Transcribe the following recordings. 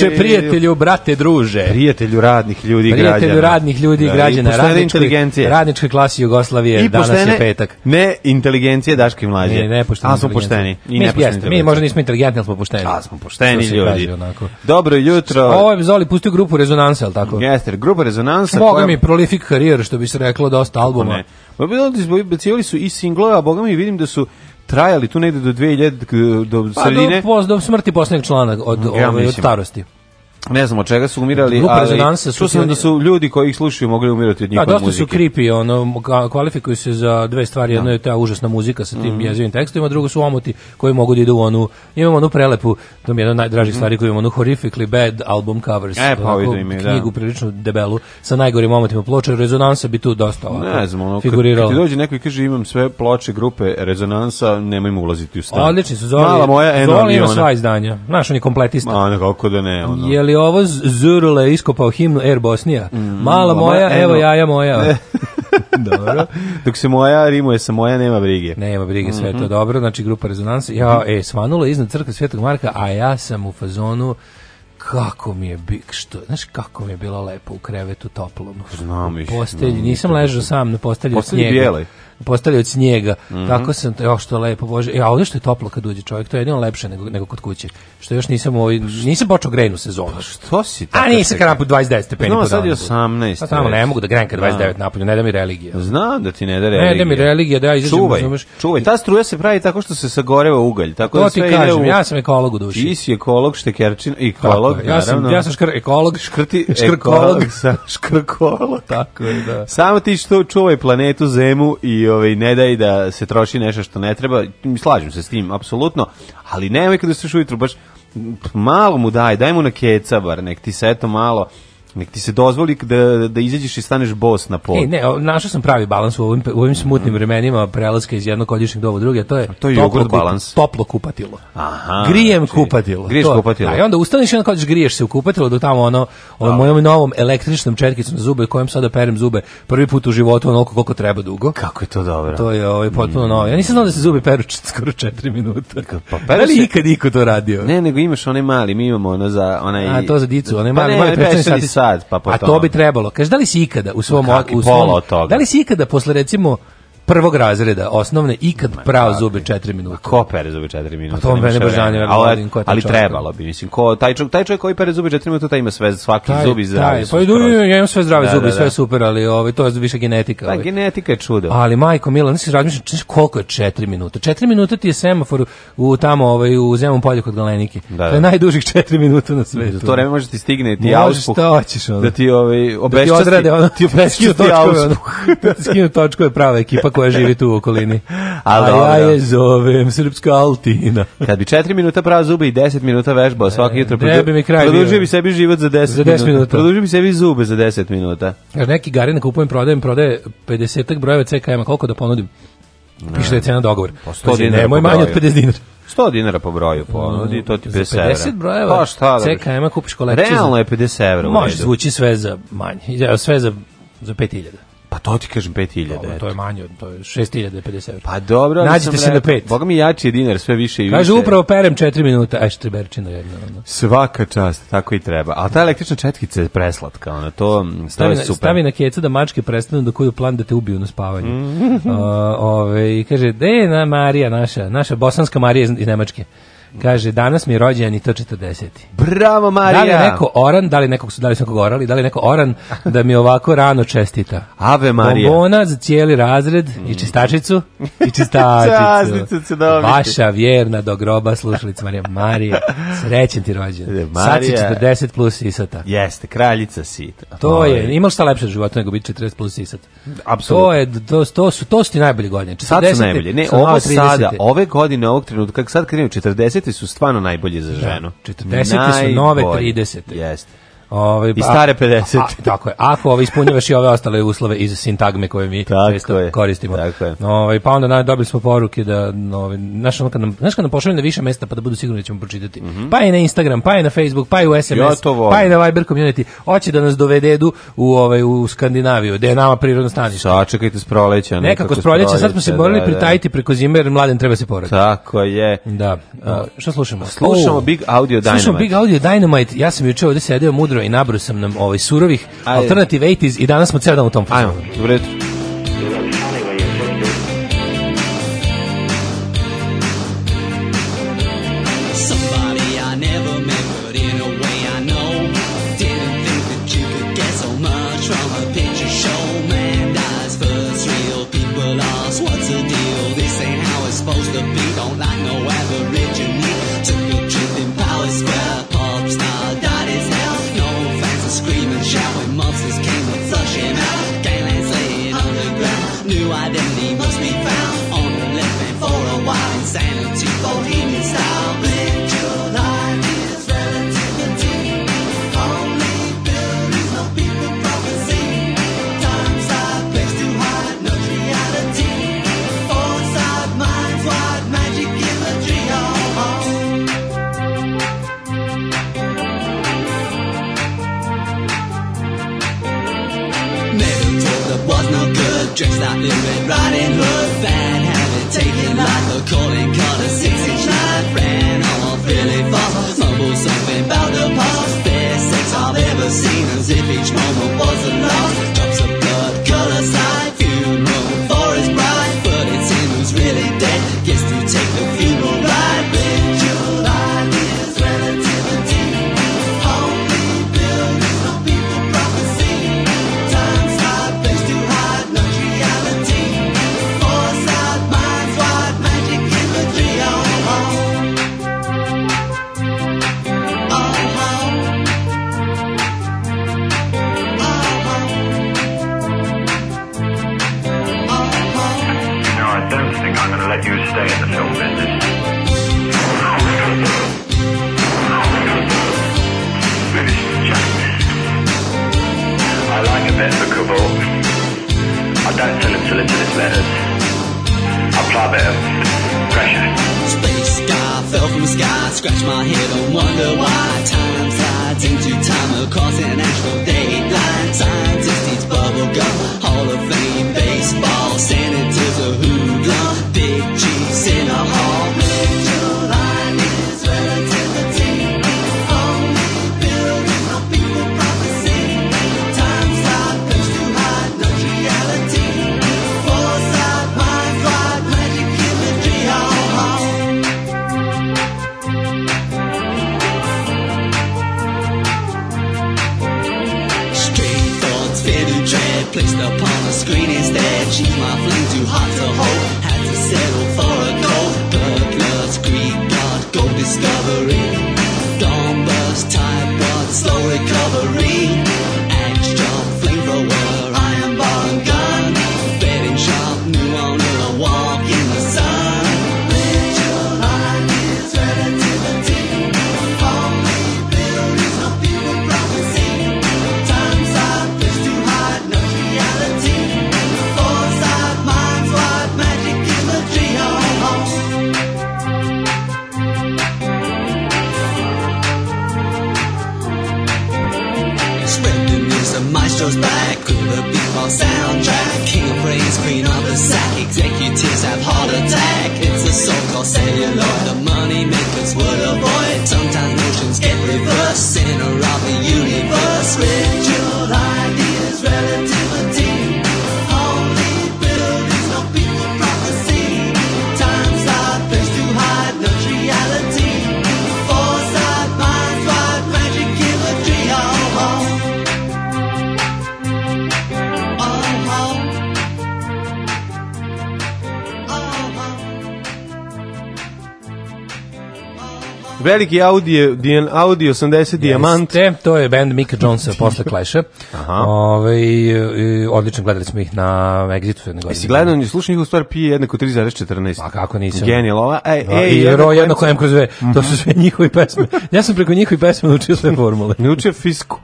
čoveče, prijatelju, brate, druže. Prijatelju radnih ljudi i građana. Prijatelju radnih ljudi i da, građana. Radničkoj inteligencije. Radničkoj klasi Jugoslavije, I danas je petak. ne inteligencije Daške mlađe. Ne, ne, poštene. Ali smo pošteni. I mi, jeste, mi možda nismo inteligentni, ali smo pošteni. Ali smo pošteni ljudi. Kaže, Dobro jutro. Pa Ovo ovaj je Zoli pustio grupu Rezonansa, al tako? Jeste, grupa Rezonansa. Boga koja... mi prolific karijer, što bi se reklo, dosta albuma. Ne. Pa Cijeli su i singlova, boga mi vidim da su trajali tu negde do 2000 pa do sredine. Pa do, do smrti poslednjeg člana od ja ove, od starosti ne znam od čega su umirali, Grupa ali su čuo da su ljudi koji ih slušaju mogli umirati od da, njihove muzike. Da, dosta muzike. su creepy, ono, kvalifikuju se za dve stvari, da. jedno je ta užasna muzika sa tim mm. jezivim tekstovima, drugo su omoti koji mogu da idu u onu, imamo onu prelepu, to mi je jedna od najdražih mhm. stvari koju imamo, onu horrifically bad album covers, e, pa onako, ime, da. knjigu da. prilično debelu, sa najgorim omotima ploče, rezonansa bi tu dosta ovako ne znam, ono, figurirala. Kad ti dođe neko i kaže imam sve ploče, grupe, rezonansa, nemojmo ulaziti u stan. Odlični su, Zoli, Mala moja, Zoli ima sva izdanja, znaš, on je kompletista. Ma, kako da ne, ono. Je li je ovo Zurule iskopao himnu Air Bosnija. Mm, Mala moja, evo, evo jaja moja. dobro. Dok se moja rimuje sa moja, nema brige. Nema brige, sve mm -hmm. to mhm. dobro. Znači, grupa rezonansa. Ja, e, svanulo iznad crkve Svetog Marka, a ja sam u fazonu kako mi je bi, što, znaš kako mi je bilo lepo u krevetu toplom. Znam, i postelji, nisam ležao sam na postelji od snijega. Postelji bijeloj postali od snijega. Mm -hmm. Tako sam, jo što je lepo, bože. Ja, e, ovdje što je toplo kad uđe čovjek, to je jedino lepše nego, nego kod kuće. Što još nisam ovaj, nisam počeo grejnu sezonu. Pa što si tako? A nisam karapu 29 stepeni. No, sad je 18. Pa tamo ne mogu da grejem kad 29 da. napolju, ne da mi religija. Znam da ti ne da religija. Ne da mi religija, da izađem, čuvaj, razumeš. Čuvaj, ta struja se pravi tako što se sagoreva ugalj, tako to da sve ti kažem, u... ja sam ekolog u duši. Ti si ekolog, štekerčin, ekolog, tako, ja sam, ja sam škr, ekolog, škrti, škrkolog, škrkolog, tako je, da. Samo ti što čuvaj planetu Zemu i i ovaj, ne daj da se troši nešto što ne treba, slažem se s tim, apsolutno, ali nemoj kada se ujutru baš malo mu daj, daj mu na keca bar, nek ti se eto malo nek ti se dozvoli da, da izađeš i staneš bos na pol. E, ne, našao sam pravi balans u ovim, u ovim smutnim mhm. vremenima prelaska iz jednog godišnjeg do drugog, to je, a to je toplo, balans. toplo kupatilo. Aha, Grijem znači, kupatilo. Griješ to, kupatilo. Aj onda ustaneš i onda kažeš griješ se u kupatilo do tamo ono, ono mojom novom električnom četkicom za zube kojom sada perem zube prvi put u životu onoliko koliko treba dugo. Kako je to dobro? To je ovaj, potpuno mm. novo. Ja nisam znao da se zubi peru skoro 4 minuta. Pa, peru da li se... ikad niko to radio? Ne, nego imaš onaj mali, mi imamo ono za onaj... A, to za dicu, onaj pa mali, pa ne, mali, mali, mali, mali, sad, pa potom. A to bi trebalo. Kaži, da li si ikada u svom, u svom da li si ikada posle recimo prvog razreda osnovne ikad prao zube 4 minuta. Ko pere zube 4 minuta? Pa to mene bržanje, da ali, ali trebalo bi, mislim, ko taj čovjek, taj čovjek koji pere zube 4 minuta, taj ima sve svaki taj, zub pa i Taj, Pa ja imam sve zdrave da, zubi, da, da. sve super, ali ovaj to je više genetika. Da, ovaj. genetika je čudo. Ali majko Milo, nisi razmišljao koliko je 4 minuta? 4 minuta ti je semafor u tamo ovaj u Zemun polju kod Galenike. Da, To je da. najdužih 4 minuta na svetu. To vreme može ti stigne ti auspuh. Da, ovaj, da ti ovaj obeščasti. Da ti odrade ono. Ti obeščasti. Da skinu točkove prava ekipa koja živi tu u okolini. A, A ja da. je zovem Srpska Altina. Kad bi 4 minuta prava zube i 10 minuta vežbao e, svaki jutro, produ... bi kraj produžio bi sebi život za 10, za minuta. minuta. Produžio bi sebi zube za 10 minuta. Jer neki garin kupujem, prodajem, prodaje 50 brojeva CKM-a, koliko da ponudim? Piše da je cena dogovor. Pa znači, po 100 Nemoj manje od 50 dinara. 100 dinara po broju ponudi, to ti 50 evra. 50 brojeva, pa šta da CKM-a kupiš kolekciju. Realno je 50 evra. Može, zvuči sve za manje, sve za, za 5000. Pa to ti kažem 5000. to je manje, to je 6050 Pa dobro, nađite se da na pet. Boga mi jači je dinar sve više i više. Kaže upravo perem 4 minuta, aj što štriberčina jedna. jedno. Svaka čast, tako i treba. A ta električna četkica je preslatka, ona to stavi to je super. Stavi na kecu da mačke prestanu da koju plan da te ubiju na spavanju. Mm. uh, ove, kaže, "De na Marija naša, naša bosanska Marija iz, iz Nemačke." Kaže, danas mi rođendan i to 40. Bravo, Marija! Da li neko oran, da li, nekog, da li su nekog orali, da li neko oran da mi ovako rano čestita? Ave Marija! Bombona za cijeli razred mm. i čistačicu i čistačicu. Vaša vjerna do groba slušalica Marija. Marija, srećen ti rođendan. Marija. Sad si 40 plus isata. Jeste, kraljica si. To Oj. je, ovaj. imaš šta lepše života nego biti 40 plus isat. Apsolutno. To, je, to, to, su, to su ti najbolje godine. 40, sad su najbolje. Ne, ovo sada, ove godine, ovog trenutka, sad krenem 40 40. su stvarno najbolje za da. ženu. Da, 40. Najbolje. su nove 30. Jeste. Ove, ovaj, I stare 50. A, a, tako je. Ako ovaj ispunjavaš i ove ostale uslove iz sintagme koje mi tako često je, koristimo. Tako je. Ovaj pa onda dobili smo poruke da ovaj naš ono kad nam naš kad nam pošalju na više mesta pa da budu sigurni da ćemo pročitati. Mm -hmm. Pa i na Instagram, pa i na Facebook, pa i u SMS, Jotovo. pa i na Viber community. Hoće da nas dovededu u ovaj u Skandinaviju, da je nama prirodno stanište. Sačekajte s proleća, nekako, nekako s proleća, sad smo se morali da, pritajiti da. preko zime, jer mladen treba se porati. Tako je. Da. da. A, šta slušamo? Slušamo oh. Big Audio Dynamite. Slušamo Big Audio Dynamite. Ja sam juče ovde sedeo mudro Metro i nabru sam nam ovaj surovih Alternative 80s i danas smo ceo dan u tom fazonu. Ajmo, u redu. neki Audi, Audi 80 Diamant. to je band Mika Jonesa posle Clash-a. Ove, ovaj, odlično gledali smo ih na Exitu. Jesi gledao, ne slušao njih u stvar pije jednako 3,14. A pa kako nisam? Genijal ova. E, da, ej, I ro jednako M kroz V. To su mhm. sve njihovi pesme. Ja sam preko njihovi pesme naučio sve formule. Naučio fisku.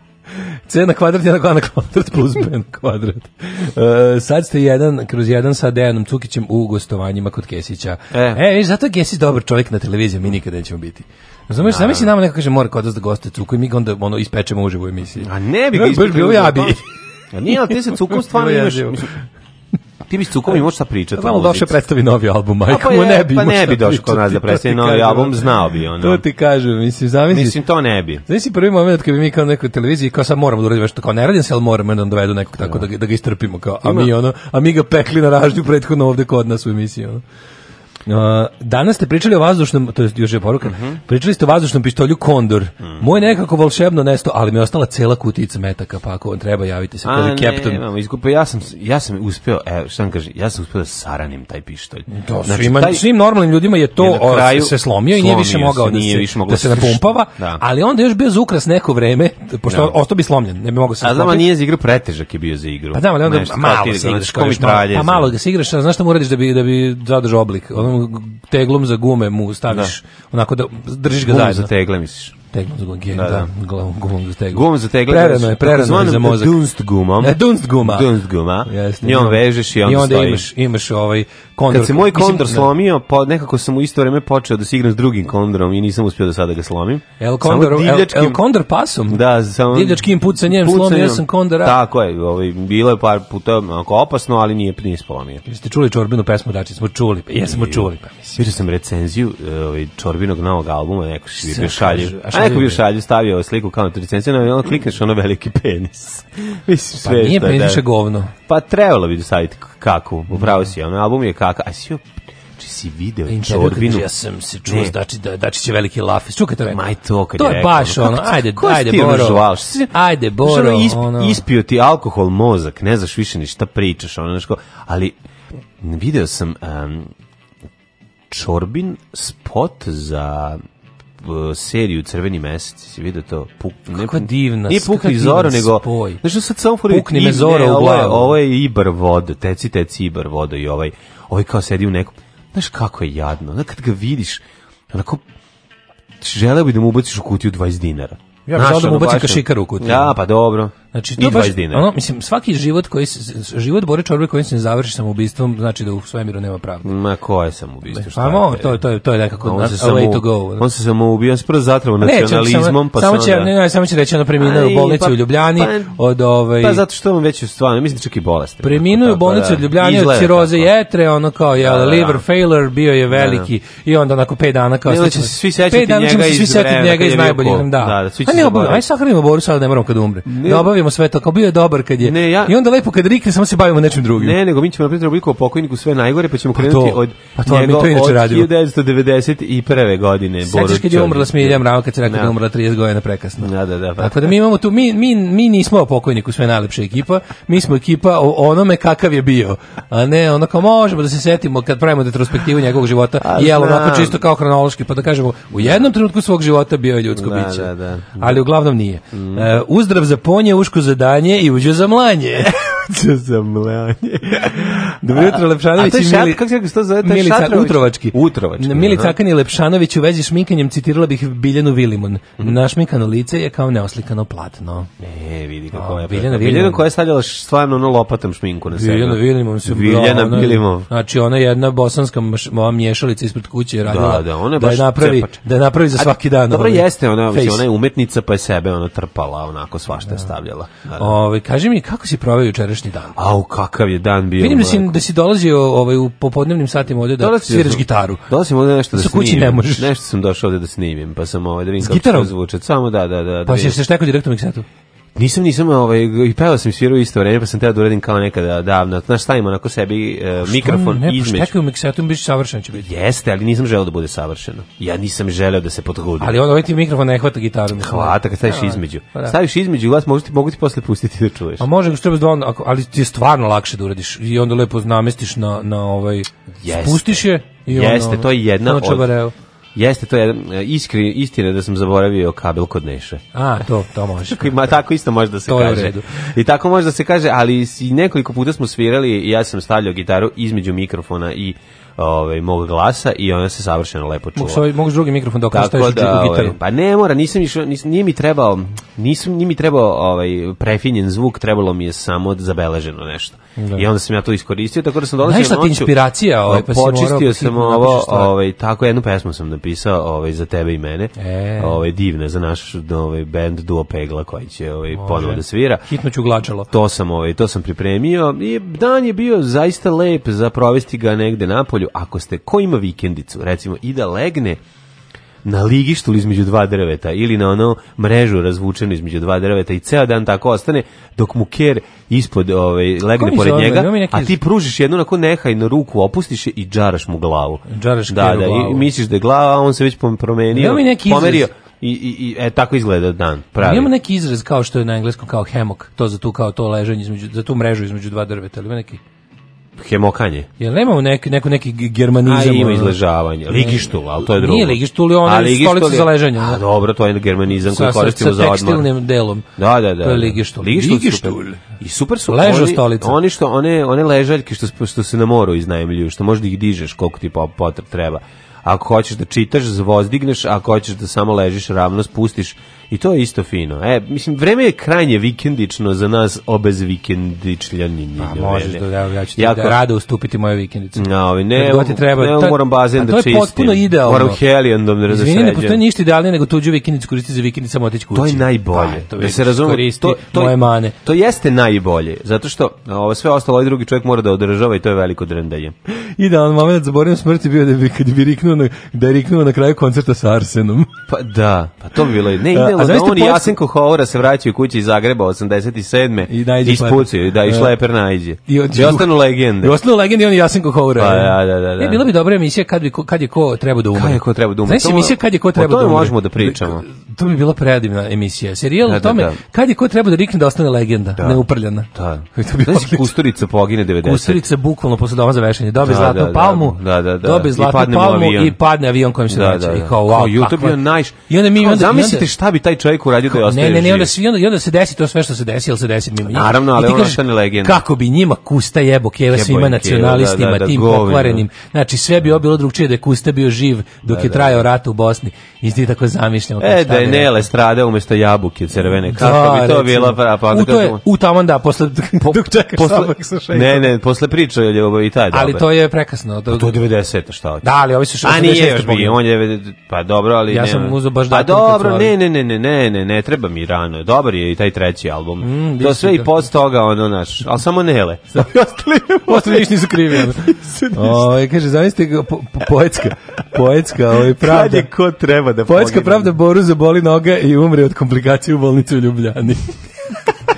C na kvadrat, 1 na kvadrat plus B na kvadrat. Uh, sad ste jedan kroz jedan sa Dejanom Cukićem u gostovanjima kod Kesića. E, e zato je Kesić dobar čovjek na televiziji, mi nikada nećemo biti. Razumeš, sami se nama neko kaže mora kod nas da goste cuku i mi ga onda ono, ispečemo uživo u emisiji. A ne bi ga ispečemo. ja bi. A nije, ali ti se cukom stvarno imaš, ti bi s Cukom i imao šta pričati. Znamo došao predstavi novi album, pa majko pa mu ne bi. Pa ne bi došao kod nas da predstavi novi album, znao bi ono. To ti kažem, mislim, zamisli. Mislim, to ne bi. Zamisli prvi moment kad bi mi kao nekoj televiziji, kao sad moramo da uradimo nešto, kao ne radim se, ali moramo da dovedu nekog tako da, da ga da istrpimo, kao, a mi, ono, a mi ga pekli na ražnju prethodno ovde kod nas u emisiji, ono danas ste pričali o vazdušnom, to je još je poruka, mm -hmm. pričali ste o vazdušnom pištolju Kondor. Mm -hmm. Moj nekako volšebno nesto, ali mi je ostala cela kutica metaka, pa ako vam treba javite se, kaže Captain. Ne, izgupio, ja sam, ja sam uspeo, evo, šta vam kaže, ja sam uspeo da saranim taj pištolj. To, znači, svima, taj, svim normalnim ljudima je to je kraju, se slomio i nije više mogao da nije više da se napumpava, da. ali onda još bez ukras neko vreme, pošto da. ostao bi slomljen, ne bi mogao se A znam, nije za igru pretežak je bio za igru. Pa da, ali onda Nešto, malo se igraš, kao, kao, kao, kao, kao, kao, kao, kao, kao, kao, kao, kao, kao, kao, kao, kao, onom teglom za gume mu staviš, da. onako da držiš ga Gum zajedno. za tegle, misliš? tegnom da, da. za gumom. Da, da. Gumom za tegnom. Gumom za tegnom. Prerano je, prerano je za mozak. Dunst gumom. E, dunst guma. Dunst guma. Jeste. Njom vežeš i on stoji. I onda stoji. imaš, imaš ovaj kondor. Kad se moj kondor mislim, da. slomio, pa nekako sam u isto vreme počeo da se igram s drugim kondorom i nisam uspio do sada da ga slomim. El kondor, divljačkim, el, el kondor pasom? Da, samo... Divljačkim pucanjem slomio ja sam kondora. Tako je, ovaj, bilo je par puta opasno, ali nije, nije slomio. Jeste čuli Čorbinu pesmu, dači smo čuli, jesmo čuli. Pa, Vidio sam recenziju ovaj, Čorbinog novog albuma, neko si šalje. A neko bi u šalju stavio sliku kao na tricencijama i ono klikneš ono veliki penis. Mislim, pa sve pa nije šta, penis da- je govno. Pa trebalo bi da dostaviti kakvu, upravo si, ono, album je kakav, a si Znači si video Čorbinu. Ja sam se čuo znači da Dačić je veliki lafis. Čuo kad rekao. Maj to kad to je rekao. ono. Ajde, Kako ajde Boro. Ajde Boro. Ono, isp, ono. Ispio ti alkohol mozak, ne znaš više ni šta pričaš, ono znači, Ali video sam um, Čorbin spot za Eh, seriju Crveni mesec, si vidio to? Puk, ne, divna, nije pukni zoro, nego... Spoj. Znaš, sad samo pukni me zoro u glavu. Ovo je Ibar voda, teci, teci Ibar voda i ovaj, ovaj kao sedi u nekom... Znaš kako je jadno, znaš kad ga vidiš, onako, želeo bi da mu ubaciš u kutiju 20 dinara. Ja bih da mu ubacim kašikar u kutiju. Ja, pa dobro. Znači, to I baš, ono, mislim, svaki život koji se, život Bore Čorbe koji se završi samoubistvom, znači da u svemiru nema pravde. Ma koje samoubistvo? Šta pa, to, to, to je nekako on se samo, way to go. On se samo se prvo zatravo nacionalizmom, pa samo će, ne, samo će reći ono preminuo u bolnici pa- u Ljubljani pa- od ove... Ovaj- pa zato što on već u stvarno, mislim da čak i bolest. Preminuo u da bolnici u Ljubljani od ciroze jetre, ono kao je da, liver failure, bio je veliki i onda nakon 5 dana kao se svi sećati njega iz najboljih, da. Da, svi pa ne obavimo, aj sahranimo Boru sada ne moramo kad umre. Ne, da obavimo sve to, kao bio je dobar kad je. Ne, ja, I onda lepo kad rikne, samo se bavimo nečim drugim. Ne, nego mi ćemo napraviti rubriku o pokojniku sve najgore, pa ćemo pa krenuti od pa to, njega, mi to inače 1991. godine. Sećaš kad je umrla Smilja Mrava, kad se rekao da, da umrla 30 godina prekasno. Da, da, da. Pa- Tako da mi imamo tu, mi, mi, mi nismo o pokojniku sve najlepša ekipa, mi smo ekipa o onome kakav je bio. A ne, ono kao možemo da se setimo kad pravimo retrospektivu njegovog života, jel onako čisto kao hronološki, pa da kažemo u jednom trenutku svog života bio je ljudsko da, biće. Da, da, da ali uglavnom nije. Mm. E, uzdrav za ponje, uško za danje i uđe za mlanje. za mlanje. Dobro da jutro, Lepšanović i Mili... Kako se kako se to zove? To Milica, Šatrović. Utrovački. Utrovački. Da. Milica Akan Lepšanović u vezi šminkanjem citirala bih Biljanu Vilimon. Mhm. Našminkano lice je kao neoslikano platno. E, vidi kako je. Biljana Vilimun. koja je stavljala stvarno ono lopatom šminku na sebe. Biljana Vilimon. Se Biljana Vilimov. Znači, ona jedna bosanska moja mješalica ispred kuće da, radila da, da, ona je baš da napravi, cepač. da napravi za svaki dan. Dobro ovaj, jeste, ona, face. ona je umetnica pa je sebe ona trpala, onako svašta da. stavljala. Da, da. Ove, ovaj, kaži mi, kako si proveo jučerašnji dan? Au, kakav je dan bio. Vidim da si da si dolazio ovaj, u popodnevnim satima ovde da dolazio sviraš gitaru. Dolazim ovde nešto da Sa kući ne možeš. Nešto sam došao ovde da snimim, pa sam ovaj, da vidim S zvuče. Samo da, da, da. da Pa si vidim. se štekao direktno miksetu? Nisam, nisam, ovaj, i pevao sam i svirao isto vreme, pa sam teo da uredim kao nekada davno. Znaš, stavimo onako sebi uh, mikrofon ne, pa između. Čekaj, u miksetu mi biš savršen će biti. Jeste, ali nisam želeo da bude savršeno. Ja nisam želeo da se potrudim. Ali on ovaj ti mikrofon ne hvata gitaru. Hvata, kad staviš ja, da, između. Pa da. Staviš između glas, možda ti, mogu ti posle pustiti da čuješ. A može, treba dvon, ako, ali ti je stvarno lakše da uradiš i onda lepo namestiš na, na ovaj... Jeste. Spustiš je i Jeste, ono, to je jedna od... Jeste, to je e, iskri, istina da sam zaboravio kabel kod Neše. A, to, to može. Ima tako isto može da se to kaže. u redu. I tako može da se kaže, ali nekoliko puta smo svirali i ja sam stavljao gitaru između mikrofona i ovaj mog glasa i ona se savršeno lepo čula. Možeš možeš drugi mikrofon dok ostaviš da, u gitaru. Ovaj, pa ne, mora, nisam išao, nije mi trebao, nisam nije mi trebao ovaj prefinjen zvuk, trebalo mi je samo zabeleženo nešto. Da. I onda sam ja to iskoristio, tako da sam dolazio noću. Znaš ti inspiracija, ovaj pa si počistio sam ovo, ovaj tako jednu pesmu sam napisao, ovaj za tebe i mene. E. Ovaj divne, za naš ovaj bend Duo Pegla koji će ovaj ponovo da svira. Hitno ću glačalo. To sam ovaj to sam pripremio i dan je bio zaista lep za provesti ga negde napolju najbolju ako ste ko ima vikendicu, recimo i da legne na ligištu između dva drveta ili na ono mrežu razvučenu između dva drveta i ceo dan tako ostane dok mu ker ispod ovaj, legne pored odme? njega, neki... a ti pružiš jednu onako nehajno ruku, opustiš je i džaraš mu glavu. Džaraš da, da, glavu. i misliš da je glava, a on se već promenio, pomerio. I, i, i e, tako izgleda dan, pravi. Imamo neki izraz kao što je na engleskom kao hemok, to za tu kao to leženje između za tu mrežu između dva drveta, ali ima neki hemokanje. Jel nema u neki neko neki germanizam? ima izležavanje. Ligištul, al to je drugo. Nije ligištul, je ona stolica je... za ležanje. A dobro, to je germanizam koji sa, koristimo za odmor. Sa tekstilnim delom. Da, da, da. To je da. ligištul. Ligištul. I super su. Ležo stolice. Oni što, one, one ležaljke što, što se na moru iznajmljuju, što možda ih dižeš koliko ti potreb treba. Ako hoćeš da čitaš, zvozdigneš, ako hoćeš da samo ležiš ravno, spustiš I to je isto fino. E, mislim, vreme je krajnje vikendično za nas obez vikendičljaninje. Pa možeš da, ja ću ti jako, da rado ustupiti moje vikendice. Ja, ovi, ne, Kada treba, ne, ta, moram bazen da čistim. To je potpuno idealno. Moram helijandom da razređem. Izvini, ne postoji ništa idealnije nego tuđu vikendicu koristi za vikendicu samo otići kući. To je najbolje. Pa, to da se razume, to, to, moje mane. To jeste najbolje, zato što ovo sve ostalo i ovaj drugi čovjek mora da održava i to je veliko drendanje. Idealan moment zaboravim smrti bio da bi kad bi riknuo na, da je riknuo na kraju koncerta sa Arsenom. Pa da, pa to bi bilo ne idealno A da on post... Jasenko Hovora se vraćaju kući iz Zagreba 87. I najđe ispucaju, da, i da. šleper najđe. I, od... I ostanu legende. I ostanu legende i on Jasenko Hovora. Pa, da, da, da, da. Ne, da. bilo bi dobra emisija kad, bi, kad je ko treba da umre. Kad je ko treba da umre. Znaš emisija kad je ko treba da umre. O tome možemo da pričamo. To bi bila predivna emisija. Serijal da, o da, tome da, da. kad je ko treba da rikne da ostane legenda, da. neuprljana. Da. To bi Znaš, Kusturica pogine 90. Kusturica bukvalno posle doma za vešanje. Dobi da, zlatnu da, palmu, da, da, da. dobi zlatnu palmu i padne avion kojim se da, da, da. I kao, wow, kao, jutro bio najš... I onda mi... Kao, zamislite šta bi taj čovjek uradio da je ostaje Ne, ne, ne, onda, svi, onda, onda se desi to sve što se desi, ali se desi mimo njih. Naravno, ali ono što legenda. Kako bi njima Kusta jebo keva jebo svima da, nacionalistima, da, da tim pokvarenim. Znači, sve bi bilo drugačije da Kusta bio živ dok da, je trajao rat u Bosni. I tako zamišljeno. E, da je Nele strada umesto jabuke crvene. Kako bi to bila pa U, to je, u taman da, posle, dok čekaš posle, Ne, ne, posle priče je ovo i taj Ali to je prekasno. Do, pa to je 90 šta hoće. Da, ali ovi su što... A nije još bio, on je... Pa dobro, ali... Ja sam uzao baš... da. Pa dobro, ne, ne, ne, ne, ne, ne, ne treba mi rano. Dobar je i taj treći album. Mm, to sve i post toga, ono, naš, ali samo Nele. ostali, ostali ništa nisu krivi. Ove, ovaj, kaže, zamislite ga, po, po, poetska, poetska, ovaj, pravda. Kad je ko treba da Poetska pogine. pravda Boru zaboli noga i umre od komplikacije u bolnicu u Ljubljani.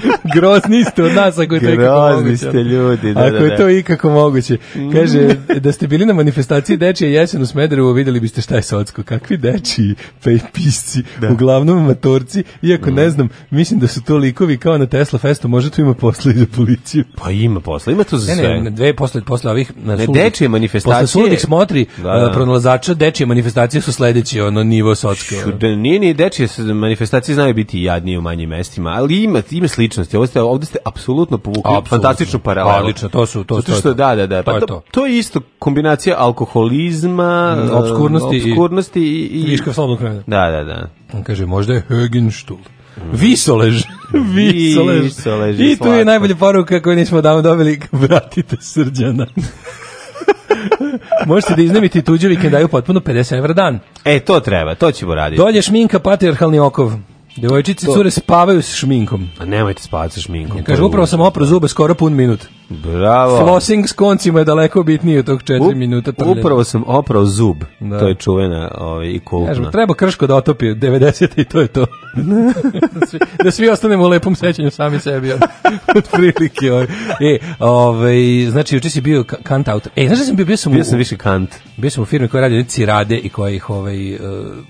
Grozni ste od nas, ako je to Grozni ste ljudi, da, Ako da, je da. to ikako moguće. Kaže, mm. da ste bili na manifestaciji Dečije jesen u Smederevu, videli biste šta je Socko. Kakvi dečiji, pejpisci, da. uglavnom amatorci, iako ne mm. znam, mislim da su to likovi kao na Tesla Festu, možda tu ima posla i za policiju. Pa ima posla, ima to za sve. Ne, ne, dve posle, posle ovih... Na ne, dečije manifestacije... Posle suludih smotri da, da. pronalazača, dečije manifestacije su sledeći ono nivo Socke. Da, nije ni dečije manifestacije znaju biti jadnije u manjim mestima, ali ima, ima slično ličnosti. Ovde ste, ovde ste apsolutno povukli apsolutno. fantastičnu paralelu. Pa odlično, to su to. Zato što da, da, da. To, je pa to. to je isto kombinacija alkoholizma, mm, obskurnosti, um, obskurnosti i, i, i viška slobodnog vremena. Da, da, da. On kaže možda je Högenstuhl. Visolež. Visolež. Visolež. I tu je najbolja poruka koju nismo davno dobili. Vratite srđana. Možete da iznajmite tuđe vikendaju potpuno 50 evra dan. E, to treba, to ćemo raditi. Dolje šminka, patriarhalni okov. Devojčice to... cure spavaju sa šminkom. A pa nemojte spavati sa šminkom. Ja, kažu, upravo sam oprao zube skoro pun minut. Bravo. Flossing s koncima je daleko bitnije od tog 4 minuta trljenja. Upravo sam oprao zub. Da. To je čuvena ovaj, i kultna. Kažem, treba Krško da otopi 90 i to je to. da, svi, da svi ostanemo u lepom sećanju sami sebi. od prilike. Ovaj. E, ovaj, znači, juče si bio kant autor. E, znaš da sam bio? Bio sam, bio sam u, više kant. Bio sam u firmi koja radi cirade i koja ih, ovaj, uh,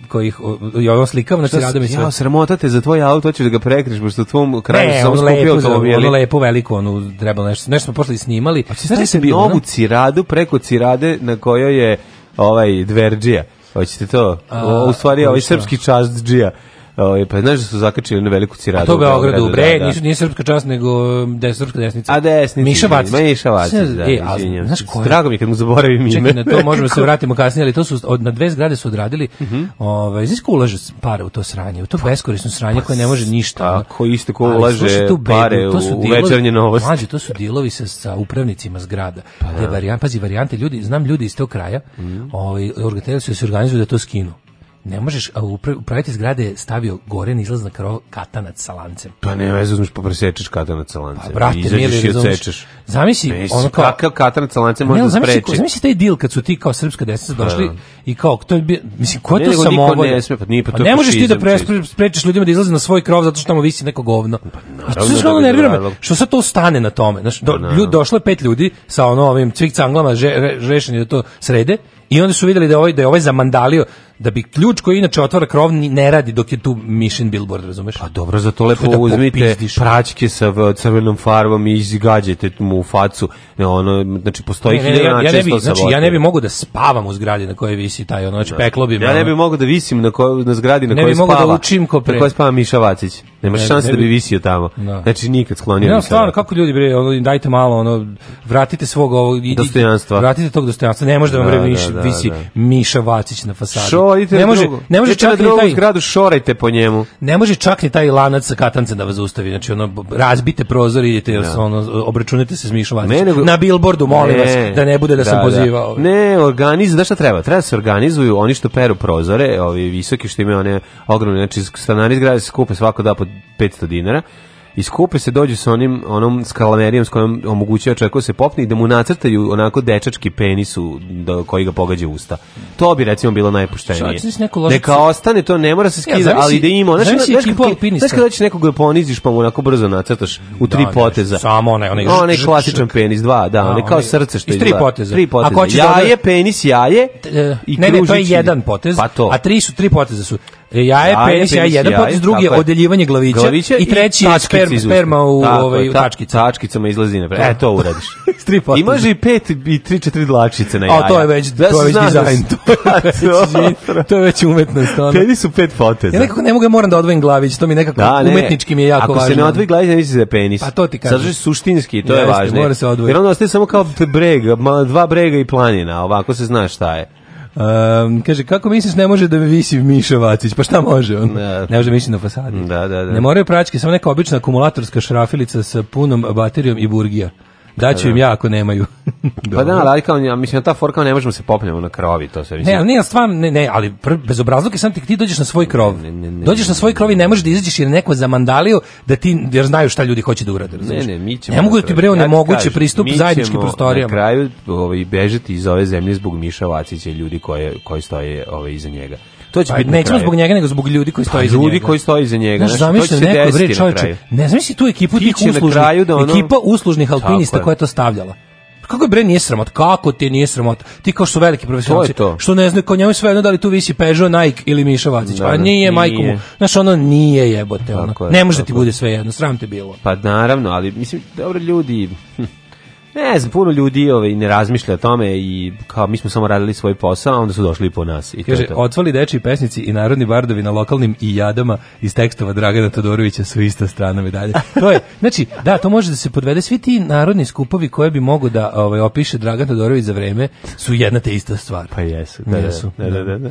koja ih, uh, ja ovo slikam na znači, ciradama. Ja, sramota te za tvoj auto, hoćeš da ga prekriš, pošto u tvom kraju sam skupio automobil. Ne, ono lepo veliko, ono, trebalo nešto, nešto smo posle snimali. A znači se bilo, novu ciradu preko cirade na kojoj je ovaj Dverđija. Hoćete to? A, u stvari, ovaj srpski čast džija Ovaj pa znaš da su zakačili na veliku ciradu. A to Beogradu, da, bre, da, da, nisu nije srpska čast nego um, da je srpska desnica. A desnica. Miša Vacić. Miša Vacić, da. E, a, znaš ko Drago mi kad mu zaboravim ime. Čekaj, na to možemo se vratimo kasnije, ali to su od, na dve zgrade su odradili. Mm -hmm. Ovaj znaš ko ulaže pare u to sranje, u to pa, beskorisno sranje pa koje ne može ništa. Tako isto ko ulaže pare u večernje novosti. Mlađe, to su dilovi sa, sa upravnicima zgrada. Pa, da. Te varijan, pazi, varijante ljudi, znam ljudi iz tog kraja, mm. ovaj, organizirali se organizuju da to skinu ne možeš, a u projekte zgrade stavio gore na izlaz na krov katanac sa lancem. Pa ne veze, uzmeš pa presečeš katanac sa lancem. Pa brate, mi i odsečeš. Zamisli, Nisi, ono kao... Kakav katanac sa lancem možda spreči. Zamisli taj deal kad su ti kao srpska desnica pa. došli i kao, to je bio, mislim, ko je to samo ovo? Ne, sme, pa nije pa, pa to ne možeš ti da pre, ljudima da izlaze na svoj krov zato što tamo visi neko govno. Pa, naravno, što, da nervira što sad to stane na tome? Znaš, do, pa ljudi, došlo je pet ljudi sa ono ovim cvik canglama rešeni da to srede i onda su videli da ovaj, da je ovaj zamandalio da bi ključ koji inače otvara krov ne radi dok je tu mission billboard, razumeš? Pa dobro, zato lepo da uzmite popizdiš. praćke sa crvenom farbom i izgađajte mu u facu. ono, znači, postoji ne, ne, ja, ja, ne znači, ja ne bi da mogu da spavam u zgradi na kojoj visi taj, ono, znači, da. peklo bi me. Ja ne bi mogu da visim na, koj, na zgradi na kojoj spava. Ne bi mogu da učim ko pre. Na kojoj spava Miša Vacić. Nemaš ne, šanse ne da bi, da bi visio tamo. Da. Znači, nikad sklonio ne, stvarno, kako ljudi, bre, ono, dajte malo, ono, vratite svog ovog... Dostojanstva. Vratite tog dostojanstva. Ne može da vam, da, da, visi Miša Vacić na fasadi dovodite ne može, Ne može čak ni taj zgradu šorajte po njemu. Ne može čak ni taj lanac sa katancem da vas zaustavi. Znači ono razbite prozor i idete ja. Da. ono obračunajte se s Mišom Na bilbordu molim ne, vas da ne bude da, da sam da. pozivao. Da. Ne, organiz, da šta treba? Treba da se organizuju oni što peru prozore, ovi visoki što imaju one ogromne, znači stanari zgrade se kupe svako da po 500 dinara Iskupe se, dođu sa onim, onom skalamerijom s kojom omogućuje čovjeku se popne i da mu nacrtaju onako dečački penis u do koji ga pogađa usta. To bi recimo bilo najpuštenije. Neka ostane, to ne mora se skida, ja, ali da ima. znači znaš, znaš kada ćeš nekog da poniziš pa mu onako brzo nacrtaš u da, tri da, poteza. Samo onaj, onaj, onaj klasičan penis, dva, da, onaj kao srce što iz tri poteza. Tri poteza. Da jaje, penis, jaje e, i Ne, ne, to je jedan potez, pa a tri su, tri poteza su E, jaje, penis, jaje, jedan potez, drugi je odeljivanje glavića, glavića i treći je sperma, sperma u tako, ovaj, ta, Tačkicama izlazi na E, to uradiš. Tri poteze. i pet i tri, četiri dlačice na jaja. A da to je već, da to je već dizajn. To, da, da. to je već umetnost. Ono. Penis su pet poteza. Ja nekako ne mogu, moram da odvojim glavić, to mi nekako da, ne. umetnički mi je jako Ako važno. Ako se ne odvoji glavić, ne misli penis. Pa to ti kažem. Sadrži suštinski, to je važno. Jer onda ostaje samo kao brega, dva brega i planina, ovako se zna šta je. Um, kaže, kako misliš ne može da me visi Miša Vacić? Pa šta može on? Ne, da. ne može visi na fasadi. Da, da, da. Ne moraju praćke, samo neka obična akumulatorska šrafilica sa punom baterijom i burgija. Daću im ja ako nemaju. pa da, ali kao, ja, mislim, ta forka ne možemo se popnemo na krovi, to se mislim. Ne, ne, stvarno, ne, ne, ali bez obrazluke sam ti, ti dođeš na svoj krov. Ne, ne, ne, dođeš na svoj krov i ne možeš da izađeš jer neko za zamandalio da ti, jer znaju šta ljudi hoće da urade. Ne, ne, mi ćemo. Ne da mogu da ti breo nemoguće pristup zajedničkim prostorijama. Na kraju ovaj, bežati iz ove zemlje zbog Miša Vacića i ljudi koji, koji stoje ovaj, iza njega. To će pa biti nećemo zbog njega nego zbog ljudi koji stoje pa, iza ljudi njega. koji stoje iza njega. Znaš, zamisli da neko bre čoveče. Ne zamisli tu ekipu tih uslužnih, da ono... ekipa uslužnih alpinista koja je to stavljala. Pa kako je bre nije sramot? Kako ti nije sramot? Ti kao što veliki profesionalci, što ne znaju, kao njemu sve jedno da li tu visi Peugeot, Nike ili Miša Vacić. Pa da, nije, majku mu. Znaš, ono nije jebote. Ono. ne može da ti bude sve jedno, sram te bilo. Pa naravno, ali mislim, dobro ljudi, hm, Ne znam, puno ljudi ovaj, ne razmišlja o tome i kao mi smo samo radili svoj posao, a onda su došli po nas. I Kaže, to, to. otvali deči pesnici i narodni bardovi na lokalnim i jadama iz tekstova Dragana Todorovića su ista strana medalje. To je, znači, da, to može da se podvede. Svi ti narodni skupovi koje bi mogu da ovaj, opiše Dragana Todorović za vreme su jedna te ista stvar. Pa jesu. Da, da, jesu. Da, da, da, da. da.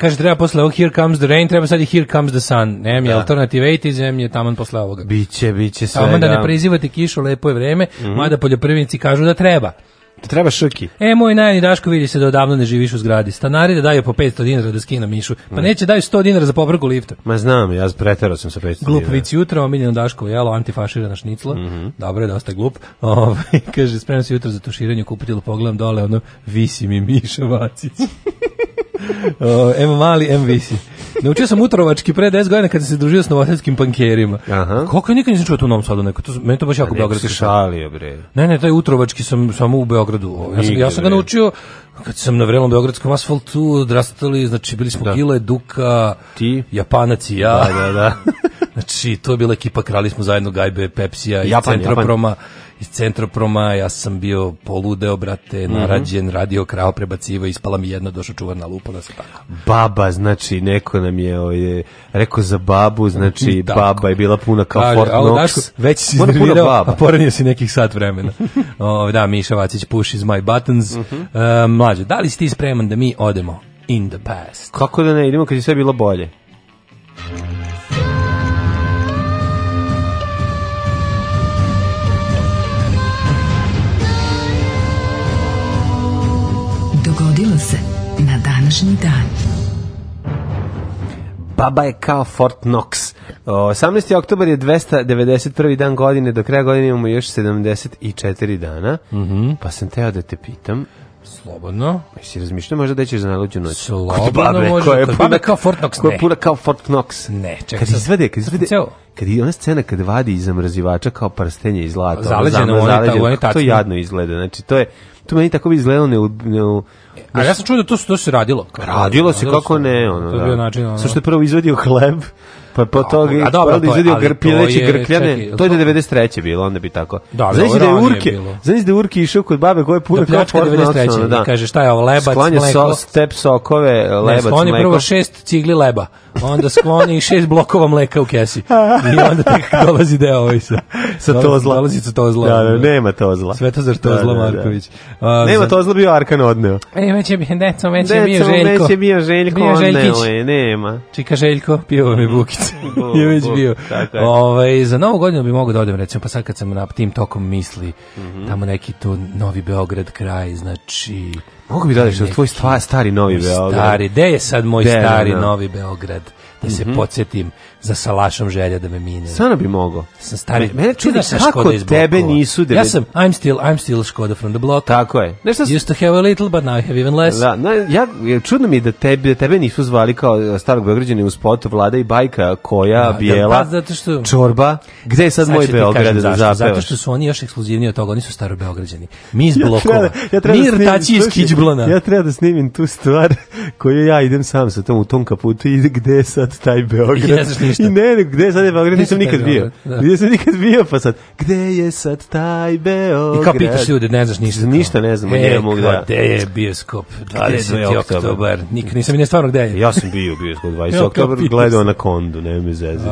kaže treba posle ovog Here Comes the Rain, treba sad i Here Comes the Sun. Nem je da. Alternative 80s, nem je taman posle ovoga. Biće, biće sve. Samo da ne prezivate kišu, lepo je vreme, mm -hmm. mada poljoprivrednici kažu da treba. Da treba šuki. E, moj najni Daško vidi se da odavno ne živiš u zgradi. Stanari da daju po 500 dinara da skina mišu. Pa mm. neće daju 100 dinara za popravku lifta. Ma znam, ja preterao sam sa 500 dinara. Glup vic jutro, omiljeno Daško jelo, antifaširana šnicla. Mm -hmm. Dobro je, dosta da glup. Ove, ovaj, kaže, spremam se jutro za tuširanje, kupitilo, pogledam dole, ono, visi mi miša vacić. M mali, M visi. Naučio sam utrovački pre 10 godina kada se družio s novosadskim pankerima. Aha. Koliko nikad nisam čuo tu u Novom Sadu neko. To, meni to baš jako beogradski. šalio, bre. Ne, ne, taj utrovački sam samo u Beogradu. Ja sam, ja sam ga naučio kad sam na vrelom beogradskom asfaltu odrastali, znači bili smo da. Gile, Duka, Ti? Japanac i ja. Da, da, da. znači, to je bila ekipa, krali smo zajedno gajbe, Pepsija i Centroproma. Japan iz Centroproma, ja sam bio poludeo, brate, mhm. narađen, mm -hmm. radio krao, prebacivo, ispala mi jedna, došao čuvar na lupu, da nas Baba, znači, neko nam je ovdje, rekao za babu, znači, Tako. baba je bila puna kao da, Fort Knox. Daško, već si iznervirao, a poranio si nekih sat vremena. o, da, Miša Vacić, push is my buttons. Mm -hmm. uh, mlađe, da li si ti spreman da mi odemo in the past? Kako da ne, idemo kad je sve bilo bolje. današnji dan. Baba je kao Fort Knox. 18. oktobar je 291. dan godine, do kraja godine imamo još 74 dana, mm -hmm. pa sam teo da te pitam, Slobodno. Jesi razmišljao možda da ćeš za najluđu noć? Slobodno kod babe, može. Koja je kod babe kao Fort Knox, koja je Pura kao Fort Knox. Ne, čekaj. Kad izvede, kad izvede, ceo. kad je ona scena kad vadi iz zamrzivača kao prstenje iz zlata. Zaleđeno, zaleđeno, zaleđeno, zaleđeno, to jadno izgleda. Znači, to je, To meni tako bi izgledalo ne, ne, A ja sam čuo da to, to se radilo. Kao, radilo se, kako ne, da. ono, to da. Bio način, ono. Sašto je prvo izvadio hleb, pa po toga a, dobro, to izvedio grpileći grkljane. To je 93. bilo, onda bi tako. Da, znači da je Urke, znači da je Urke išao kod babe koje puno da, kao porno. Da, 93. Da kaže šta je ovo lebac, mleko. Sklanja so, step sokove, lebac, mleko. Ne, prvo šest cigli leba onda skloni šest blokova mleka u kesi. I onda tek dolazi deo ovaj sa, sa tozla. Dolazi sa tozla. Da, da, nema tozla. Svetozar tozla da, da, da. Marković. A, nema za... tozla bio Arkan odneo. E, već je, deco, već je bio Željko. Već je bio Željko, bio Željkić. Ne, nema. Čika Željko, pio vam je mm, Bukic. je već bio. Ove, ovaj, za novu godinu bi mogo da odem, recimo, pa sad kad sam na tim tokom misli, mm -hmm. tamo neki tu Novi Beograd kraj, znači... Mogu bi dodati što tvoj stvari, stari Novi Beograd. Stari, gde je sad moj de, stari no. Da, da. Novi Beograd? Da se mm -hmm. podsjetim za salašom želja da me mine. Stvarno bi mogao. Sa stari. Me, mene čudi kako tebe nisu devet... Ja sam I'm still I'm still Škoda from the block. Tako je. Nešto Used to have a little but now I have even less. Da, na, ja čudno mi je da tebe da tebe nisu zvali kao e, starog beograđanina u spotu Vlada i bajka koja da, da bijela. Da, pa, zato što čorba. Gde je sad moj Beograd da zapevaš? Zato što su oni još ekskluzivniji od toga, oni su staro beograđani. Mi iz blokova. Ja treba, ja da treba iz Ja treba da snimim tu stvar koju ja idem sam sa tom u tom kaputu i gde je sad taj Beograd? ništa. I ne, gde sad je Beograd, nisam nikad bio. Gde da. sam nikad bio, pa sad, gde je sad taj Beograd? I kao pitaš ljude, ne znaš ništa. Ništa ne znam, ne mogu da. Gde je bioskop? 20. oktober. Nik, nisam ne stvarno gde je. Ja sam bio bioskop 20. oktober, gledao na kondu, ne mi zezit.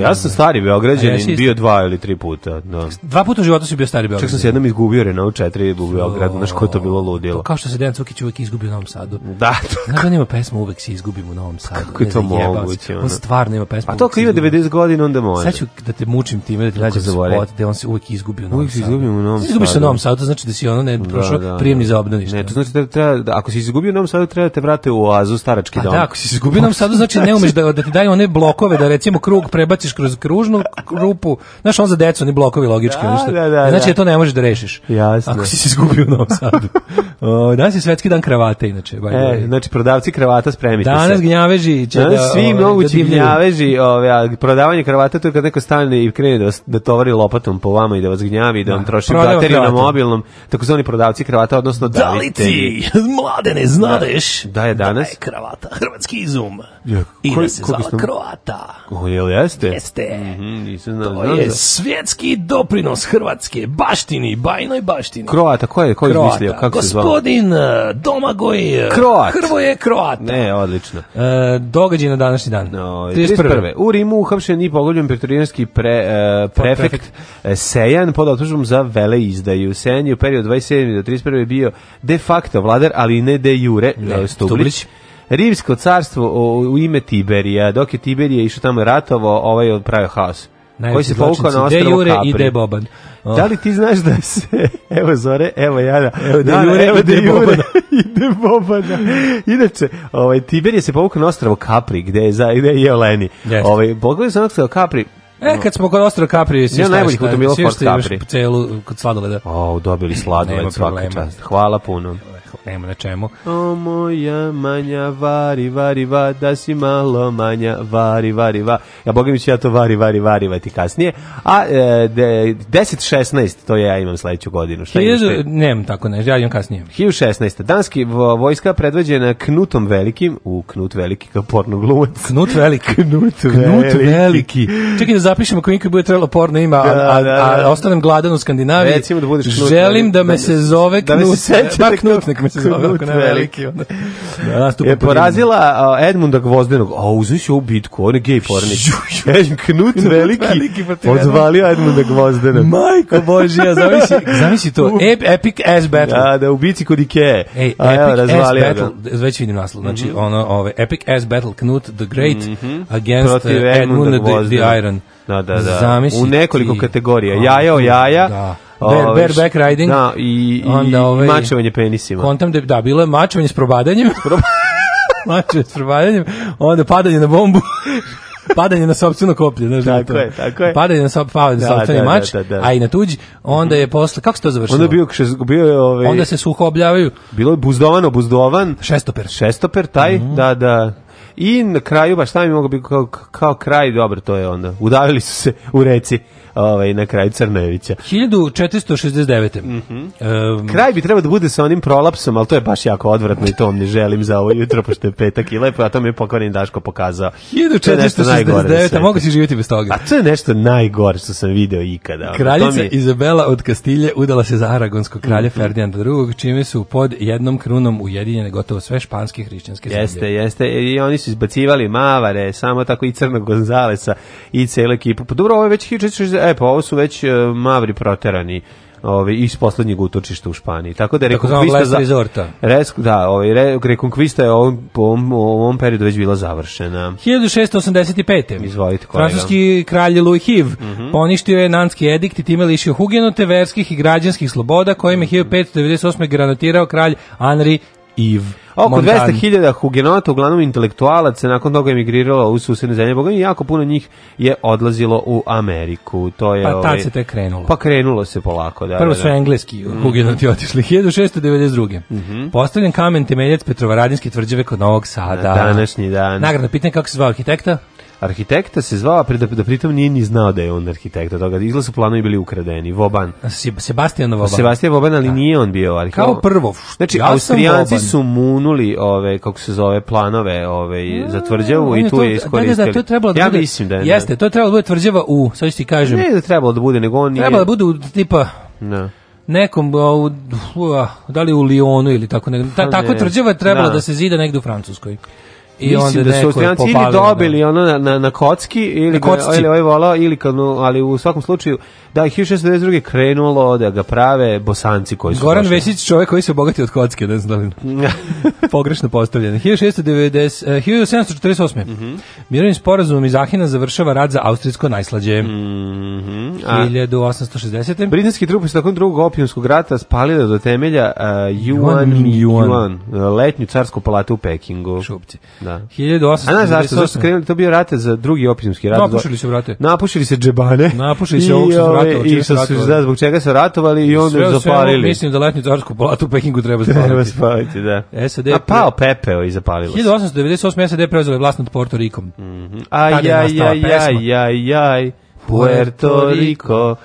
Ja sam stari Beograđanin, bio dva ili tri puta. Da. Dva puta u životu si bio stari Beograđanin. Čak sam se jednom izgubio Renault 4 u Beogradu, znaš ko to bilo ludilo. Kao što se Dejan Cukić uvijek izgubio u Novom Sadu. Da. Znaš da nema pesma, uvek se izgubim u Novom Sadu. Kako je to moguće? On stvarno nema pesma. A to ako ima 90 godina, onda može. Sad ću da te mučim time, da ti nađem spot, gde on se uvijek izgubi u Novom Sadu. izgubio u Novom Sadu. Izgubiš se u Novom Sadu, to znači da si ono ne da, prošao da, da, prijemni za obnovište. Ne, to znači da treba, da, ako si izgubio u Novom Sadu, treba da te vrate u oazu starački pa dom. A da, ako si izgubio u Novom Sadu, znači ne umeš da, da ti daju one blokove, da recimo krug prebaciš kroz kružnu rupu. Znaš, on za decu, oni blokovi logički. Da, što, da, da, da, znači da to ne možeš da rešiš. Jasno. Ako si se izgubio u Novom Sadu. O, danas je svetski dan kravate, inače. E, znači, prodavci kravata spremite se. Danas gnjaveži će da... Svi ovaj, mogući gnjaveži Znači, ove, prodavanje kravata to je kad neko stane i krene da, da tovari lopatom po vama i da vas gnjavi, da vam da, troši Prodava bateriju na mobilnom, takozvani prodavci kravata, odnosno da li ti, mladene, znadeš da, da je danas da je kravata, hrvatski izum ja, i da se zvala kroata. O, jel jeste? Jeste. Mm -hmm, nisam znao, to znam je za. Da- svjetski doprinos hrvatske baštini, bajnoj baštini. Kroata, ko je, ko je kroata. izmislio? Kako Gospodin e, Domagoj e, Kroat. je Kroata. Ne, odlično. E, događaj na današnji dan. No, 31. 1941. U Rimu uhapšen i pogoljen pretorijanski pre, uh, prefekt e, Sejan pod optužbom za vele izdaju. Sejan je u periodu 27. do 31. bio de facto vladar, ali ne de jure ne, Stublić. Rimsko carstvo u ime Tiberija, dok je Tiberija išao tamo ratovo, ovaj je odpravio haos koji se povukao na ostrvo Jure Capri. i De Boban. Da oh. Da li ti znaš da se, evo Zore, evo Jana, da, evo De da, Jure, evo De, de Jure i De Bobana. Inače, ovaj, Tiber je se povukao na ostrvo Capri, gde je, za, gde je Leni. Yes. Ovaj, pogledaj se na ostrvo Capri, E, kad smo kod Ostrava Capri, svi ja najboljih automobila Ford Capri. Svi celu kod sladoleda. O, dobili sladoled svaka čast. Hvala puno tako, nema na čemu. O moja manja, vari, vari, va, da si malo manja, vari, vari, va. Ja, boga mi ću ja to vari, vari, vari, va ti kasnije. A e, 10-16, to je ja imam sledeću godinu. Šta Hiljedu, imaš, nemam tako nešto, ja imam kasnije. 16. Danski vojska predvođena Knutom Velikim, u Knut Veliki kao porno glumac. Knut Veliki. Knut, Knut Veliki. veliki. Čekaj da zapišemo koji nikad bude trebalo porno ima, da, a, da, a, da, da. ostanem gladan u Skandinaviji. Recimo da budeš Knut Želim da, da, da me se zove Knut. Da me se seća da Knut, nek kako se zove, ako ne veliki. Onda. Da, da je porazila uh, Edmunda Gvozdenog. A uzmi se ovu bitku, on je gej pornič. Knut veliki, veliki odvalio Edmunda Gvozdenog. Majko Božija, zamisli, zamisli to. E, epic ass battle. Da, da, u bici kod Ikea. Ej, A, epic ass battle, već vidim naslov. Znači, mm -hmm. ono, ove, ovaj, epic ass battle, Knut the Great mm -hmm. against uh, Edmunda the, the Iron. Da, da, da. Zamisli u nekoliko ti... kategorija. Jaja o jaja. Da Bear, back riding. Da, i, i, onda, ovaj, i mačevanje penisima. Kontam da, da, bilo je mačevanje s probadanjem. mačevanje s probadanjem. Onda padanje na bombu. padanje na sopstveno koplje, znaš da tako da je, tako je. Padanje na sop, padanje na sopstveni da, da, mač, da, da, a i na tuđi, onda je posle kako se to završilo? Onda je bio šest, bio je ovaj Onda se suho obljavaju. Bilo je buzdovan, obuzdovan. Šestoper. Šestoper taj, mm -hmm. da, da. I na kraju baš šta mi mogu biti kao, kao kraj, dobro, to je onda. Udavili su se u reci ovaj, na kraju Crnevića. 1469. Mm -hmm. um, Kraj bi trebao da bude sa onim prolapsom, ali to je baš jako odvratno i to mi ne želim za ovo jutro, pošto je petak i lepo, a to mi je pokvarin Daško pokazao. 1469. Mogu si živjeti bez toga. A to je nešto najgore što sam video ikada. Kraljica je... Izabela od Kastilje udala se za Aragonskog kralja mm -hmm. Ferdinanda II, čime su pod jednom krunom ujedinjene gotovo sve španske hrišćanske zemlje. Jeste, jeste. I oni su izbacivali Mavare, samo tako i Crnog Gonzalesa i celu ekipu. Pa dobro, ovo je već 1460 e pa ovo su već e, mavri proterani ovaj iz poslednjeg utočišta u Španiji. Tako da Rekonkvista za rezorta. Resk, da, ovaj re, Rekonkvista je on po ovom, ovom periodu već bila završena. 1685. Izvolite kolega. Francuski kralj Louis Hiv mm -hmm. poništio je nanski edikt i time lišio hugenote verskih i građanskih sloboda kojim je 1598. Mhm. granatirao kralj Henri Iv Oko 200.000 hugenota, uglavnom intelektualaca, nakon toga emigriralo u susedne zemlje. Boga jako puno njih je odlazilo u Ameriku. To je pa tad ovaj- se te krenulo. Pa krenulo se polako, da. Prvo da, su da, da. engleski mm. hugenoti otišli. 1692. Mm -hmm. Postavljen kamen temeljac Petrovaradinske tvrđave kod Novog Sada. Na današnji dan. Nagradno pitanje kako se zvao arhitekta? Arhitekta se zvao, da, da pritom nije ni znao da je on arhitekta toga. Izgleda su planovi bili ukradeni. Voban. Sebastian Voban. Sebastian Voban, ali da. nije on bio arhitekta. Kao prvo. Znači, ja Austrijanci su munuli ove, kako se zove, planove ove, mm, za tvrđavu i tu da, da, to, je iskoristili. Da, da, to da ja mislim da je. Jeste, to je trebalo da bude tvrđava u, sad ću ti kažem. Ne da trebalo da bude, nego on nije. Trebalo da bude u tipa... Ne nekom u, da li u Lyonu ili tako ne, ta, tako tvrđava je trebala da. da se zida negde u Francuskoj. I Mislim onda da su Austrijanci ili dobili da. ono na, na, na kocki ili, na ili ovaj volao, ili kad, ali u svakom slučaju da 1692. krenulo da ga prave bosanci koji su Goran došli. Vesić čovjek koji se obogati od kocke, ne znam da li pogrešno postavljen. 1690, 1748. Mm -hmm. Mirovnim sporazumom iz Ahina završava rad za austrijsko najslađe. Mm -hmm. 1860. Britanski trupi su nakon drugog opijumskog rata spalili do temelja uh, Yuan, Yuan, Yuan, letnju carsku palatu u Pekingu. Šupci. 1898. Da. A znaš zašto? Zašto krenuli? To bio rat za drugi opijumski rat. Napušili se vrate. Napušili se džebane. Napušili se ovog što ratovali. I što su, da, zbog čega se ratovali i onda sve, zapalili. Sve, mislim da letnju carsku palatu u Pekingu treba spaliti. Treba spaliti, da. SAD A pao pepeo i zapalilo se. 1898. SAD preuzeli vlast nad Porto Rikom. Mm -hmm. Aj, aj, aj, aj, aj, aj, Puerto Rico.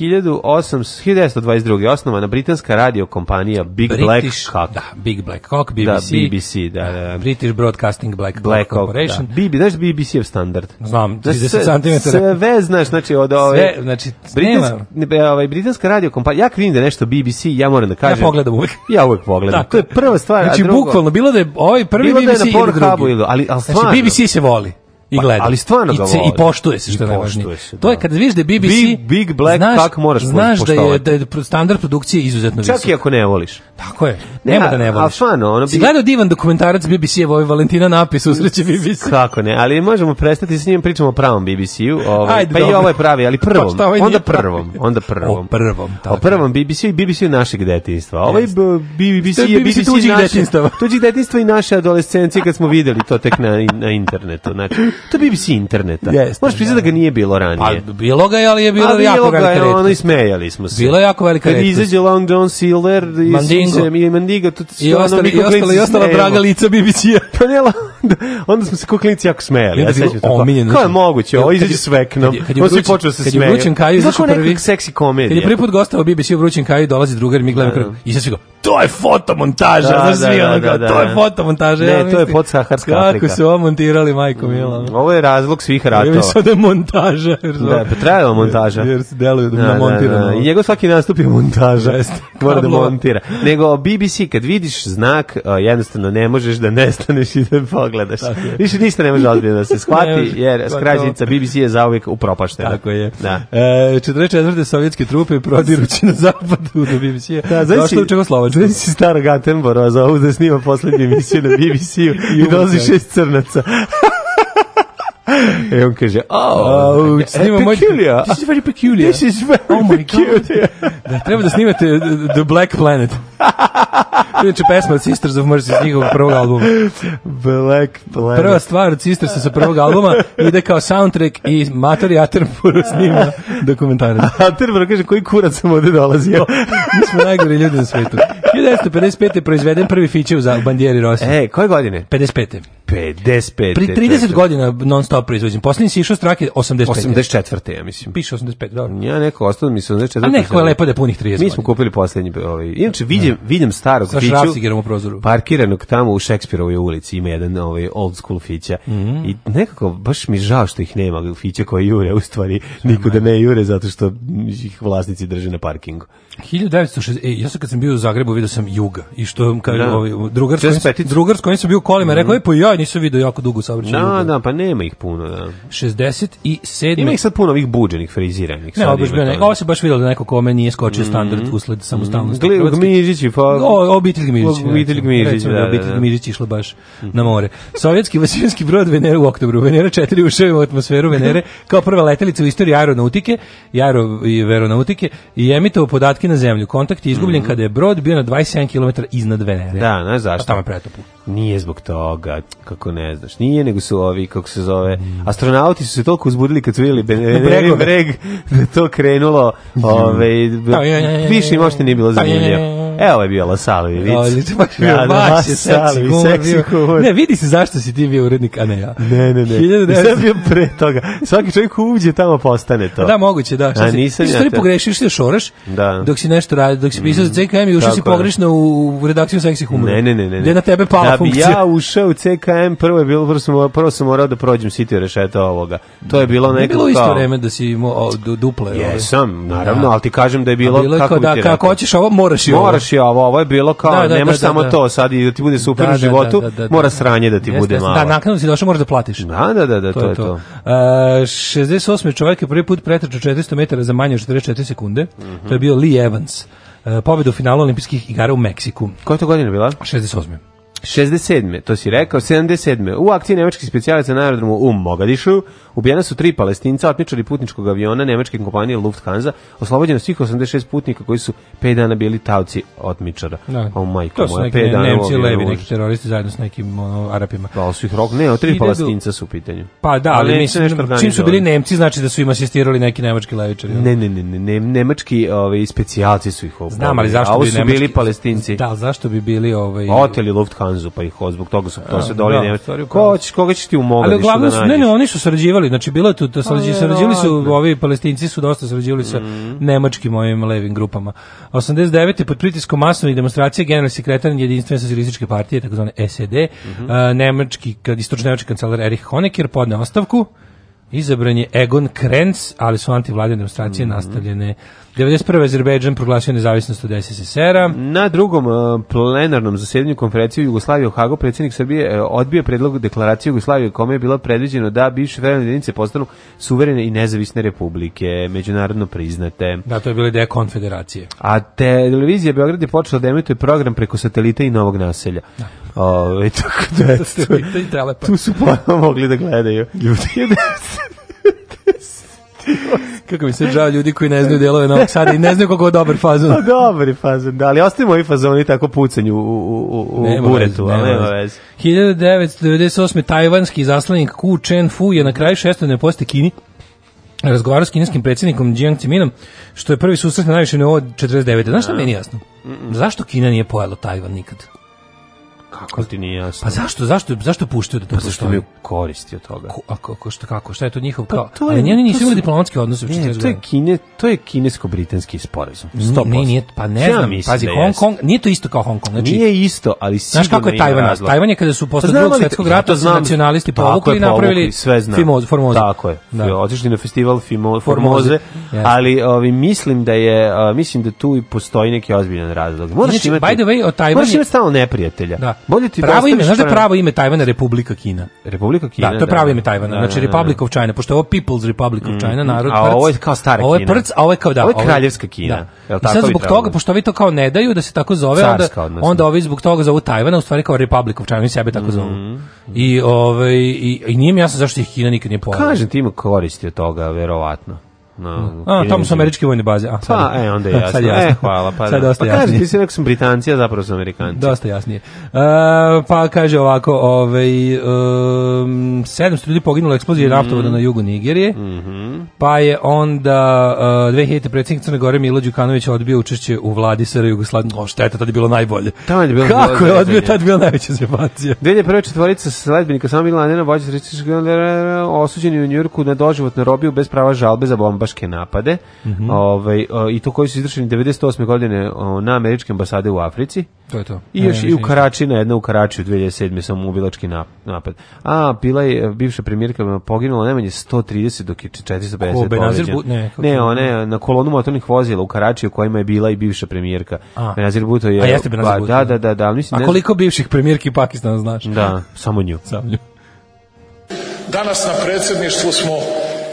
1922. osnovana britanska radio kompanija Big British, Black Hawk. Da, Big Black Hawk, BBC. Da, BBC, da, da, da. British Broadcasting Black, Black Hawk da. Corporation. Da. BB, znaš BBC je standard. Znam, 30 da, cm. Sve znaš, znači od ove... Sve, znači, britanska, ne, ovaj, britanska radio kompanija, ja vidim da je nešto BBC, ja moram da kažem. Ja pogledam uvek. Ja uvek pogledam. Tako. To je prva stvar. Znači, a drugo, bukvalno, bilo da je ovaj prvi BBC da je na ili drugi. ali, ali, znači, stvarno, BBC se voli. I gleda. ali stvarno ga I, I poštuje se što je najvažnije. da. To je da. kad vidiš da BBC Big, big Black znaš, tak moraš znaš da je, da je standard produkcije izuzetno visok. Čak i ako ne voliš. Tako je. Nema ne, da ne voliš. Stvarno, ono bi... Si gledao divan dokumentarac BBC-evo ovaj Valentina napis usreće BBC. Kako ne, ali možemo prestati s njim pričamo o pravom BBC-u. Ovaj, pa dobro. i ovo ovaj je pravi, ali pa prvom. Pa ovaj onda prvom. Pravi. Onda prvom. O prvom. Tako. O prvom bbc i bbc našeg detinjstva. Ovaj BBC je BBC tuđih detinjstva. Tuđih detinjstva i naše adolescencije kad smo videli to tek na, na internetu. Znači, To je BBC interneta. Jeste, Možeš priznati da. da ga nije bilo ranije. Pa bilo ga je, ali je bilo pa, jako velika redkost. Bilo ga je, smejali smo se. Bilo je jako velika redkost. Kad izađe Long John Silver i Mandingo, i, Mandigo, to, I, ono, ostali, i, ostala, i ostala draga lica BBC-a. Pa ne, onda smo se kao klinici jako smejali. Ja sećam to. Kao je znači. moguće, ovo izađe s veknom. On se počeo se smeje. Kad je vrućen Kaju, izašao prvi. seksi komedija. Kad je prvi put gostao BBC u vrućen Kaju, dolazi drugar i mi gledamo krv. I sad svi go, to je fotomontaža. Da, da, da, da, da, to je da. fotomontaža. Ne, to je podsaharska Afrika. Kako su ovo montirali, majko Mila. Ovo je razlog svih ratova. Ovo sada montaža. Jer da, pa trajala montaža. Jer se deluje da, da, da montirano. Da, da. Jego svaki nastup je montaža. Jeste. Mora da montira. Nego BBC, kad vidiš znak, jednostavno ne možeš da nestaneš i da pogledaš. Više ništa ne može ozbiljno da se shvati, jer skrađenica BBC je zauvijek upropaštena. Tako je. Da. E, 44. sovjetske trupe prodirući na zapadu do BBC-a. Da, znači, u Čegoslovačku. Znači si starog Atenborova za ovu da snima poslednju emisiju na BBC-u i dolazi šest crnaca. I on kaže, oh, oh e, snima moj... Peculiar. This is very peculiar. This is very oh my peculiar. God. Da, treba da snimate The Black Planet. Inače pesma od Sisters of Mercy s njihovog prvog albuma. Black Planet. Prva stvar od Sisters sa prvog albuma ide kao soundtrack i Matori Attenborough snima dokumentarac. Attenborough kaže, koji kurac sam ovde dolazio? Mi smo najgori ljudi na svetu. 1955. je proizveden prvi fiće u bandijeri Rosije. E, koje godine? 55. 55. Pri 30 godina non stop kao proizvođen. Poslednji si išao strake 85. 84. ja mislim. Piše 85, dobro. Ja neko ostao mi se 84. A neko je znači, lepo da je punih 30. Mi smo kupili poslednji. Ovaj. Inače, da. vidim, vidim starog Sa fiću. u prozoru. Parkiranog tamo u Šekspirovoj ulici ima jedan ovaj old school fića. Mm -hmm. I nekako baš mi žao što ih nema fića koji jure. U stvari, nikuda ne jure zato što ih vlasnici drže na parkingu. 1960, e, ja sam kad sam bio u Zagrebu video sam Juga i što kao da. ovaj drugarsko drugarsko kojim bio kolima, mm -hmm. rekao je pa ja nisam video jako dugo saobraćaj. Da, da, pa nema ih puno, da. 67. Ima ih sad puno ovih buđenih, friziranih. Ne, obaš bio neko. Ovo se baš vidjelo da neko kome nije skočio standard mm usled samostalnosti. Mm -hmm. Gmižići, pa... O, obitelj Gmižići. Obitelj Gmižići, da, da. Obitelj da, da. Gmižići išla baš mm na more. Sovjetski vasijanski brod Venera u oktobru. Venera 4 ušao u atmosferu Venere kao prva letelica u istoriji aeronautike, aero i veronautike i emitovo podatke na zemlju. Kontakt je izgubljen mm kada je brod bio na 27 km iznad Venere. Da, ne zašto. A tamo je pretopu. Nije zbog toga, kako ne znaš. Nije, nego su ovi, kako se zove, astronauti su se toliko uzbudili kad su vidjeli Breg, breg da to krenulo. Ove, ovaj, više im ošte nije bilo zanimljivo. Evo ovaj je bio Lasalovi vic. Odlično, baš ja, da, baš je seksi humor. Ne, vidi se zašto si ti bio urednik, a ne ja. Ne, ne, ne. 1900... Šta bio pre toga? Svaki čovjek uđe, tamo postane to. Da, moguće, da. Šta a, nisam ti ja. Ti te... pogrešio, što šoraš, da. dok si nešto radio, dok si pisao mm. za CKM i ušao si pogrešno u, u redakciju seksi humora. Ne, ne, ne. ne. Gde na tebe pala da bi ja ušao u CKM, prvo je bilo prvo sam, prvo sam morao da prođem sitio rešeta ovoga. To je bilo neko bilo isto vreme da si imao duple. Jesam, naravno, da. ali ti kažem da je bilo, bilo je kako da, kako hoćeš ovo moraš i ovo. Moraš i ovo, ovo je bilo kao da, da, nemaš da, da, samo da. to sad i da ti bude super u životu, mora sranje da ti jeste, bude malo. Da, naknadno si došao, moraš da platiš. Da, da, da, da to, to je to. to. Uh, e, 68. čovjek je prvi put pretrčao 400 metara za manje od 44 sekunde. Mm -hmm. To je bio Lee Evans. Uh, pobjeda u finalu olimpijskih igara u Meksiku. Koja je to godina bila? 68. 67. to si rekao, 77. U akciji nemačkih specijalaca na aerodromu u Mogadišu Ubijena su tri palestinca, otmičari putničkog aviona nemačke kompanije Lufthansa, oslobođeno svih 86 putnika koji su 5 dana bili tavci otmičara. Da. O majko to su moja, neki dana Nemci levi, neki teroristi zajedno s nekim ono, Arapima. Da, su ih rok, ne, o tri palestinca su u pitanju. Pa da, ali, ali mislim, čim su bili Nemci, znači da su im asistirali neki nemački levičari. Ne, ne, ne, ne, ne nemački ovaj, specijalci su ih obavili. Znam, ali zašto bi nemački, bili palestinci? Da, zašto bi bili ovaj... Oteli Lufthansa, pa ih zbog toga su to se doli Nemački. Koga ćeš ti u Mogadishu da Ali uglavnom, da ne, ne, oni su sarađivali sarađivali, znači bilo je tu, to pa sarađivali, sarađivali su, ovi palestinci su dosta sarađivali sa mm. nemačkim ovim levim grupama. 89. pod pritiskom masovnih demonstracija generalni sekretar jedinstvene socijalističke partije, takozvane SED, mm -hmm. nemački, istočno nemački kancelar Erich Honecker podne ostavku, Izabran je Egon Krenc, ali su antivladine demonstracije mm -hmm. nastavljene. 91. Azerbejdžan proglasio nezavisnost od SSSR-a. Na drugom e, plenarnom zasedanju konferencije u u Hagu predsjednik Srbije e, odbio predlog deklaracije Jugoslavije kome je bilo predviđeno da bivše federalne jedinice postanu suverene i nezavisne republike, međunarodno priznate. Da, to je bila ideja konfederacije. A televizija Beograd je počela da emituje program preko satelita i novog naselja. Da. Ove, tako da, eto, tu su ponovno mogli da gledaju ljudi. Kako mi se žao ljudi koji ne znaju delove Novog Sada i ne znaju kako je dobar fazon. No, pa dobar je fazon, da, ali ostavimo fazon i tako pucanju u, u, u, nema buretu, ali nema veze. 1998. tajvanski zaslanik Ku Chen Fu je na kraju ne poste Kini razgovarao s kineskim predsjednikom Jiang Ciminom, što je prvi susret na najviše nivo 49. Znaš šta da. meni jasno? Mm -mm. Zašto Kina nije pojela Tajvan nikad? Kako ti nije jasno? Pa zašto, zašto, zašto puštaju da to pa zašto mi koristi od toga? Ko, a kako, šta, kako, šta je to njihov pa, kao? To je, ali njeni nisu imali diplomatske odnose. Ne, to je, kine, to je kinesko-britanski sporazum. 100%. Ne, nije, pa ne ja znam, pazi, da Hong Kong, nije to isto kao Hong Kong. Znači, nije isto, ali sigurno Znaš kako je Tajvan? Tajvan je kada su pa posle pa, drugog svetskog rata znam, nacionalisti povukli i napravili sve znam. Fimoz, Formoze. Tako je. Da. Otišli na festival Fimo, Formoze, ali ovi, mislim da je, mislim da tu i postoji neki ozbiljan razlog. Moraš znači, imati, by the way, o Tajvanu... Moraš imati stalno neprijatelja. Da. Bolje ti pravo ime, znaš da pravo ime Tajvana Republika Kina. Republika Kina. Da, to je pravo da, ime Tajvana. Da, znači da, Republic of China, pošto je ovo People's Republic of mm, China, mm, narod. A ovo je kao stara Ovo je prc, a ovo je kao da. Ovo je kraljevska Kina. Da. I sad zbog toga, pošto ovi to kao ne daju da se tako zove, onda onda ovi zbog toga zovu Tajvana, u stvari kao Republic of China, oni sebe tako mhm. zovu. I ovaj i, i nije mi jasno zašto ih Kina nikad nije pojavila. Kažem ti ima koristi od toga, verovatno. Na, mm. a, tamo su američke vojne baze. A, sad, pa, e, onda je jasno. sad jasno. E, hvala, pa, sad da. dosta pa jasnije. Kaži, ti sam Britanci, a zapravo sam Amerikanci. Dosta jasnije. Uh, pa kaže ovako, ovaj, um, 700 ljudi poginulo eksplozije mm. naftovoda na jugu Nigerije, mm -hmm. pa je onda uh, e, 2000. predsjednik Crne Gore Milo Đukanović odbio učešće u vladi SR Jugoslavije. O, šteta, tad je bilo najbolje. Tamo je bilo Kako je odbio, tad je bila najveća zepacija. Dvije četvorica sledbenika Samo Milanina Vođa Srećiška osuđeni u Njurku na doživotnu robiju bez prava žalbe za bomba udbaške napade mm -hmm. ovaj, i to koji su izvršeni 98. godine na američke ambasade u Africi. To je to. I još ne, i u Karači, na jedna u Karači u 2007. sam ubilački napad. A, bila je e, bivša premijerka e, poginula najmanje 130 dok je 450 Ko, Benazir, ne, ne, one, na kolonu motornih vozila u Karači u kojima je bila i bivša premijerka. A, Benazir Buto je... A jeste Benazir pa, Buto. Da, da, da. da, da mislim, a koliko bivših premijerki Pakistana znaš? Da, samo nju. Samo nju. Danas na predsedništvu smo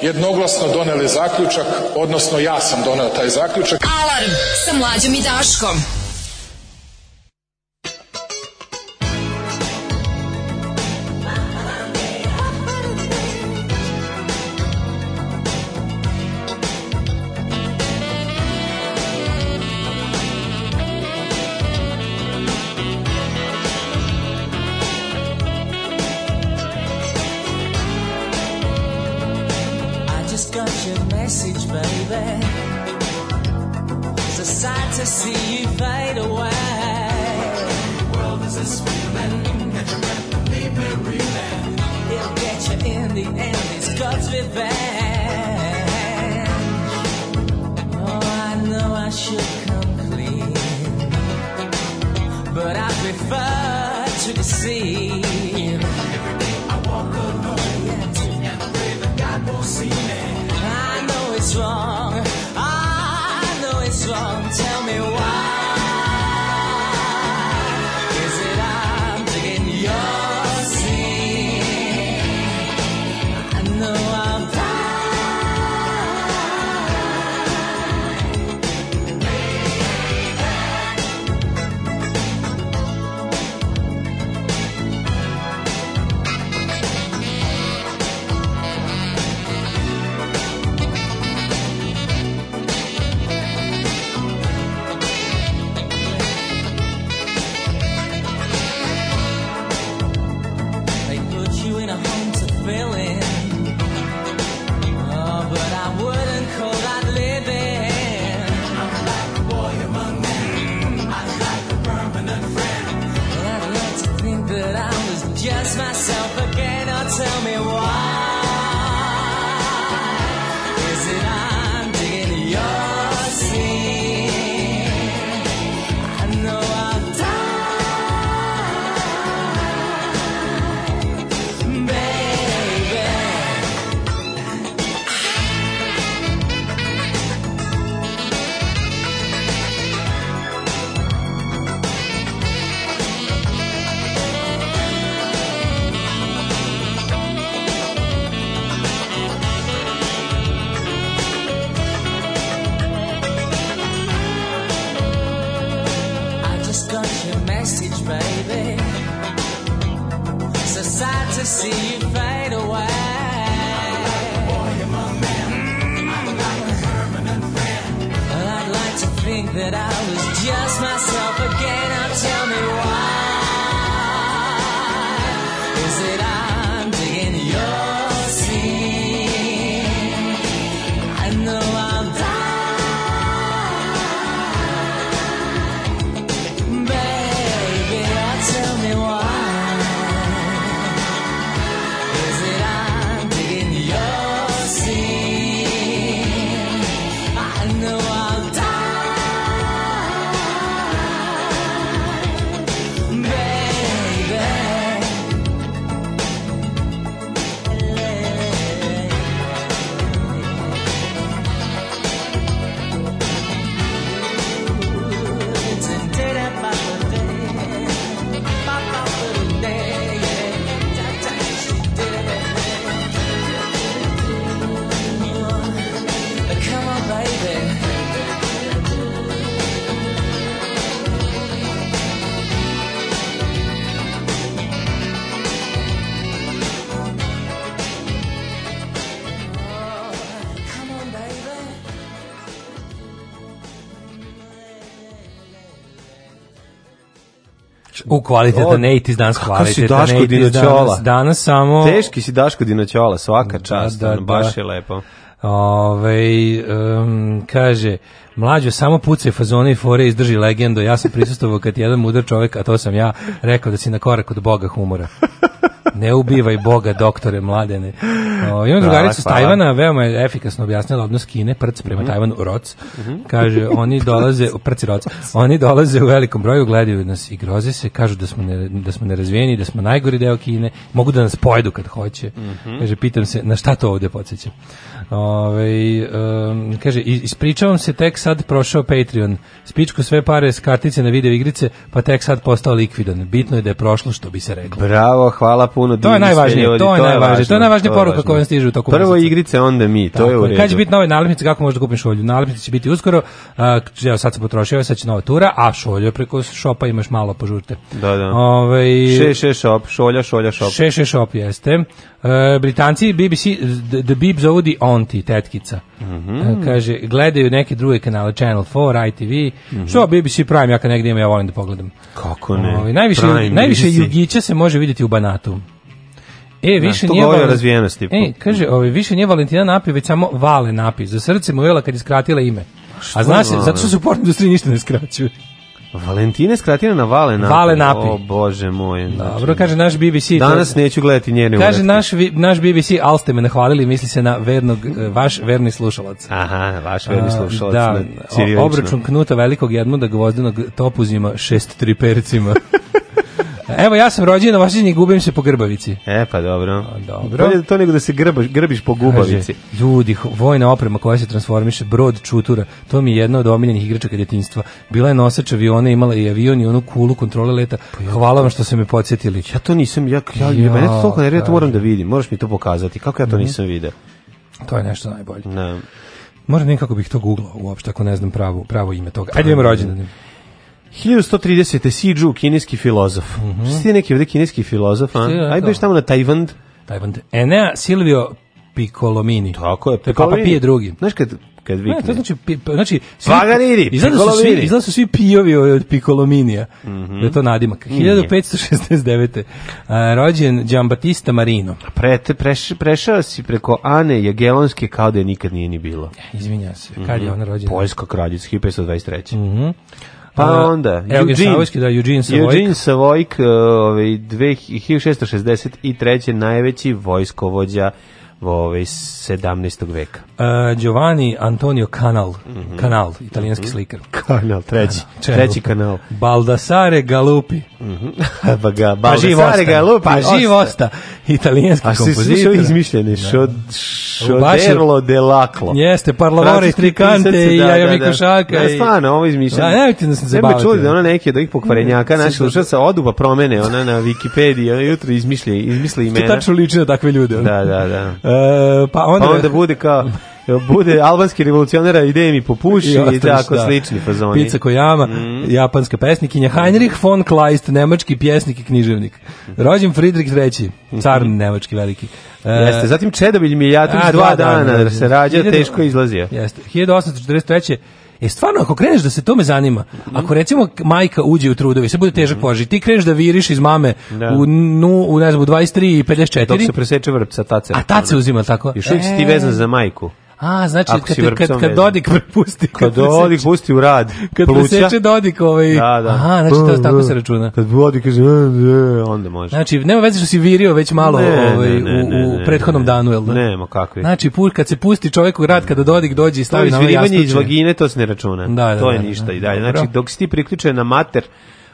jednoglasno doneli zaključak, odnosno ja sam doneo taj zaključak. Alarm sa mlađom i Daškom. kvalitetan 80s danas kvalitetan. Kako si Daško Dinoćola? Danas, samo... Teški si Daško Dinoćola, svaka da, čast, da, da, da. baš je lepo. Ove, ovaj, um, kaže, mlađo, samo pucaj fazone i fore izdrži legendo. Ja sam prisustovao kad jedan mudar čovjek, a to sam ja, rekao da si na korak od Boga humora. Ne ubivaj Boga, doktore mladene. O, imam da, drugaricu s Tajvana, veoma je efikasno objasnila odnos Kine, prc prema mm Tajvanu, roc. Mm -hmm. Kaže, oni dolaze, prci roc, oni dolaze u velikom broju, gledaju nas i groze se, kažu da smo, ne, da smo nerazvijeni, da smo najgori deo Kine, mogu da nas pojedu kad hoće. Mm -hmm. Kaže, pitam se, na šta to ovde podsjećam? Ove, ovaj, um, kaže, ispričavam se, tek sad prošao Patreon. Spičku sve pare s kartice na video igrice, pa tek sad postao likvidan. Bitno je da je prošlo što bi se reklo. Bravo, hvala puno. To je najvažnije, to je najvažnije. To je najvažnija poruka koja stiže u toku. Prvo mjeseca. igrice, onda mi, to Tako, je u redu. Kad će biti nove nalepnice, kako možeš da kupim šolju? Nalepnice će biti uskoro. evo, sad se potrošio, sad će nova tura, a šolju preko šopa imaš malo, požurite. Da, da. Ove, ovaj, še, še shop, šolja, šolja shop. Še, še shop, jeste. E, Britanci, BBC, The Bib zovu The On Bounty, tetkica. Mm -hmm. Kaže, gledaju neke druge kanale, Channel 4, ITV, mm -hmm. što BBC Prime, ja kad negdje ima, ja volim da pogledam. Kako ne? Ovi, najviše Prime, najviše Jugića se može vidjeti u Banatu. E, da, više ja, nije govori razvijenosti. E, kaže, ovi, više nije Valentina Napi, već samo Vale Napi. Za srce mu jela kad je skratila ime. Što A znaš, zato što se u porno industriji ništa ne skraćuje. Valentina je skratina na Vale Napi. Vale Napi. O, bože moj. Dobro, znači, kaže naš znači, BBC. Danas to... neću gledati njene Kaže naš, naš BBC, al ste me nahvalili, misli se na vernog, e, vaš verni slušalac. Aha, vaš verni slušalac. A, da, obračun knuta velikog jedmuda gvozdenog topuzima šest tripercima. Evo, ja sam rođen u Vasićini gubim se po grbavici. E, pa dobro. Pa dobro. Bolje da to nego da se grbaš, grbiš po gubavici. Kaže, ljudi, vojna oprema koja se transformiše, brod čutura, to mi je jedna od omiljenih igračaka detinjstva. Bila je nosač aviona, imala je avion i onu kulu kontrole leta. Pa Hvala vam što ste me podsjetili. Ja to nisam, ja, ja, ja mene to toliko nervira, to moram da vidim. Moraš mi to pokazati. Kako ja to mm -hmm. nisam video? To je nešto najbolje. Ne. Moram nekako da bih to googlao uopšte ako ne znam pravo, pravo ime toga. Ajde imamo rođendan. Da, 1130. Si Zhu, kineski filozof. Mm -hmm. Što ti neki ovdje kineski filozof, Ajde beš tamo na Tajvand. Tajvand. Enea Silvio Piccolomini. Tako je, Piccolomini. Papa Pije drugi. Znaš kad kad vikne. Ne, to znači, pa znači svi, Paganini, izgleda su svi, izgleda su svi pijovi od Piccolominija. Mm -hmm. Da to nadima. 1569. A, rođen Giambattista Marino. Pre, preš, prešao si preko Ane Jagelonske kao da je nikad nije ni bilo. Izvinja se, kad mm -hmm. je mhm. ona rođena? Poljska kraljica, 1523. Mm Pa, pa onda, Eugene, Savojski, da, Eugene Savojk. Eugene Savojk, ovaj, 1663. najveći vojskovođa ovaj 17. veka. Uh, Giovanni Antonio Canal, mm -hmm. Canal, italijanski mm -hmm. slikar. Canal, treći, Čeru. treći kanal. Baldassare Galupi. Mhm. Mm pa ga pa Baldassare pa Galupi, pa živosta, italijanski A kompozitor. A si izmišljeni da. šod šoderlo de laclo. Jeste, parlavore Tricante i Jaja Mikošaka. Da, da, da, da, stvarno, ovo izmišljeno. Da, nemojte da se zabavite. Ne čuli da ona neki od ovih pokvarenjaka, naši slušalca oduba promene, ona na Wikipediji, ona jutro izmišlja, izmisli imena. To tačno liči na takve ljude. Da, da, da. E, E, pa onda... Pa onda bude kao bude albanski revolucionara ideje mi popuši i, i tako da. slični fazoni. Pica Kojama, mm. japanska pesnikinja Heinrich von Kleist, nemački pjesnik i književnik. Rođen Friedrich III, car nemački veliki. E, Jeste, zatim Čedobilj Mijatović dva, dva da, dana, dana da, da. se rađa, 18... teško izlazio. Jeste, 1843. E stvarno ako kreneš da se tome zanima, mm. ako recimo majka uđe u trudovi, se bude težak mm. poži, ti kreneš da viriš iz mame da. u nu u ne znam u 23 i 54. Dok se preseče vrpca tace. A tace uzima tako. Još uvijek ti vezan e. za majku. A, znači, Ako kad, si kad, kad Dodik pusti... Kad, kad Dodik pusti u rad. Kad preseče Dodik ovaj... Da, da. Aha, znači, to tako se računa. Kad Dodik kaže, e, e", onda može. Znači, nema veze što si virio već malo ne, ovaj, ne, ne, u, u prethodnom danu, jel da? Nema, kakvi. Znači, pur, kad se pusti čovjek u rad, kada Dodik dođe i stavi na ovaj jastuče. To izvirivanje iz vagine, to se ne računa. Da, da, to je da, ništa da. i dalje. Znači, dok si ti priključen na mater,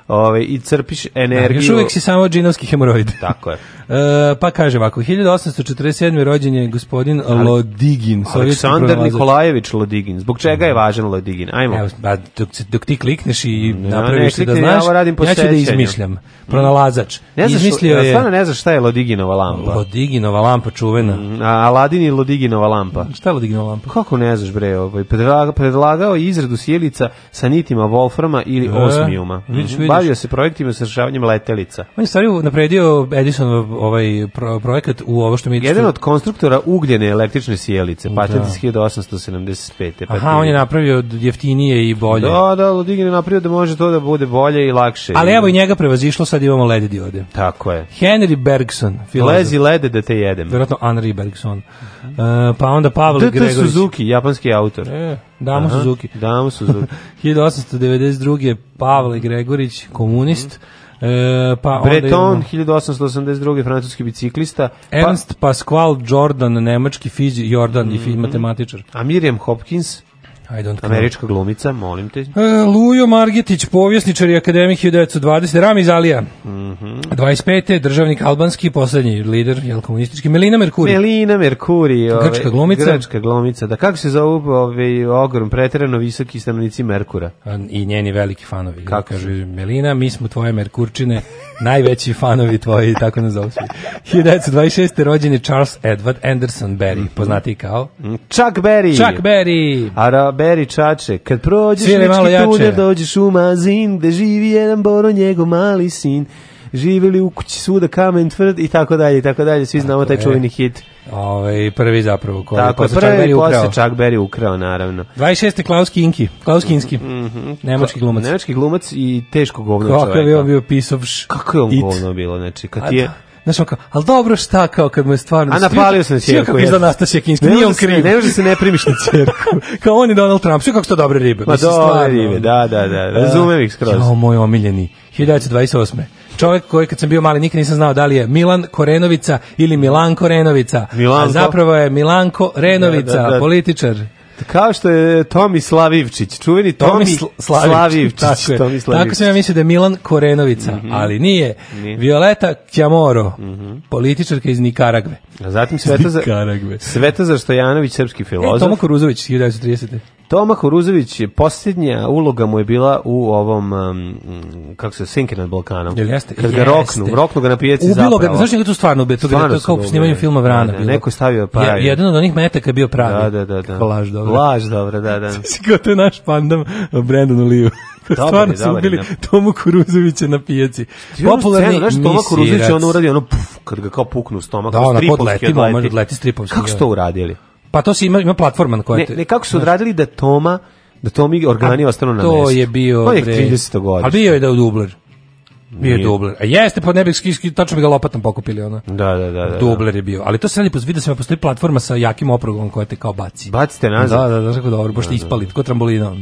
ove, ovaj, i crpiš energiju. Da, još uvijek si samo džinovski hemoroid. Tako je. e, pa kažem ovako, 1847. rođen je gospodin Ali, Lodigin. Aleksandar Nikolajević Lodigin. Zbog čega je važan Lodigin? Ajmo. Evo, ba, dok, dok ti klikneš i napraviš ne, klikne, da znaš, ja, ja ću da izmišljam. Mm. Pronalazač. Ne znaš, Izmislio je... Stvarno ne znaš šta je Lodiginova lampa. Lodiginova lampa čuvena. Mm, a Aladin i Lodiginova lampa. Mm, šta je Lodiginova lampa? Kako ne znaš bre, ovaj, predlagao je izradu sjelica sa nitima Wolframa ili e, osmijuma. Vidiš, mhm. vidiš bavio se projektima sa rešavanjem letelica. On je stvari napredio Edison ovaj projekat u ovo što mi Jedan što... od konstruktora ugljene električne sjelice, patent da. iz 1875. Aha, patent. on je napravio jeftinije i bolje. Da, da, Ludigin je napravio da može to da bude bolje i lakše. Ali evo i njega prevazišlo, sad imamo led diode. Tako je. Henry Bergson, filozof. Lezi lede da te jedem. Verovatno Henry Bergson. Mhm. Uh, pa onda Pavel Gregović. Suzuki, japanski autor. E. Damo Aha, Suzuki. Damo Suzuki. 1892. Pavle Gregorić, komunist. E, pa Breton, onda imamo... 1882. francuski biciklista. Pa- Ernst pa... Pasqual Jordan, nemački fizi, Jordan mm -hmm. i mhm. matematičar. A Miriam Hopkins, Američka glumica, molim te. E, Lujo Margetić, povjesničar i akademik 1920. Rami Zalija, mm -hmm. 25. državnik albanski, poslednji lider, jel komunistički, Melina Merkuri. Melina Merkuri. Ovaj, grčka glumica. Grčka glumica. Da kako se zovu ove, ovaj, ogrom, preterano visoki stanovnici Merkura? I njeni veliki fanovi. Kako? Kažu, Melina, mi smo tvoje Merkurčine, najveći fanovi tvoji, tako nas zovu svi. 1926. rođen je Charles Edward Anderson Berry, mhm. poznati kao... Mhm. Chuck Berry! Chuck Berry! A Berry Čače, kad prođeš Svire, nečki tuner, dođeš u mazin, gde živi jedan boro njegov mali sin živeli u kući svuda kamen tvrd i tako dalje i tako dalje svi znamo taj čuveni hit ovaj prvi zapravo koji tako, posle prvi, Chuck Berry Posle Chuck Berry ukrao naravno. 26. Klaus Kinski, Klaus mm, Kinski. Mm -hmm. Nemački glumac. Nemački glumac i teško govno čovjek. Kako je on bio pisovš? Kako je on govno bilo, znači kad je da, Znaš, on kao, ali dobro šta, kao kad mu je stvarno... A napalio sam na čerku. kako izgleda Nastasija Kinski, nije on kriv. Ne može se ne primiš na čerku. kao on i Donald Trump, sve kako su to dobre ribe. Ma dobre ribe, da, da, da, razumem ih skroz. Jao, moj omiljeni, 1928 čovjek koji kad sam bio mali nikad nisam znao da li je Milan Korenovica ili Milan Korenovica. Milanko. A zapravo je Milanko Renovica, da, da, da. političar. Kao što je Tomi Slavivčić, čuveni Tomi, Tomi Slavivčić. Tako, je. Tomi Slavivčić. tako sam ja mislio da je Milan Korenovica, mm -hmm. ali nije. nije. Violeta Kjamoro, mm -hmm. političarka iz Nikaragve. A zatim Sveta, Nikaragve. Sveta Zaštojanović, srpski e, filozof. E, Tomo Koruzović, 1930. Toma Horuzović, posljednja uloga mu je bila u ovom, um, kako se, Sinker nad Balkanom. Jel jeste? Kad ga roknu, roknu ga na pijaci ubilo zapravo. Ga, znaš njega tu stvarno ubio? To stvarno ga, to kao u snimanju filma Vrana. Da, da, neko stavio pravi. Je, jedan od onih metaka je bio pravi. Da, da, da. da. Laž, dobro. Laž, dobro, da, da. Svi kao to je naš pandam Brandon Liju. Dobar, stvarno dobar, su ubili na... Da. Tomu Kuruzovića na pijaci. Popularni scenu, znaš, Toma Kuruzović ono uradi ono, puf, kad ga kao puknu u stomak. Da, podleti, odleti, odleti stripovski. Kako su da. to uradili? Pa to se ima, ima platforma na kojoj... Ne, ne, kako su odradili da Toma, da Tomi organi ostanu na mestu? To je bio... pre 30. godina A bio je da u Dubler. Bio je dubler. A jeste pod pa nebeskih tačno bi ga lopatom pokupili ona. Da, da, da, da. Dubler da. je bio. Ali to se radi posvidi se da postoji platforma sa jakim oprugom koja te kao baci. Bacite nazad. Da, da, da, tako dobro, baš da, ispali, tko trambolina.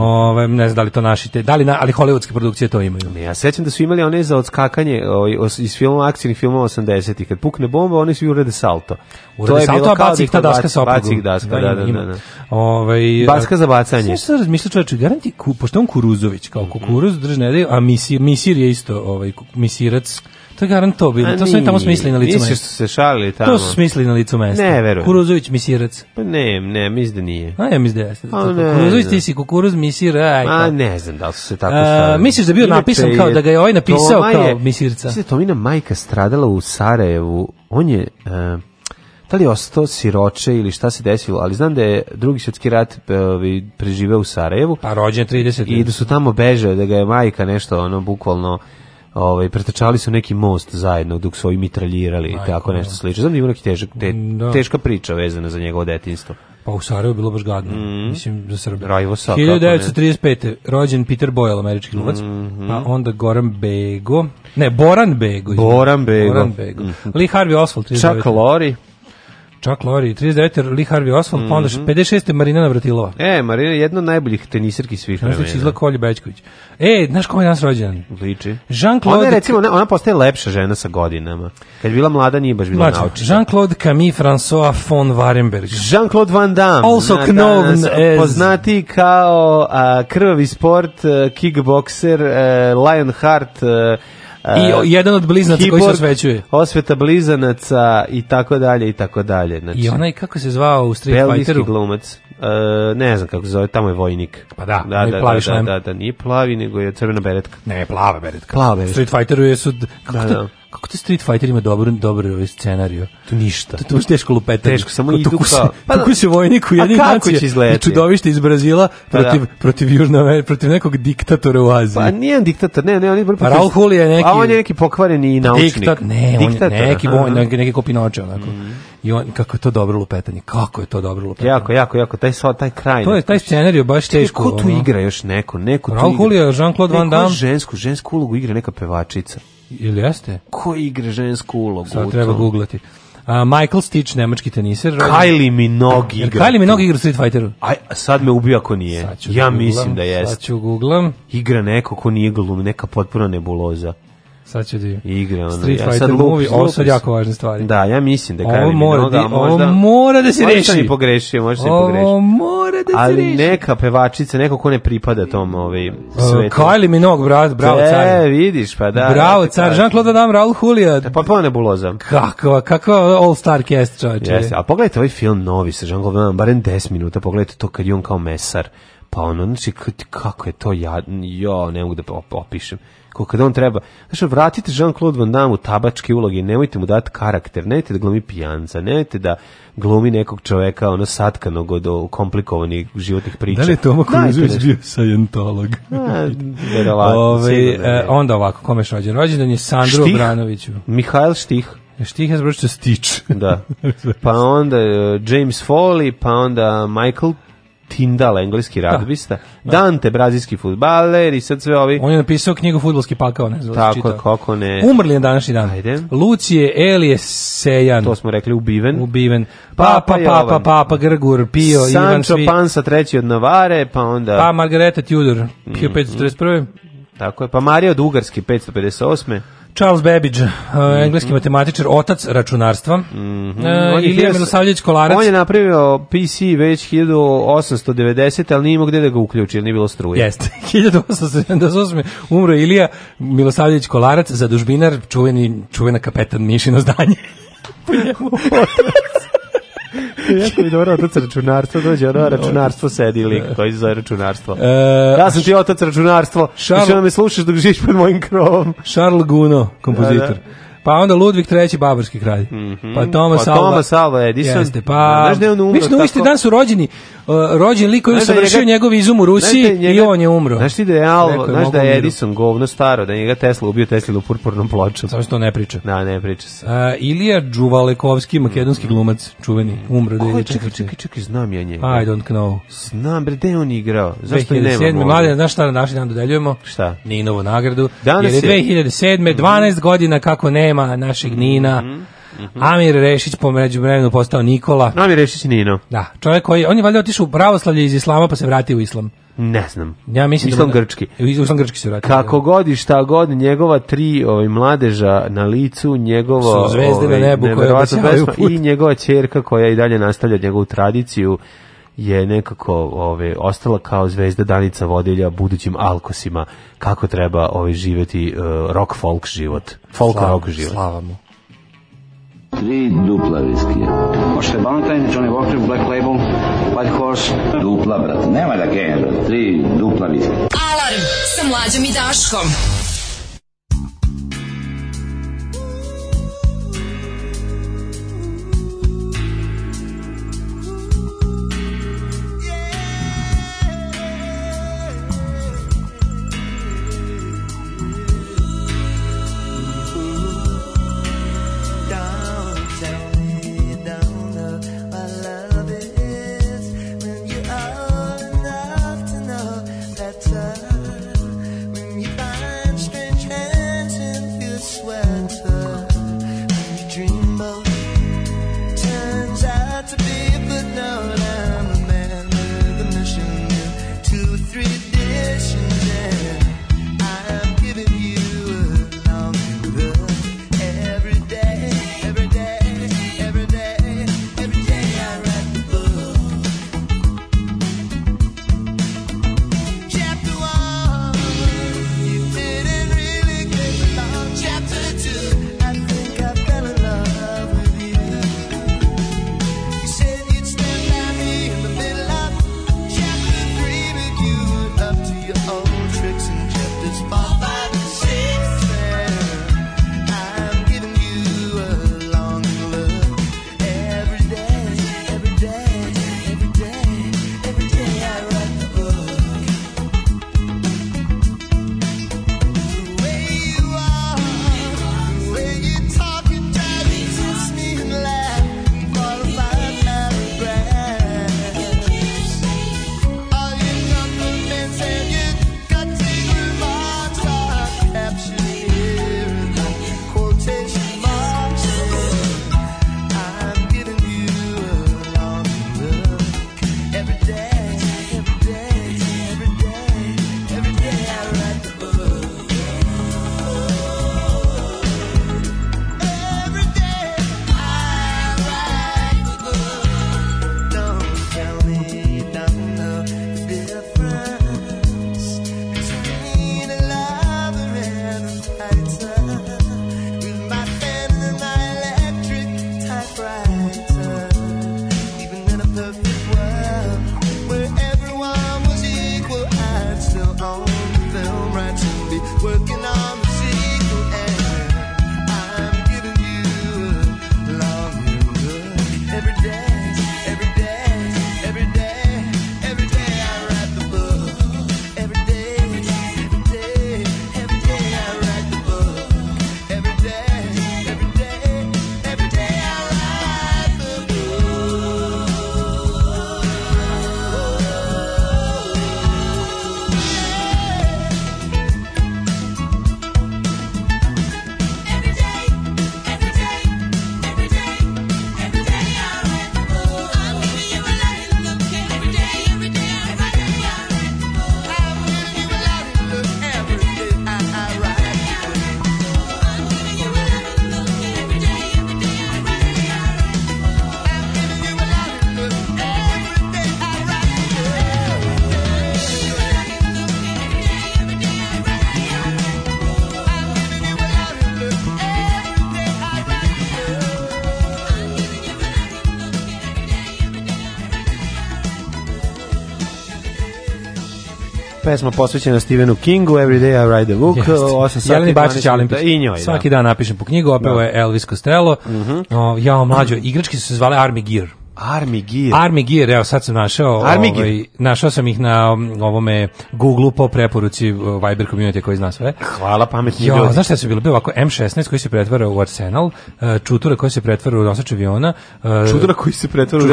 Ovaj ne znam da li to naši te, da li na, ali hollywoodske produkcije to imaju. Ja sećam da su imali one za odskakanje o, ovaj, iz filmova akcijnih filmova 80-ih. Kad pukne bomba, oni svi urade salto. Urade to je salto, a da baci ih ta daska sa opagom. Baci ih daska, da, da, da, da. da. Ovaj baska za bacanje. Sve se razmišlja čoveče, garanti ku, pošto on Kuruzović kao mhm. kukuruz drži nedelju, a misir, misir je isto ovaj misirac To je garant to bilo. To su oni tamo smislili na licu mesta. Misliš da se šalili tamo? To su smislili na licu mesta. Ne, verujem. Kuruzović misirac. Pa ne, ne, mislim da nije. A ja mislim da jeste. A, ne, Kuruzović da. ti si kukuruz misira. Aj, A ne znam da su se tako šalili. misliš da je bio napisan kao da ga je ovaj napisao kao misirca? Mislim da Tomina majka stradala u Sarajevu. On je e, da li je ostao siroče ili šta se desilo, ali znam da je drugi svjetski rat e, preživeo u Sarajevu. Pa rođen 30. I da su tamo beže, da ga je majka nešto ono bukvalno ovaj pretrčali su neki most zajedno dok su ovi mitraljirali i tako nešto slično. Znam da ima neki težak, te, mm, da. teška priča vezana za njegovo detinjstvo. Pa u Sarajevu bilo baš gadno. Mm -hmm. Mislim za Srbe. Rajvo sa 1935. rođen Peter Boyle, američki glumac, mm -hmm. pa onda Goran Bego. Ne, Boran Bego. Boran Bego. Boran Bego. Mm -hmm. Lee Harvey Oswald. Chuck Lorre. Chuck Lorre, 39. Lee Harvey Oswald, mm -hmm. pa onda 56. Mhm. Marina Navratilova. E, Marina je jedna od najboljih teniserki svih vremena. Znači, izgleda Kolje Bećković. E, znaš kome je danas rođen? Liči. Jean-Claude... Ona je, recimo, ona, postaje lepša žena sa godinama. Kad je bila mlada, nije baš bila Mlađa. Znači, naučina. Jean-Claude Camille François von Warenberg. Jean-Claude Van Damme. Also known as... Poznati kao a, krvavi sport, a, kickbokser, a, Lionheart, a, I e, jedan od blizanaca Kiborg, koji se osvećuje. Osveta blizanaca i tako dalje i tako dalje. Znači, I onaj kako se zvao u Street Belgijski Fighteru? glumac. E, ne znam kako se zove, tamo je vojnik. Pa da, da, da, plavi da, da, da, da, nije plavi, nego je crvena beretka. Ne, plava beretka. Plava beretka. Street Fighteru je sud... Kako da, da. Kako ti Street Fighter ima dobro dobro ovaj scenarijo? To ništa. To, to je teško lupetanje. Teško, samo i tu kao. Pa da. kako se vojnik u jedni nacije čudovište iz Brazila pa da. protiv, pa protiv, Južne, protiv nekog diktatora u Aziji. Pa nije on diktator, ne, ne, on je protiv... Pa Raul Hul je neki... A on je neki pokvareni da, naučnik. Diktat, ne, diktator, on je neki, vojnik, neki, neki kopinoče, onako. Mm. I on, kako je to dobro lupetanje, kako je to dobro lupetanje. Jako, jako, jako, taj, so, taj kraj. To je, taj scenarij baš teško. Ko tu igra još neko? neko Raul Hul Jean-Claude Van Damme. Neko žensku, žensku ulogu igra neka pevačica. Ili jeste? Ko igra žensku ulogu? Sad treba googlati. A, Michael Stitch, nemački teniser. Kylie Minogue igra. Kylie Minogue igra Street Fighteru. Aj, sad me ubija ako nije. Da ja googlam, mislim da jeste. Sad ću googlam. Igra neko ko nije glum, neka potpuno nebuloza. Sad će da igre, ono, Street ja Fighter movie, ovo su jako važne stvari. Da, ja mislim da Kylie mora, da, možda... Ovo mora da se reši. Možda sam i pogrešio, možda sam i pogrešio. Ovo mora da se ali reši. Ali neka pevačica, neko ko ne pripada tom ovaj, uh, svetu. Uh, Kylie Minogue, brat, e, bravo car. E, vidiš, pa da. Bravo da car, Jean-Claude Adam, Raul Julia. Da, pa pa nebuloza. Kakva, kakva all-star cast, čovječe. Jeste, ali pogledajte ovaj film novi sa Jean-Claude Adam, barem 10 minuta, pogledajte to kad je on kao mesar. Pa ono, znači, kako je to jadno, jo, ne mogu da opišem ko kada on treba. Znači, vratite Jean-Claude Van Damme u tabačke uloge, nemojte mu dati karakter, nemojte da glumi pijanca, nemojte da glumi nekog čoveka, ono satkanog od komplikovanih životnih priča. Da li je Toma Kruzović bio sajentolog? A, Ove, e, onda ovako, kome je rođen? Rođen je Sandro Štih? Branoviću. Mihajl Štih. E, Štih je zbročio Stič. da. Pa onda e, James Foley, pa onda Michael Tindal, engleski da. radbista, da, da. Dante, brazilski futbaler i sad sve ovi... On je napisao knjigu Futbolski pakao, ne znam. Da Tako, kako ne. Umrli je današnji dan. Ajde. Lucije Elije Sejan. To smo rekli, ubiven. Ubiven. Papa, Papa, Jovan. Papa, Papa Grgur, Pio, Sancho Ivan Svi. Pansa, treći od Navare, pa onda... Pa Margareta Tudor, 1541. Mm -hmm. Tako je, pa Marija od Ugarski, 558. Charles Babbage, mm -hmm. engleski mhm. matematičar, otac računarstva. Mm -hmm. uh, Ilija Milosavljević Kolarac. On je napravio PC već 1890, ali nije imao gde da ga uključi, jer nije bilo struje. Jeste, 1878. umro Ilija Milosavljević Kolarac, zadužbinar, čuveni, čuvena kapetan Mišino zdanje. Po njemu otac. jako mi dobro otac računarstvo, dođe ono računarstvo sedi lik, to je za računarstvo. E, ja sam ti otac računarstvo, Šarl... više da me slušaš dok živiš pod mojim krovom. Charles Guno, kompozitor. Da, da. Pa onda Ludvig III, babarski kralj. Mm -hmm. Pa Thomas pa Alva. Thomas Alva Edison. Jeste, pa... Znaš da je on umro tako? Mi smo dan su rođeni Uh, rođen lik koji se da vršio njegov izum u da Rusiji njega, i on je umro. Znaš ti da je, Al, znaš da je Edison govno staro, da njega Tesla ubio Tesla u purpurnom ploču. Samo što ne priča. Da, ne priča se. A, uh, Ilija Đuvalekovski, makedonski mhm. glumac, čuveni, umro. Ko je, čekaj, čekaj, čekaj, znam ja njega. I don't know. Znam, bre, gde on igrao? Zašto je nemamo? Mladen, znaš šta na naši dan dodeljujemo? Šta? Ninovu nagradu. Danas jer je 2007. 12 mhm. godina kako nema našeg Nina. Mm -hmm. Amir Rešić po vremenu postao Nikola. Amir Rešić Nino. Da, čovjek koji on je valjda otišao u pravoslavlje iz islama pa se vratio u islam. Ne znam. Ja mislim da Islam da, grčki. Islam grčki se vratio. Kako da. god i šta god njegova tri ovaj mladeža na licu, njegovo Su zvezde ovaj, na nebu koje pesma, i njegova ćerka koja i dalje nastavlja njegovu tradiciju je nekako ove ovaj, ostala kao zvezda Danica Vodilja budućim alkosima kako treba ove ovaj, živeti uh, rock folk život folk slava, rock život slava Tri dupla viskija. Možete Valentine, Johnny Walker, Black Label, White Horse. Dupla, brate. Nema da genja, brate. Tri dupla viskija. Alarm sa mlađom i Daškom. pesma posvećena Stevenu Kingu, Every Day I Ride a Book, Jeleni Bačić Alimpić. I njoj, da. Svaki da. dan napišem po knjigu, opeo da. je Elvis Costello. Mm -hmm. o, ja, mlađo, igrački su se zvale Army Gear. Army Gear. Army Gear, evo sad sam našao, Army ovaj, našao sam ih na um, ovome Google-u po preporuci uh, Viber community koji zna sve. Hvala pametni jo, ljudi. Znaš šta su bilo? Bilo ovako M16 koji se pretvara u arsenal, uh, čutura koji se pretvara u nosač aviona, uh, čutura koji se pretvara u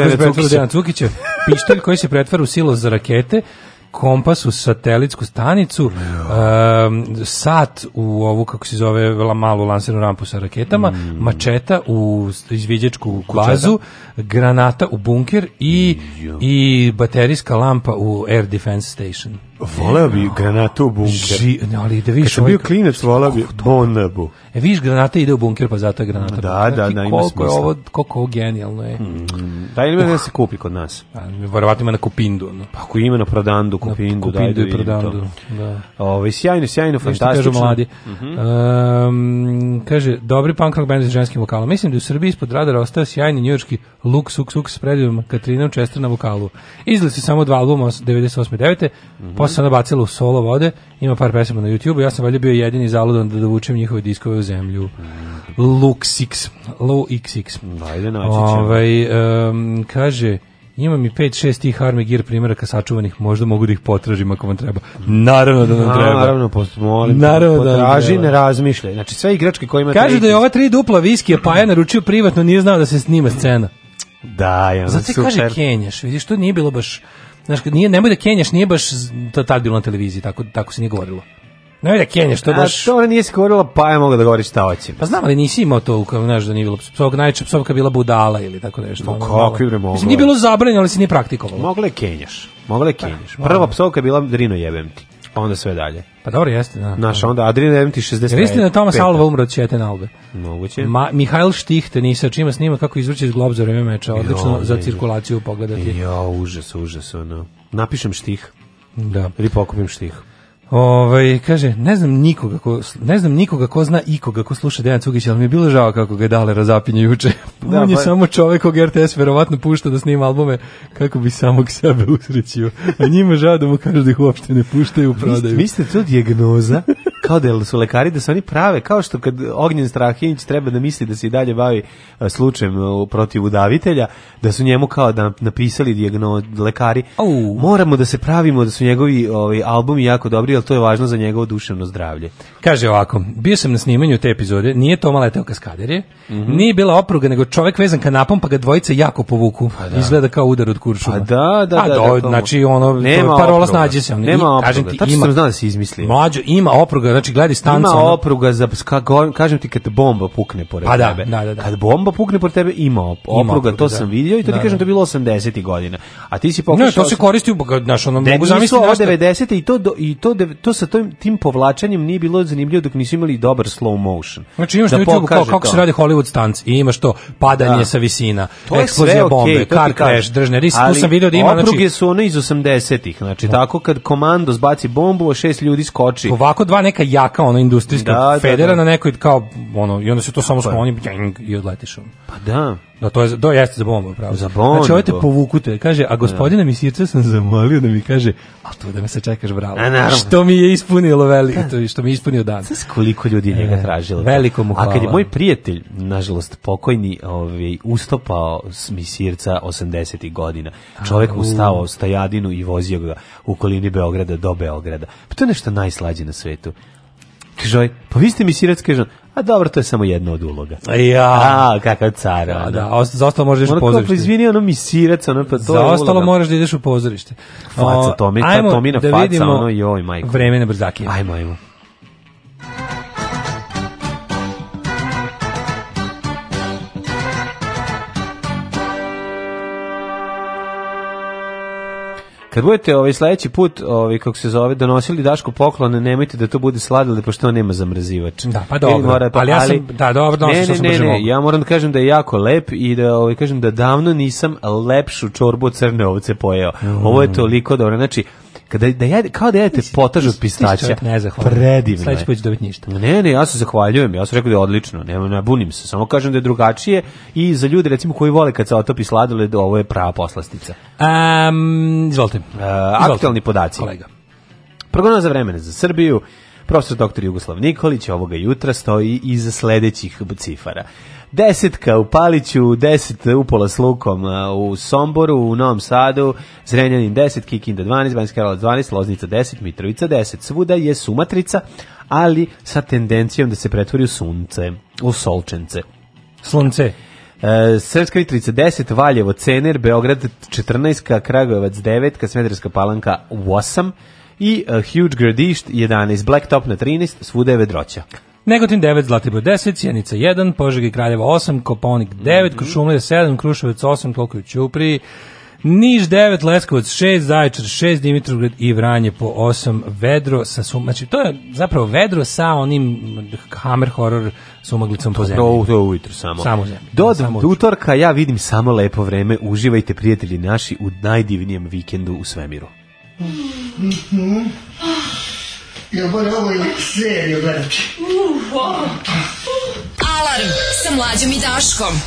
Dena Cukića, pištolj koji se pretvara u silo za rakete, kompas u satelitsku stanicu, um, sat u ovu, kako se zove, malu lansirnu rampu sa raketama, mm. mačeta u izviđačku bazu, granata u bunker i, i baterijska lampa u Air Defense Station. Voleo bi granatu u bunker. Ži, ali da vidiš, Kad sam bio klinac, voleo bi bonabu. E, viš, granata ide u bunker, pa zato je granata. Da, da, da, ima smisla. Je ovo, koliko ovo genijalno je. Mm, da, ili da se kupi kod nas. Verovatno ima na Kupindu. No. Pa ako ima na Prodandu, Kupindu, na, Kupindu daj, da i Prodandu. Da. Ove, ovaj, sjajno, sjajno, fantastično. Kažu mladi. Mm -hmm. um, kaže, dobri punk rock band s ženskim vokalom. Mislim da u Srbiji ispod radara ostao sjajni njujorski luk, suk, suk s predivima Katrinom Čester na vokalu. Izle su samo dva albuma, 98. 9. Mm -hmm Posle se ona bacila u solo vode, ima par pesama na YouTube-u, ja sam valjda bio jedini zaludan da dovučem njihove diskove u zemlju. Luxix, Low XX. Ajde, da, naći ćemo. Ovaj, um, kaže, imam i 5-6 tih Army Gear primjeraka sačuvanih, možda mogu da ih potražim ako vam treba. Naravno da nam da, treba. Naravno, post, molim. Naravno da potraži, ne razmišljaj. Znači, sve igračke koje ima... Kaže da je ova tri dupla viski, pa je naručio privatno, nije znao da se snima scena. Da, ja, Zato se kaže Kenjaš, vidiš, to nije bilo baš Znaš, nije, nemoj da kenjaš, nije baš to tad bilo na televiziji, tako, tako se nije govorilo. Nemoj da kenjaš, to je baš... A to nije se govorilo, pa je mogla da govoriš šta hoće. Pa znam, ali nisi imao to, kao, znaš, da nije bilo psovka, najčešća psovka bila budala ili tako nešto. No, kako je mogla? Mislim, nije bilo zabranjeno, ali se nije praktikovalo. Mogla je kenjaš, mogla je pa, kenjaš. Prva psovka je bila drino jebem ti pa onda sve dalje. Pa dobro jeste, da. Naš onda Adrian MT 60. Jer istina da Thomas Alva umro od čete nalbe. Moguće. Ma, Mihail Mihajl Štih tenisač ima snima kako izvrće iz glob za vreme meča, odlično jo, za cirkulaciju pogledati. Jo, užas, užas, ono. Napišem Štih. Da. Ili pokupim Štih. Ovaj kaže, ne znam nikoga ko ne znam nikoga ko zna ikoga ko sluša Dejan Cugić, ali mi je bilo žao kako ga je Dale razapinje juče. Da, On je pa... samo čovjek kog RTS verovatno pušta da snima albume kako bi samog sebe usrećio. A njima žao da mu kažu da ih uopšte ne puštaju u prodaju. Vi ste, vi ste to dijagnoza kao da su lekari da se oni prave, kao što kad Ognjen Strahinić treba da misli da se i dalje bavi e, slučajem e, protiv udavitelja, da su njemu kao da napisali dijagnoz lekari. Oh. Moramo da se pravimo da su njegovi ovaj, albumi jako dobri, ali to je važno za njegovo duševno zdravlje. Kaže ovako, bio sam na snimanju te epizode, nije to leteo kaskaderje, mm -hmm. nije bila opruga, nego čovjek vezan kanapom, pa ga dvojice jako povuku. Pa da. Izgleda kao udar od kuršuma. Pa da, da, A pa da. da, da znači, ono, nema parola opruga. snađe se. On, nema Kažem ti, ima, sam znao da si izmislio. Mlađo, ima opruga, znači gledi stanca. Ima opruga za kažem ti kad bomba pukne pored pa da, tebe. Da, da, da. Kad bomba pukne pored tebe ima opruga, ima opruga to da. sam vidio i to ti da, kažem da je bilo 80 godina. A ti si pokušao Ne, to se koristi u pa naš ono da, mogu zamisliti 90 i to do, i to de, to sa tim tim povlačenjem nije bilo zanimljivo dok nisu imali dobar slow motion. Znači imaš da na YouTube kao, kako to. se radi Hollywood stanci i imaš to padanje da. sa visina, to eksplozija okay, bombe, car crash, držne ris, tu sam video da ima znači opruge su one iz 80-ih, znači da. tako kad komando zbaci bombu, šest ljudi skoči. Ovako dva neka jaka ona industrijska da, da federa da, da. na nekoj kao ono i onda se to samo pa. skloni i odletiš. on. Pa da. Da to je do jeste za bombu, pravo. Za bombu. Znači, ovdje povukute, kaže, a da. gospodine mi sirce sam zamolio da mi kaže, a to da me se čekaš, bravo. A, što mi je ispunilo veliko, da. to što mi je ispunio dan. Znaš koliko ljudi njega e, tražilo. Veliko mu hvala. A kad je moj prijatelj, nažalost, pokojni, ovaj, ustopao s Misirca 80. godina, čovjek mu stao stajadinu i vozio ga u kolini Beograda do Beograda. Pa to je nešto najslađe na svetu. Kaže ovaj, pa vi ste mi sirac, kaže a dobro, to je samo jedna od uloga. Ja. A, kakav car, da, da. za ostalo možeš da ideš u pa pozorište. Ono, izvini, ono mi sirac, ono, pa to za ostalo uloga. moraš da ideš u pozorište. Faca, Tomi, ta Tomina da faca, ono, joj, majko. Vreme na brzakije. Ajmo, ajmo. Kad budete ovaj sledeći put, ovaj kako se zove, donosili Dašku poklon, nemojte da to bude sladili pošto on nema zamrzivač. Da, pa dobro. Mora, pa, ali ja sam da dobro, ne, sam ne, ne, ja moram da kažem da je jako lep i da ovaj kažem da davno nisam lepšu čorbu crne ovce pojeo. Mm. Ovo je toliko dobro. Znači, kada da, da jede, kao da jedete potaž od pistaća. Predivno. Sledeći put dobiti ništa. Ne, ne, ja se zahvaljujem. Ja sam rekao da je odlično. Ne, ne bunim se. Samo kažem da je drugačije i za ljude recimo koji vole kad se otopi sladoled, ovo je prava poslastica. Um, izvolite. Uh, e, aktualni podaci. Kolega. Prognoza vremena za Srbiju Profesor dr. Jugoslav Nikolić ovoga jutra stoji iza sledećih cifara. Desetka u Paliću, deset upola s Lukom u Somboru, u Novom Sadu, Zrenjanin 10, Kikinda 12, Banjska Karola 12, Loznica 10, Mitrovica 10. Svuda je sumatrica, ali sa tendencijom da se pretvori u sunce, u solčence. Slunce. E, Srpska Mitrovica 10, Valjevo, Cener, Beograd 14, Kragujevac 9, Smederska Palanka 8, i e, Huge Gradišt 11, Blacktop na 13, svuda je vedroća. Negotin 9, Zlatibor 10, Sjenica 1, Požeg i Kraljeva 8, Koponik 9, mm -hmm. Krušumlija 7, Kruševac 8, koliko je Ćupriji, Niš 9, Leskovac 6, Zaječar 6, Dimitrovgrad i Vranje po 8, Vedro sa sum... Znači, to je zapravo Vedro sa onim Hammer horror sumaglicom po zemlji. To, to je samo. Samo zemlji. Do samo utorka ja vidim samo lepo vreme. Uživajte, prijatelji naši, u najdivnijem vikendu u svemiru. Mm mm-hmm. Ja moram ovo i seriju gledati. Alarm sa mlađom i Daškom.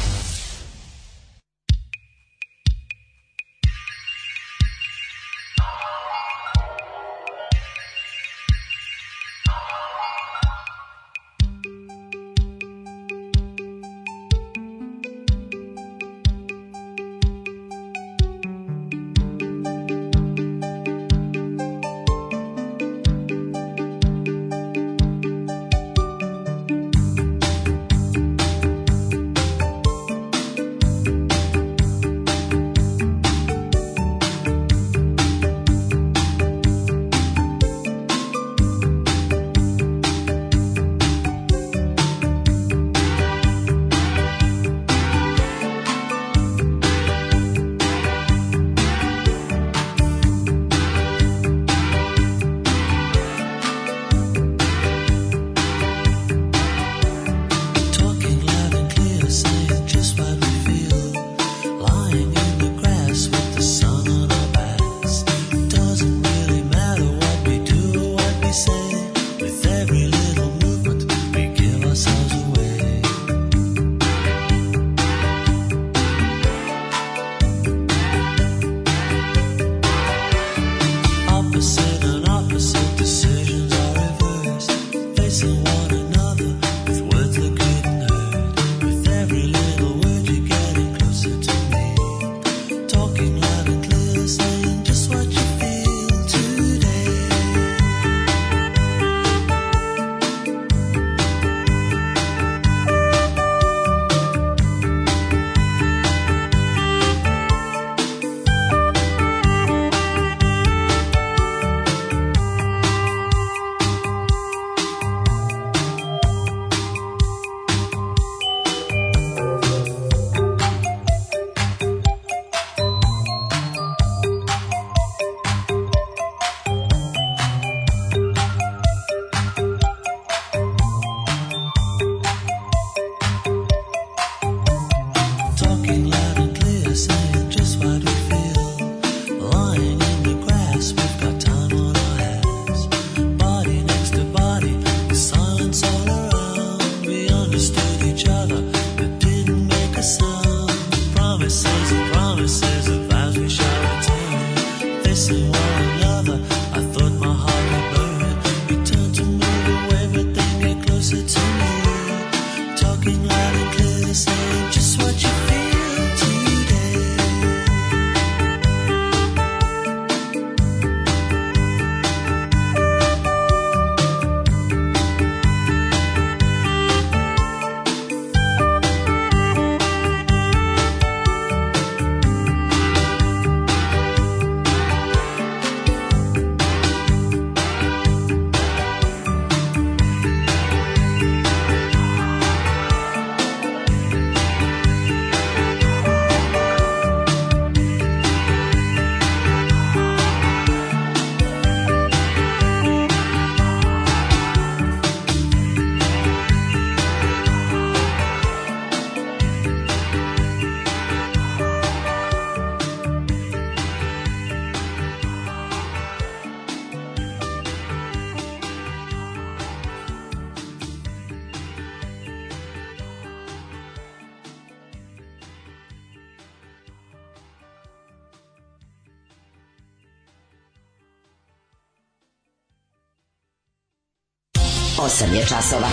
časova.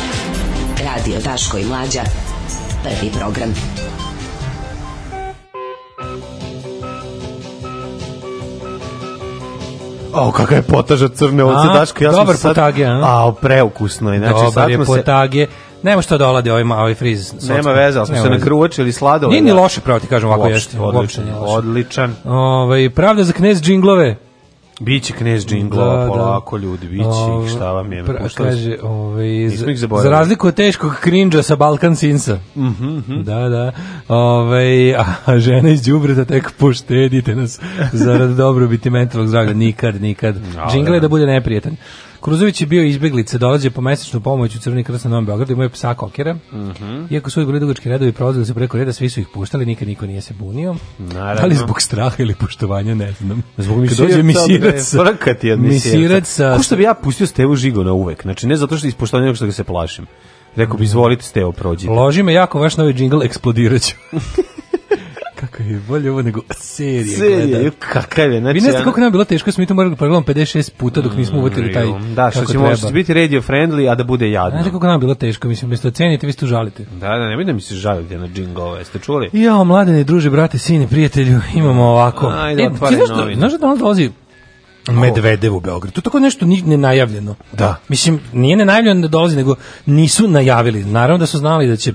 Radio Taško i Mlađa. Prvi program. O, kakva je potaža crne ovce, Daško, ja sam sad... Dobar A, A, preukusno je. Znači, dobar je potage. Se... Nema što da olade ovaj, ovaj friz. Socka. Nema veze, ali smo se nakruočili sladoled. Nije ni da. loše, pravo ti kažem, ovako jeste. Odličan, odličan. Ovaj, pravda za knez džinglove. Biće knez džinglova da, da, polako, da. ljudi, biće ih, šta vam je. Pra, kaže, ovaj, za razliku od teškog krinđa sa Balkan Sinsa. Mm -hmm. Da, da. Ove, a žena iz Đubreta da tek poštedite nas zarad dobrobiti mentalnog zdravlja. Nikad, nikad. Da, Džingle da bude neprijetan. Kruzović je bio izbeglice, dolazio po mesečnu pomoć u Crveni krst na Novom Beogradu, imao je psa kokera. Mm -hmm. Iako su uvijek bili dugački redovi prolazili se preko reda, svi su ih puštali, nikad niko nije se bunio. Naravno. Ali zbog straha ili poštovanja, ne znam. Zbog misiraca. misirac. Frkat je misirac. misiraca. Ko što bi ja pustio Stevu Žigona uvek? Znači, ne zato što ispoštovanja, nego što ga se plašim. Rekao bi, izvolite, Stevo, prođite. Loži me jako, vaš novi džingl eksplodiraću. Kako je bolje ovo nego serije. Serije, kakav je. Znači, Vi ne znate koliko nam bilo teško, smo mi to morali da pregledati 56 puta dok nismo uvatili taj mm, Da, što će možda biti radio friendly, a da bude jadno. Znate koliko nam bilo teško, mislim, umjesto ocenite, da vi ste užalite. Da, da, nemoj da mi se žalite na džingove, jeste čuli? Ja, mladene, druže, brate, sine, prijatelju, imamo ovako. Ajde, e, otvaraj da- novine. Znaš da Donald dolazi Medvedev u Beograd. To tako nešto ni nenajavljeno. Da. Mislim, nije nenajavljeno da dolazi, nego nisu najavili. Naravno da su znali da će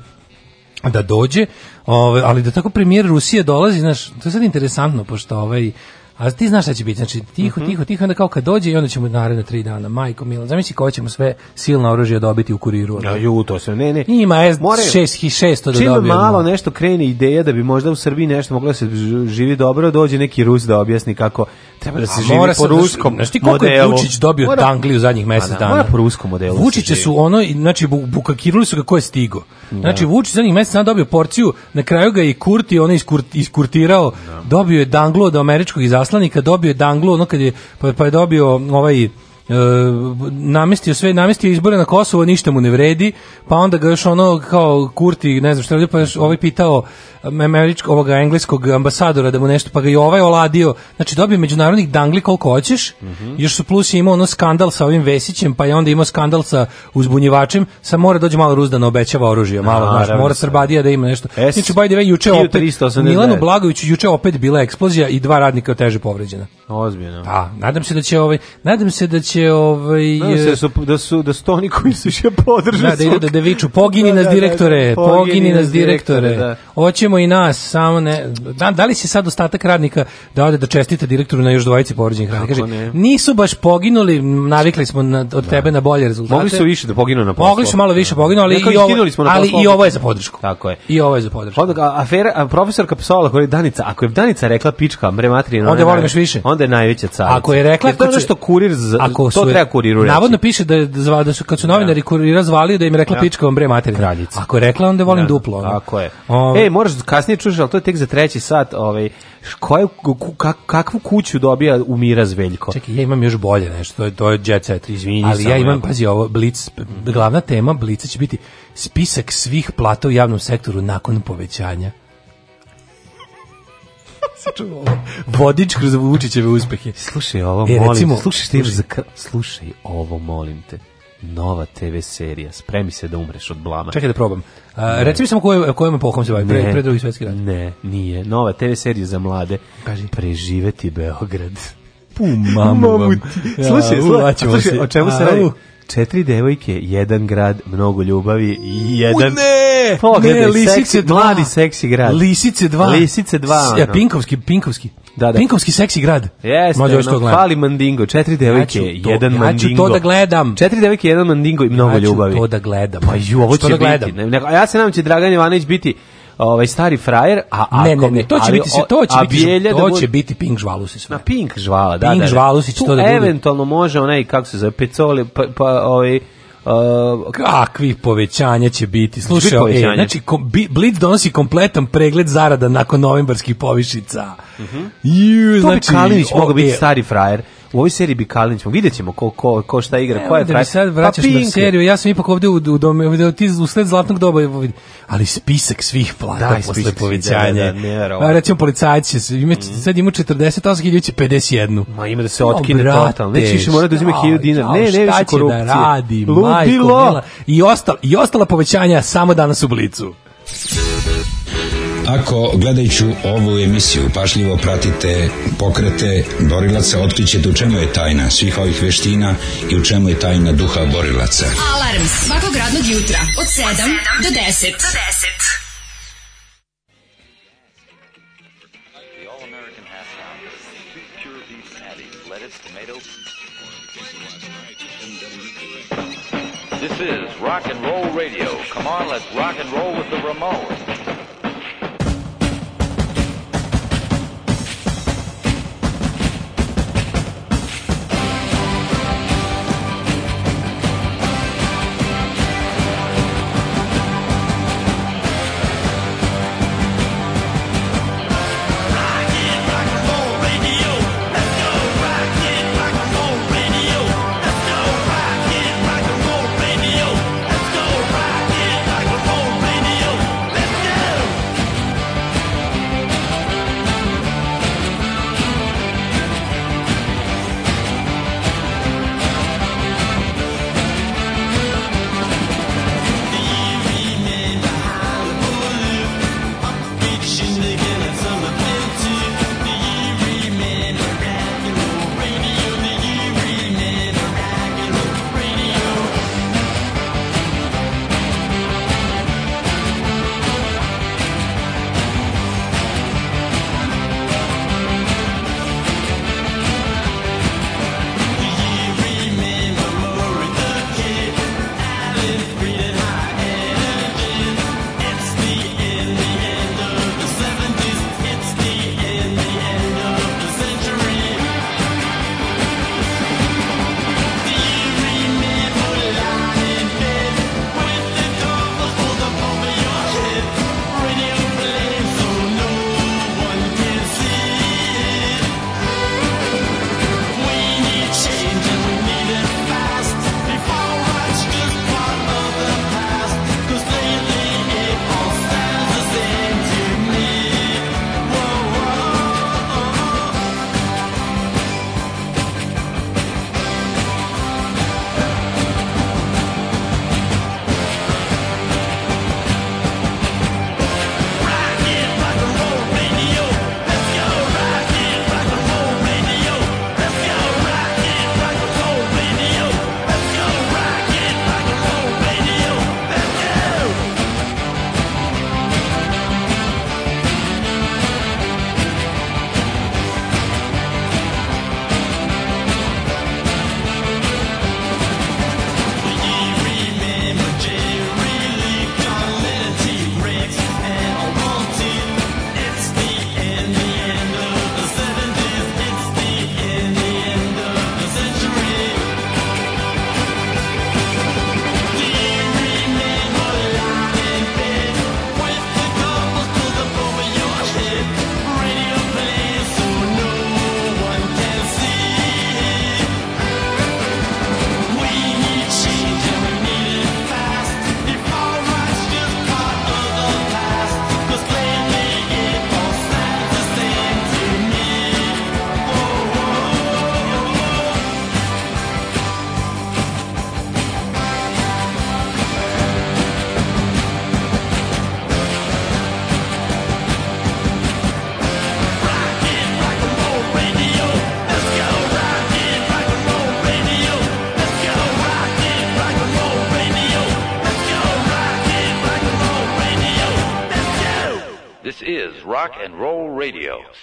da dođe, ovaj, ali da tako premijer Rusije dolazi, znaš, to je sad interesantno, pošto ovaj, a ti znaš šta će biti, znači tiho, mhm. tiho, tiho, onda kao kad dođe i onda ćemo naredne tri dana, majko milo, zamisli koja ćemo sve silna oružja dobiti u kuriru. Ja, ju, to se, ne, ne. Ima S6 da dobijemo. Čim malo nešto krene ideja da bi možda u Srbiji nešto moglo da se živi dobro, dođe neki Rus da objasni kako treba da se a, živi po da ruskom Znaš ti koliko modelu. je Vučić dobio mora, Angliju zadnjih pa mesec da, dana? Mora po ruskom modelu da Vučiće su ono, znači, bukakirali su kako je stigo. Znači Vučić za zadnjih mesec dana dobio porciju, na kraju ga je i Kurti, on iskurt, iskurtirao, da. dobio je danglo od američkog izaslanika, dobio je danglo ono kad je, pa, pa je dobio ovaj e, namestio sve, namestio izbore na Kosovo, ništa mu ne vredi, pa onda ga još ono kao Kurti, ne znam šta radi, pa još ovaj pitao američkog, ovog engleskog ambasadora da mu nešto, pa ga i ovaj oladio. Znači dobio međunarodnih dangli koliko hoćeš, mm -hmm. još su plus je imao ono skandal sa ovim Vesićem, pa je onda imao skandal sa uzbunjivačem, sa mora dođe malo Rus da obećava oružje, da, malo, A, znaš, mora da. Srbadija da ima nešto. S, znači, by the way, juče opet, Milanu Blagoviću juče opet bila eksplozija i dva radnika teže povređena. Ozbiljno. Da, nadam se da će ovaj, nadam se da će će ovaj da e, su da su da su oni koji su je podržali. Da, da idu da, da viču da, da, da, pogini nas direktore, pogini nas direktore. Da. Hoćemo i nas, samo ne da, da li se sad ostatak radnika da ode da čestita direktoru na još dvojici povređenih radnika. Kaže, nisu baš poginuli, navikli smo na, od tebe na bolje rezultate. Mogli su više da poginu na poslu. Mogli su malo više poginu, ali Nekako i ovo ali i ovo je za podršku. Tako je. I ovo je za podršku. Onda afera a profesorka psovala koja Danica, ako je Danica rekla pička, bre materina. Onda volim još više. Onda je najveća car. Ako je rekla, to je što kurir za Ako to treba kuriru reći. Navodno piše da, da, da su, kad su da. novinari ja. kurira zvali, da im rekla ja. Da. pička vam bre materina. Kraljica. Ako je rekla, onda volim ja. Da, duplo. Ono. Tako je. Um, Ej, moraš kasnije čuš, ali to je tek za treći sat. Ovaj, koju, kak, kakvu kuću dobija u Miraz Veljko? Čekaj, ja imam još bolje nešto, to je, to je Jet Set, izvini. Ali ja imam, pazi, ovo, Blitz, glavna tema Blica će biti spisak svih plata u javnom sektoru nakon povećanja. Vodič kroz Vučićeve uspehe. Slušaj ovo, e, molim recimo, te. Slušaj, slušaj, slušaj, za kr... slušaj ovo, molim te. Nova TV serija. Spremi se da umreš od blama. Čekaj da probam. A, reci mi samo kojom, kojom epohom se bavi, pre, pre drugi svetski rat. Ne, nije. Nova TV serija za mlade. Kaži. Preživeti Beograd. Pu, mamu. mamu. Slušaj, slušaj, o čemu se radi? četiri devojke, jedan grad, mnogo ljubavi i jedan... U, ne! Pogledaj, ne, lisice seksi, dva. mladi seksi grad. Lisice 2. Lisice 2. Ja, e, Pinkovski, Pinkovski. Da, da. Pinkovski seksi grad. Jeste, no, hvali Mandingo, četiri devojke, ja to, jedan ja Mandingo. Ja ću to da gledam. Četiri devojke, jedan Mandingo i mnogo ljubavi. Ja ću to da gledam. Pa ju, ovo što će da biti. Ne, ne, ja se nadam da će Dragan Jovanović biti ovaj stari frajer, a ako ne, ne, ne, to će biti se to će biti da to će biti Pink žvalusi sve. Na Pink Žvala, da, Pink Žvalusić to da, da. da eventualno može onaj kako se zove Pecoli pa pa ovaj Uh, kakvi povećanja će biti slušaj e, znači kom, bi, Blitz donosi kompletan pregled zarada nakon novembarskih povišica mhm mm -hmm. Ju, znači Kalinić mogao biti stari frajer u ovoj seriji bi Kalinić, vidjet ćemo ko, ko, ko šta igra, ne, koja je traja. sad pa vraćaš pa na seriju, ja sam ipak ovde u, u, dome, ti u usled zlatnog doba, ali spisak svih plata da, posle spisak, da, povećanja. Da, da, da, recimo policajci, ima, mm. sad ima 48 hiljada, 51. Ma ima da se otkine no, totalno. Neće više mora da uzime hiljada dinara. Ne, ne više da korupcije. Da radi, Ludilo. I, ostala, I ostala povećanja samo danas u Blicu. Ako gledajuću ovu emisiju pašljivo pratite pokrete borilaca, otkrićete u čemu je tajna svih ovih veština i u čemu je tajna duha borilaca. Alarm svakog radnog jutra od 7 do 10. Do 10. This is rock and roll radio. Come on, let's rock and roll with the Ramones.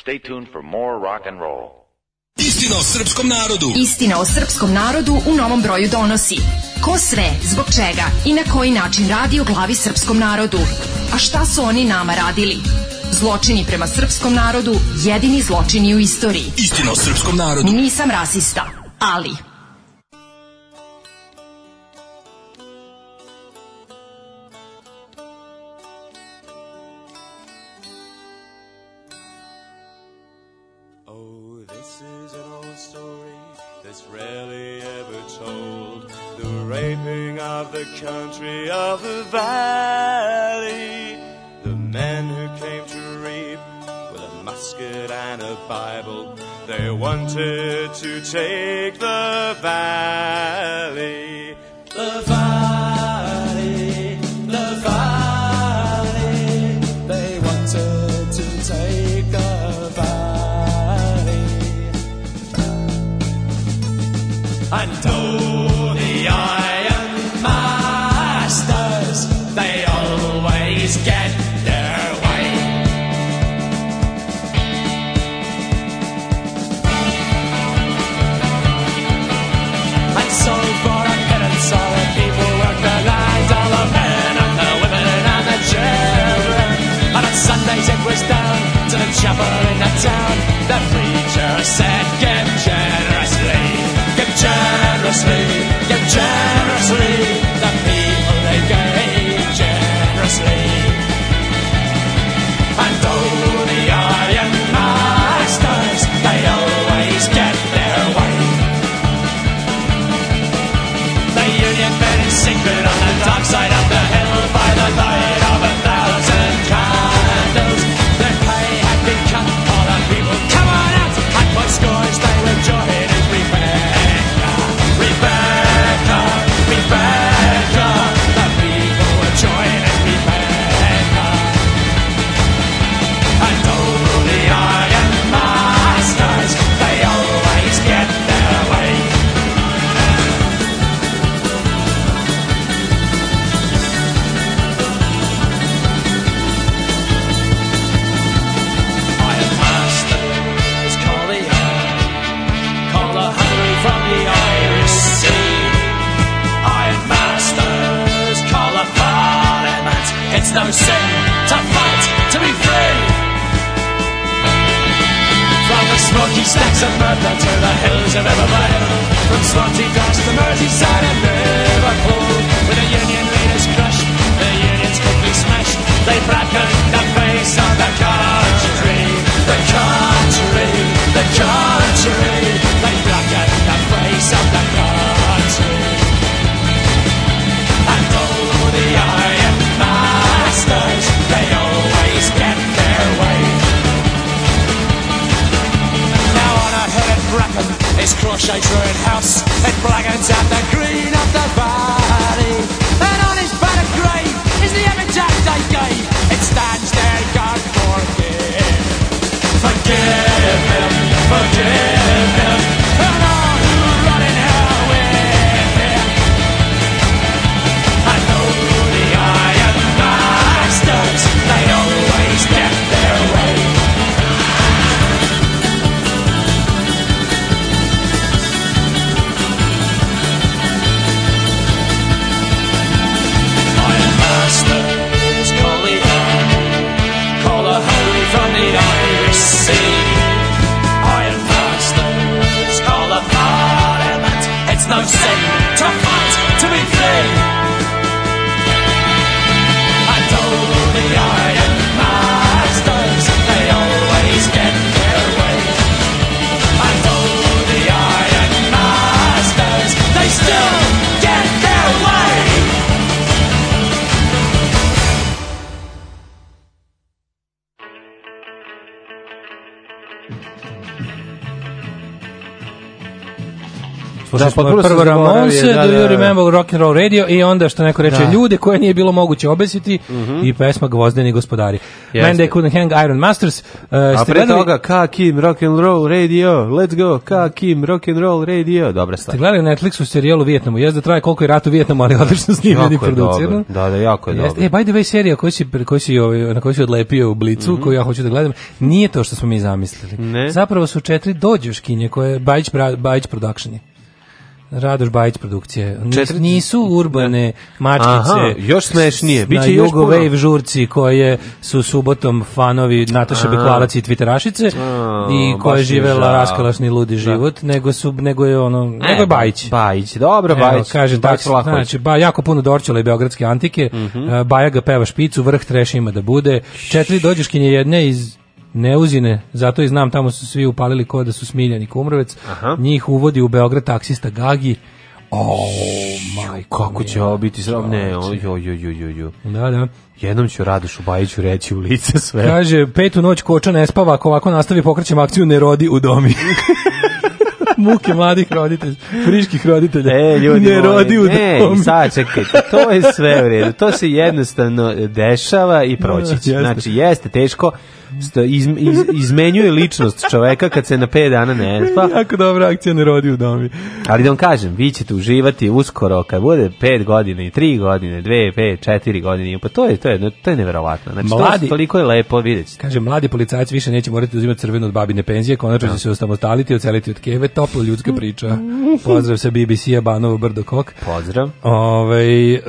stay tuned for more rock and roll. Istina o srpskom narodu. Istina o srpskom narodu u novom broju donosi. Ko sve, zbog čega i na koji način radi o glavi srpskom narodu. A šta su oni nama radili? Zločini prema srpskom narodu, jedini zločini u istoriji. Istina o srpskom narodu. Nisam rasista, ali... da, potpuno prvo Ramonse, da, da, Do da. You Remember Rock and Roll Radio i onda što neko reče da. ljude koje nije bilo moguće obesiti mm -hmm. i pesma Gvozdeni gospodari. Yes. Man They Couldn't Hang Iron Masters. Uh, A pre gledali... toga Ka Kim Rock and Roll Radio, let's go Ka Kim Rock and Roll Radio. Dobra stvar. Ste gledali Netflixu serijalu Vijetnamu? Jezda traje koliko je rat u Vijetnamu, ali odlično snimljen i producirano. Da, da, jako je Jeste. dobro. E, by the way, serija koju si, koju si, ovaj, na koju si odlepio u Blicu, mm -hmm. koju ja hoću da gledam, nije to što smo mi zamislili. Ne. Zapravo su četiri dođuškinje koje Bajić, Bajić Productioni. Radoš Bajić produkcije. Četiri... Nisu urbane da. mačkice. Aha, još smešnije. Biće još puno. Wave žurci koje su subotom fanovi Nataša Bekvalac i Twitterašice A, i koje živela raskalašni ludi da. život, da. nego su nego je ono, e, nego je Bajić. Bajić, dobro Bajić. kaže Bajić tako, znači ba, jako puno dorčela i beogradske antike. Mm -hmm. E, Baja ga peva špicu, vrh treš ima da bude. Četiri dođeškinje jedne iz Neuzine, zato i znam, tamo su svi upalili ko da su Smiljani Kumrovec. Aha. Njih uvodi u Beograd taksista Gagi. O, majko. Kako će ovo biti sram? Ne, jo, jo, jo, jo, oj. Da, da. Jednom ću u Bajiću reći u lice sve. Kaže, petu noć koča ne spava, ako ovako nastavi pokrećem akciju, ne rodi u domi. muke mladih roditelja, friških roditelja. E, ljudi ne rodi u ne, domi. sad čekajte, to je sve u redu. To se jednostavno dešava i proći će. Znači, jeste teško, iz, iz, izmenjuje ličnost čoveka kad se na 5 dana ne spa. jako dobra akcija ne rodi u domi. Ali da vam kažem, vi ćete uživati uskoro kad bude 5 godina i 3 godine, 2, 5, 4 godine. Pa to je to je to je neverovatno. Znači mladi, to toliko je lepo videti. Kaže mladi policajac više neće morati uzimati crveno od babine penzije, konačno će da. se osamostaliti, oceliti od keve, topla ljudska priča. Pozdrav sa BBC-a Banovo Brdo Kok. Pozdrav. Ovaj uh,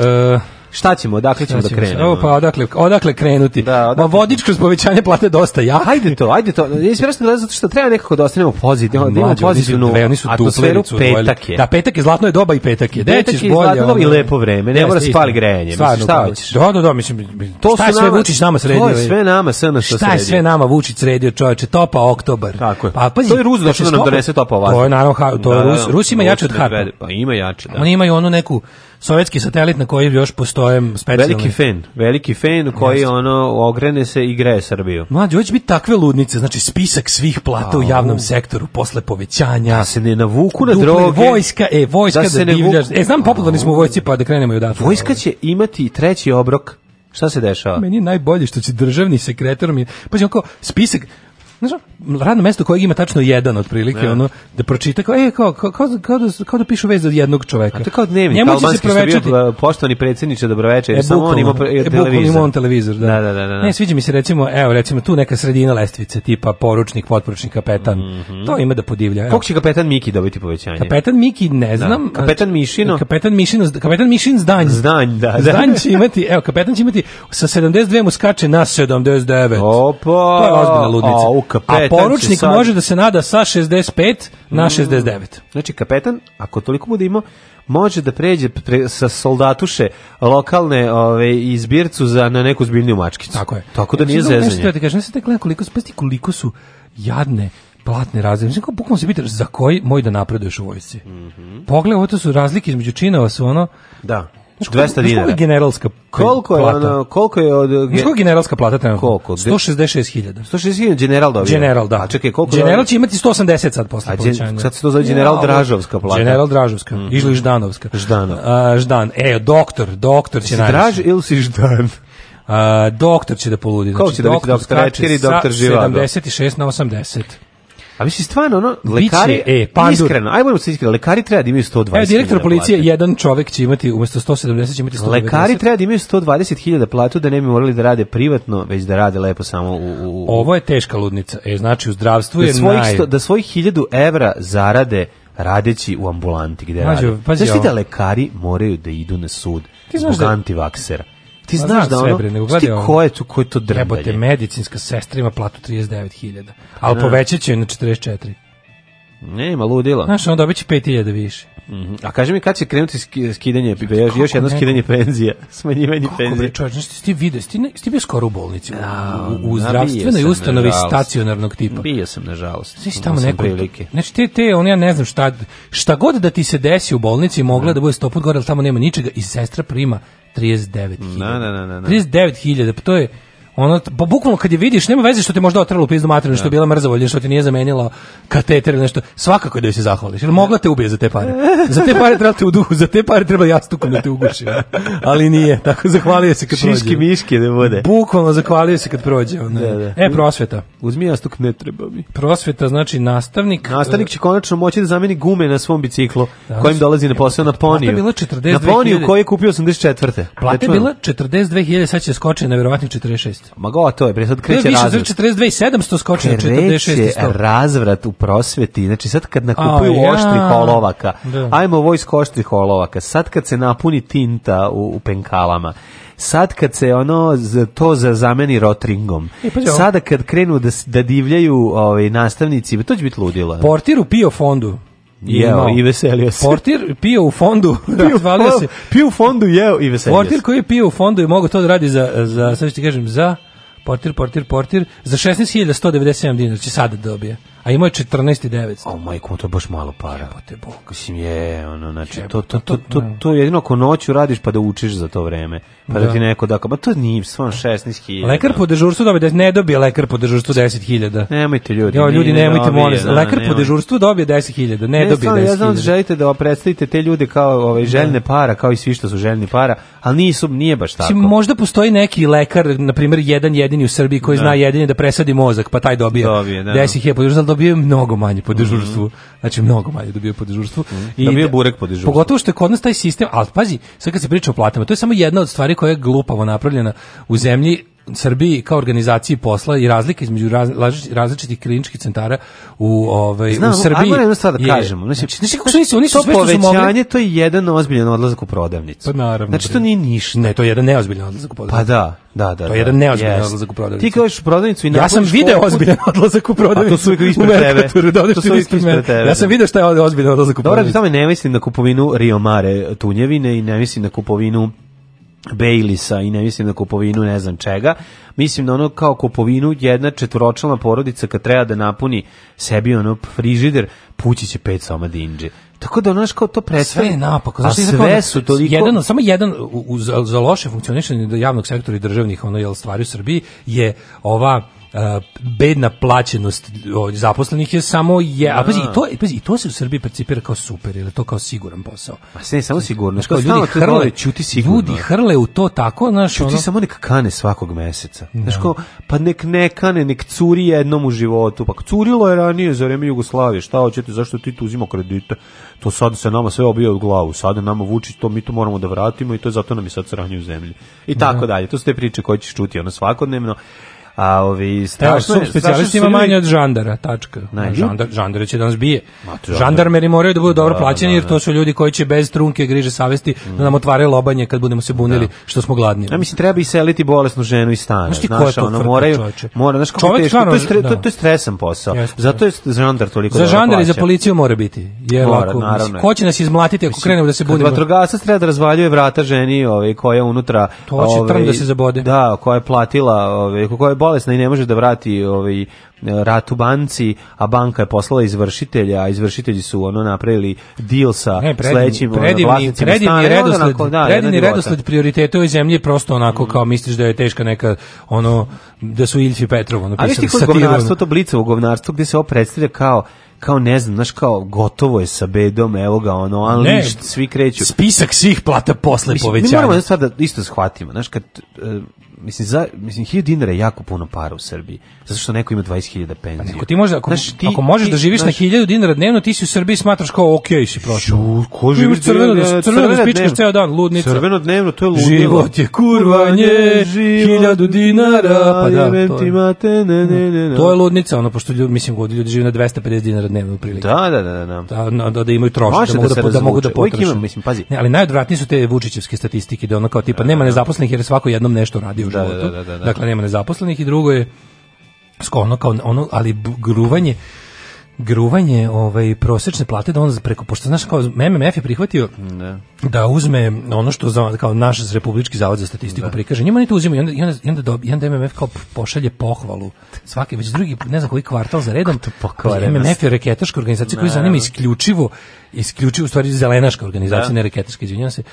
šta ćemo, odakle ćemo da krenemo? Evo pa odakle, odakle krenuti. Da, odakle. Ma vodič kroz povećanje plate dosta ja. Ajde to, ajde to. Jesi vjerojatno da zato što treba nekako da ostanemo pozitivno, da imamo pozitivnu oni su atmosferu petak je. Da, petak je zlatno je doba i petak je. Petak je bolje, ono... i lepo vreme, ne mora spali grejanje. šta hoćeš? Da, da, da, mislim, to šta sve Vučić nama sredio? Sve nama sve nama SNS sredio. Šta sve nama Vučić sredio, čoveče, topa oktobar. Tako je. Pa, pazi, to je Rus došao znači, da nam donese topa vas. To je naravno, to je da, da, Rus, da. Rus ima jače od Harpa. Pa ima jače, da. Oni imaju onu neku sovjetski satelit na koji još postoje specijalni. Veliki fen, veliki fen koji Just. ono ogrene se i greje Srbiju. Mlađe, hoće biti takve ludnice, znači spisak svih plata A, u javnom u. sektoru posle povećanja. Da se ne navuku na droge. Vojska, e, vojska da, da, da divljaš. E, znam, popularni smo u vojci, pa da krenemo i odatle. Vojska će imati treći obrok Šta se dešava? Meni je najbolje što će državni sekretar mi... Pa znači, spisak, znaš, radno mesto kojeg ima tačno jedan otprilike, ne. Da. ono, da pročita kao, e, kao, kao, kao, kao, da, kao da pišu vez od jednog čoveka. A to kao dnevnik, Njemu albanski što bio poštovani predsjedniče, dobroveče, jer e, samo on ima e, televizor. Ima on televizor, da. da. Da, da, da, da. Ne, sviđa mi se recimo, evo, recimo tu neka sredina lestvice, tipa poručnik, potporučnik, kapetan. Mm -hmm. To ima da podivlja. Evo. Kako će kapetan Miki dobiti povećanje? Kapetan Miki, ne da. znam. Da. Kapetan znači, Mišino. Kapetan Mišino, kapetan Mišin zdanj. Zdanj, da. da. Zdanj će imati, evo, kapetan će imati sa 72 mu skače na 79. Opa! To je ozbiljna ludnica. A, kapetan a poručnik sad... može da se nada sa 65 na mm. 69. Znači kapetan, ako toliko bude imao, može da pređe pre, sa soldatuše lokalne ove, izbircu za, na neku zbiljniju mačkicu. Tako je. Tako da znači, nije zezanje. Nešto da kažem, ne sam te da gledam koliko, spasti koliko su jadne platne razlike. Znači, bukvalno se pitaš za koji moj da napreduješ u vojsci. Mm -hmm. Pogledaj, ovo to su razlike između činova, su ono... Da. 200 dinara. generalska koliko je plata? Ono, koliko je od Znaš, koliko je generalska plata trenutno? Koliko? 166.000. 166.000 general dobio. General, da. A čekaj, koliko? General će imati 180 sad posle povećanja. Sad se to zove general ja, Dražovska plata. General Dražovska mm. ili Ždanovska. Ždanov. A, Ždan. E, doktor, doktor će najviše. Draž ili si Ždan? A, doktor će da poludi. Znači, Kako će da biti doktor? Doktor Četiri, doktor Živado. 76 na 80. A mislim stvarno ono lekari e pandur. Iskreno, ajmo se iskreno, lekari treba da imaju 120. E direktor policije plate. jedan čovjek će imati umjesto 170 će imati 190. Lekari treba da imaju 120.000 platu da ne bi morali da rade privatno, već da rade lepo samo u, u, u. Ovo je teška ludnica. E znači u zdravstvu da je svojih naj... sto, da svojih 1000 evra zarade radeći u ambulanti gdje Mađo, rade. Pazi, znači da lekari moraju da idu na sud zbog da... antivaksera. Ti pa znaš, znaš da ono, bre, nego ko je tu, ko je to drndalje? Jebote, medicinska sestra ima platu 39.000, ali da. povećat će na 44. Nema ludila. Znaš, on dobit će 5.000 više. -hmm. A kaže mi kad će krenuti skidanje, još, još jedno skidanje penzija, smanjivanje kako penzija. Kako čovječ, znači ti vidio, ti, ti bio skoro u bolnici, A, da, u, u, da, zdravstvenoj ustanovi stacionarnog tipa. Bio sam, nažalost. si tamo neko, prilike. znači te, te, on ja ne znam šta, šta god da ti se desi u bolnici, mogla da, da bude stoput gore, ali tamo nema ničega i sestra prima 39.000. Na, na, na, na. 39.000, pa to je, ono pa bukvalno kad je vidiš nema veze što te možda otrlo u pizdu materinu što je da. bila mrzavolja što ti nije zamenila kateter ili nešto svakako da joj se zahvališ jer mogla te ubije za te pare za te pare treba te u duhu za te pare treba jastukom da te uguši ali nije tako zahvalio se kad Šiški prođe miški da bude bukvalno zahvalio se kad prođe ono. da, da. e prosveta uzmi jastuk ne treba mi prosveta znači nastavnik nastavnik će konačno moći da zameni gume na svom biciklu da, kojim da. dolazi na posao na poniju bila 42 na poniju koji je kupio 84 plata je bila 42.000 sad će skočiti na verovatno 46 Ma go, je, pre sad kreće razvrat. To je više, 42.700 skoči na 46.100. razvrat u prosveti, znači sad kad nakupuju ja. oštri holovaka, da. ajmo vojsko oštrih olovaka, sad kad se napuni tinta u, u penkalama, sad kad se ono to za zameni rotringom. E, pa sada kad krenu da da divljaju ovaj nastavnici, to će biti ludilo. Portir u Pio fondu jeo i veselio se. Portir pio u fondu, razvalio se. Pio u fondu, jeo i veselio se. Portir koji je pio u fondu i mogu to da radi za, za sad ću ti kažem, za portir, portir, portir, za 16.197 dinara će znači sada dobije. A imao je 14.900. O, majko, to je baš malo para. Jebote bog. Mislim, je, ono, znači, to, to, to, to, to jedino ako noću radiš pa da učiš za to vreme. Pa da, da. ti neko da, ba to nije, svan 16.000. Lekar po dežurstvu dobije, ne dobije lekar po dežurstvu 10.000. Nemojte ljudi. Jo, ljudi, da nemojte, molim. Da, lekar po dežurstvu dobije 10.000, ne dobije 10.000. Ja znam da želite da predstavite te ljude kao ovaj, željne para, kao i svi što su željni para, ali nisu, nije baš tako. Mislim, možda postoji neki lekar, na primjer, jedan jedini u Srbiji koji zna jedini da presadi mozak, pa taj dobije, dobije 10.000, dobio mnogo manje po mhm. dežurstvu. Mm -hmm. Znači mnogo manje dobio po dežurstvu. Mm -hmm. I dobio da- burek po dežurstvu. Pogotovo što je kod nas taj sistem, ali pazi, sad kad se priča o platama, to je samo jedna od stvari koja je glupavo napravljena u zemlji Srbiji kao organizaciji posla i razlike između različitih kliničkih centara u ovaj Znam, u Srbiji. Ajmo stvar da je, kažemo. Znači, znači, znači kako su nisu, oni su sve to je jedan ozbiljan odlazak u prodavnicu. Pa naravno. Znači to nije ništa. Ne, to je jedan neozbiljan odlazak u pa prodavnicu. Pa da, da, da. To je da. jedan neozbiljan yes. odlazak u prodavnicu. Ti kažeš u prodavnicu i Ja sam video ozbiljan odlazak u prodavnicu. A to su uvijek ispred tebe. Da, to su uvijek ispred tebe. Ja sam video šta je ozbiljan odlazak u prodavnicu. Dobro, tamo ne mislim na kupovinu Rio Mare tunjevine i ne mislim na kupovinu Bejlisa i ne mislim na kupovinu ne znam čega. Mislim na ono kao kupovinu jedna četvoročlana porodica kad treba da napuni sebi ono frižider, pući će pet soma dinđe. Tako da ono kao to predstavlja. Sve je napako. Znaš, sve kao, su toliko... Jedan, samo jedan u, u, za loše funkcionišanje javnog sektora i državnih ono, jel, stvari u Srbiji je ova bedna plaćenost zaposlenih je samo je a pazi da. to pazi to se u Srbiji percipira kao super ili to kao siguran posao pa se ne samo znači, sigurno što ljudi hrle ćuti sigurno ljudi hrle u to tako znaš ćuti ono... samo neka kane svakog meseca no. Da. znaš kao pa nek ne kane nek curi jednom u životu pa curilo je ranije za vreme Jugoslavije šta hoćete zašto ti tu uzimo kredite to sad se nama sve obija u glavu sad nama Vučić to mi to moramo da vratimo i to je zato nam je sad sranje u zemlji i da. tako dalje to su te priče koje ćeš čuti ono svakodnevno A ovi strašno Evo, specijalist ima manje od žandara, tačka. žandar, žandare će da nas bije. Žandarmeri moraju da budu dobro da, plaćeni, da, jer to da. su ljudi koji će bez trunke griže savesti mm. da nam otvare lobanje kad budemo se bunili što smo gladni. Ja mislim, treba i seliti bolesnu ženu iz stana. Znaš ti ko je to moraju, Mora, znaš kako Čovek, teško, to je, stre, to, to je stresan posao. Zato je žandar toliko Za žandar i za policiju mora biti. Je lako. ako, ko će nas izmlatiti ako krenemo da se bunimo? Vatrogasac treba da razvaljuje vrata ženi ovaj, koja je unutra... To će trn da se zabode. Da, koja je platila, ovaj, koja je bolesna i ne može da vrati ovaj rat u banci, a banka je poslala izvršitelja, a izvršitelji su ono napravili deal sa ne, predivni, sledećim predivni, vlasnicima predivni stane, redosled, onako, da, predivni redosled prioriteta ove zemlje je prosto onako kao mm. misliš da je teška neka ono da su Iljfi Petrov ono pisali satiru. A govnarstvo, to blicovo govnarstvo gde se ovo predstavlja kao kao ne znam, znaš kao gotovo je sa bedom, evo ga ono, unleashed, svi kreću. Spisak svih plata posle povećanja. Mi moramo da isto shvatimo, znaš kad uh, mislim za mislim 1000 dinara je jako puno para u Srbiji. Zato što neko ima 20.000 penzije. Ako ti može ako, znaš, ti, ako možeš ti, da živiš znaš, na 1000 dinara dnevno, ti si u Srbiji smatraš kao okej okay, si prošao. Ko živi crveno, da- crveno, crveno da spičkaš ceo dan, ludnica. Crveno dnevno, to je ludilo. Život je kurvanje, 1000 dinara, pa da. To je, mate, ne, ne, ne, ne. to je ludnica, ono pošto ljudi mislim godi ljudi žive na 250 dinara dnevno prilike. Da, da, da, da. Da, da, da, da imaju trošak, da, da, da, da mogu da, da potroše. mislim, pazi. Ne, ali najodvratnije su te Vučićevske statistike da ono kao tipa nema nezaposlenih jer svako jednom nešto radi u životu. Da, da, da, dakle nema nezaposlenih i drugo je sklono kao ono ali gruvanje gruvanje ovaj prosečne plate da on preko pošto znaš kao MMF je prihvatio ne. Da. da uzme ono što za kao naš republički zavod za statistiku da. prikaže njima oni to uzimaju i onda i onda i onda, dob, i onda MMF kao pošalje pohvalu svake već drugi ne znam koji kvartal za redom to MMF je reketaška organizacija koja zanima isključivo isključivo u stvari zelenaška organizacija da. ne reketaška izvinjavam se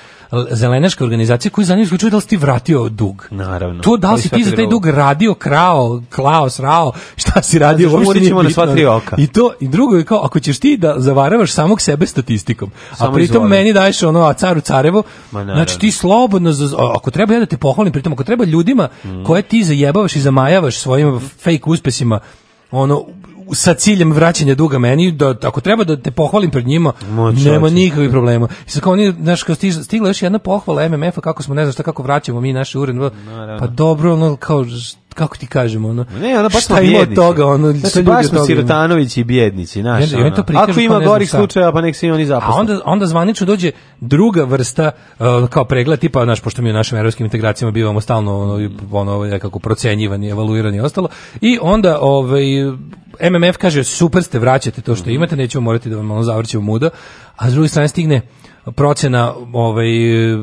zelenaška organizacija koja zanima isključivo da li si ti vratio dug naravno to da li si ti za taj dug radio krao klao srao šta si radio uopšte na sva tri oka i to i drugo je kao, ako ćeš ti da zavaravaš samog sebe statistikom, Samo a pritom izvoli. meni daješ ono, a caru carevo, Ma, znači ti slobodno, za, ako treba ja da te pohvalim, pritom ako treba ljudima mm. koje ti zajebavaš i zamajavaš svojim fake uspesima, ono, sa ciljem vraćanja duga meni da ako treba da te pohvalim pred njima Moć, nema nikakvih problema i sad kao oni znaš kao stiž, stigla još jedna pohvala MMF-a kako smo ne znam šta kako vraćamo mi naše ured pa dobro ono kao kako ti kažem, ono, ne, ona baš šta ima toga, ono, što znači, ljudi baš smo sirotanovići i bjednici, znaš, ono. ako ima gorih slučajeva, pa nek se oni zaposle. A onda, onda zvanično dođe druga vrsta, uh, kao pregled, tipa, naš pošto mi u našim evropskim integracijama bivamo stalno, ono, ono nekako procenjivani, evaluirani i ostalo, i onda, ovaj, MMF kaže, super ste, vraćate to što mhm. imate, nećemo morati da vam ono zavrćemo muda, a s druge strane stigne, procena ovaj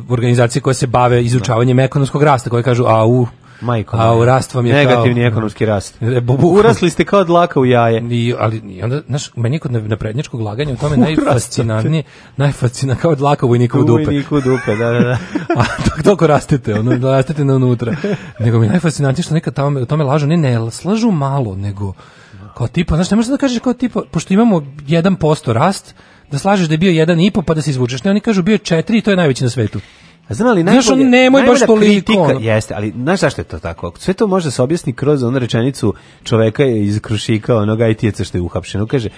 organizacije koje se bave izučavanjem ekonomskog rasta koje kažu a u Majko, a u rast vam je negativni kao, ekonomski rast. E, Urasli ste kao dlaka u jaje. I, ali i onda, znaš, meni kod naprednjačkog laganja u tome najfascinantnije, najfascinantnije kao dlaka u vojniku u dupe. U dupe, da, da, da. a to, toliko rastete, ono, da rastete na unutra. Nego mi je najfascinantnije što neka tome, tome lažu, ne, ne, slažu malo, nego kao tipa, znaš, ne možeš da kažeš kao tipa, pošto imamo 1% rast, da slažeš da je bio 1,5 pa da se izvučeš. Ne, oni kažu bio je 4 i to je najveći na svetu. Znam ali najbolje, znaš, nemoj baš toliko. Kritika, jeste, ali znaš zašto je to tako? Sve to može se objasniti kroz onu rečenicu čoveka iz Krušika, onog IT-eca što je uhapšen. On kaže,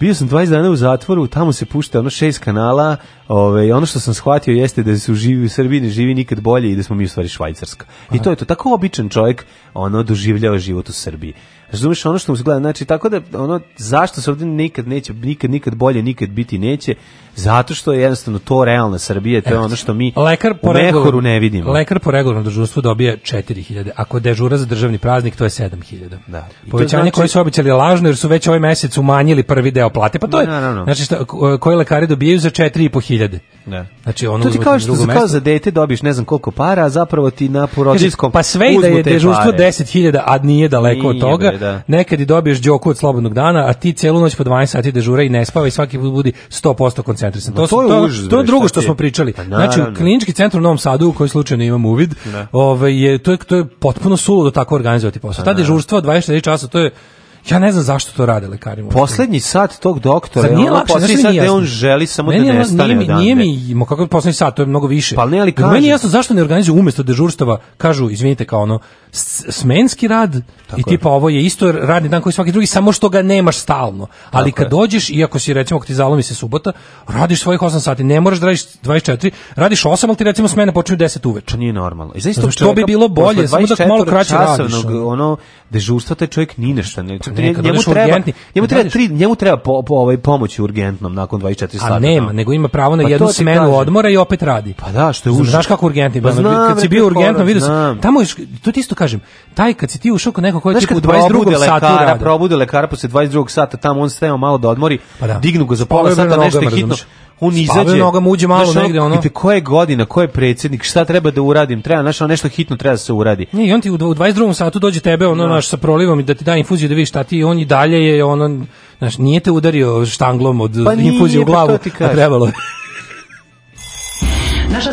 bio sam 20 dana u zatvoru, tamo se pušta ono šest kanala, ovaj, ono što sam shvatio jeste da se živi u Srbiji, ne živi nikad bolje i da smo mi u stvari Švajcarska. I to je to, tako običan čovjek ono doživljava život u Srbiji. Razumeš ono što mu se gleda, znači tako da ono zašto se ovde nikad neće nikad nikad bolje nikad biti neće zato što je jednostavno to realna Srbija, to je ono što mi lekar po u ne vidimo. Lekar po regularnom dežurstvu dobije 4000, ako dežura za državni praznik to je 7000. Da. I Povećanje znači... koje su obećali je lažno jer su već ovaj mesec umanjili prvi deo plate, pa to je no, znači šta, koji lekari dobijaju za 4500. Da. Znači ono to ti da kao što kao za dete dobiješ ne znam koliko para, a zapravo ti na porodičkom. pa sve da je dežurstvo 10000, a nije daleko nije od toga da. Nekad i dobiješ đoku od slobodnog dana, a ti celu noć po 12 sati dežura i ne spava i svaki put budi 100% koncentrisan. To, to, je to, užas, to je drugo što smo pričali. Pa, znači, u klinički centar u Novom Sadu, u koji slučajno imam uvid, da. ovaj, je, to, je, to je potpuno suludo tako organizovati posao. Pa Ta dežurstva 24 časa, to je ja ne znam zašto to rade lekari. Poslednji sat tog doktora, Zad nije lakše, poslednji sat gde on želi samo da meni da nestane nije, odande. Nije mi, mo kako poslednji sat, to je mnogo više. Pa ne, ali kaže. Meni je jasno zašto ne organizuju umesto dežurstava, kažu, izvinite, kao ono, smenski rad, Tako I tipa ovo je isto radni dan koji svaki drugi, samo što ga nemaš stalno. Ali kad je. dođeš, iako si recimo ako ti zalomi se subota, radiš svojih 8 sati, ne moraš da radiš 24, radiš 8, ali ti recimo smene počinju 10 uveče. Nije normalno. I zaista što bi bilo bolje, samo da malo kraće radiš. Ono dežurstva taj čovjek ni ništa ne. Pa da njemu treba, njemu da treba 3, njemu treba po, po ovaj pomoć urgentnom nakon 24 sata. A nema, da. nego ima pravo na pa jednu smenu odmora i opet radi. Pa da, što je užas. Znaš kako urgentni, pa kad si bio urgentno, vidiš, tamo tamo to isto kažem, taj kad si ti ušao kod nekog koji Znaš, tipu 22. lekara, probude lekara posle 22. sata, tamo on stajao malo da odmori, pa da. dignu ga za pola sata, nešto nogama, hitno. On izađe. noga mu uđe malo negde ono. Pite koje godina, koji predsednik, šta treba da uradim? Treba našao nešto hitno treba da se uradi. Ne, on ti u 22. satu dođe tebe ono da. naš sa prolivom i da ti da infuziju da vidiš šta ti on i dalje je ono znaš, nije te udario štanglom od pa infuzije u pa glavu, a trebalo. Naša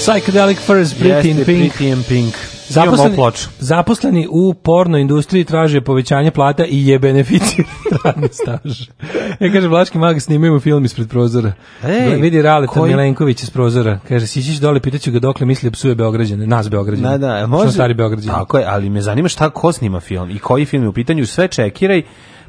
Psychedelic First, Pretty in Pink. Pretty in Pink. Zaposleni, zaposleni u porno industriji traže povećanje plata i je beneficij radni staž. Ja e, kaže, Vlaški mag, snimimo film ispred prozora. Ej, da, vidi Raleta koji... Milenković iz prozora. Kaže, sićiš dole, pitaću ga dokle misli da psuje Beograđane, nas Beograđane. Da, da, može. Što stari Beograđane. Tako je, ali me zanima šta ko snima film i koji film je u pitanju, sve čekiraj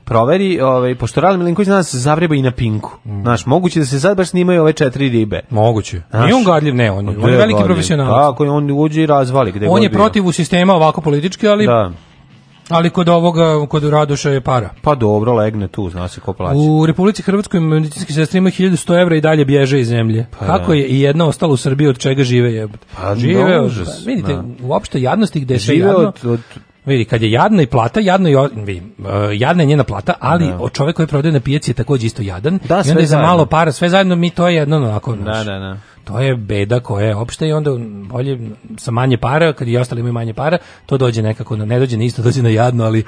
proveri, ovaj pošto Radan Milinković danas zavreba i na Pinku. Mm. Znaš, moguće da se sad baš snimaju ove četiri ribe. Moguće. Znaš, I on gadljiv, ne, on, on je veliki gadljiv. profesionalac. Tako, on uđe i razvali gde On je bio. protiv sistema ovako politički, ali da. Ali kod ovoga, kod Radoša je para. Pa dobro, legne tu, zna se ko plaća. U Republici Hrvatskoj medicinski sestre imaju 1100 evra i dalje bježe iz zemlje. Pa, da. Kako je i jedna ostala u Srbiji od čega žive je? Pa žive, užas, pa, vidite, na. Da. uopšte jadnosti gde žive se jadno. Od, od Vidi, kad je jadna i plata, jadno i vidi, e, jadna je njena plata, ali da. čovjek koji je prodaje na pijaci je takođe isto jadan. Da, sve I onda je za malo para, sve zajedno mi to je jedno onako. Da, da, da. To je beda koja je opšte i onda bolje sa manje para, kad i ostali imaju manje para, to dođe nekako, ne dođe na isto, dođe na jadno, ali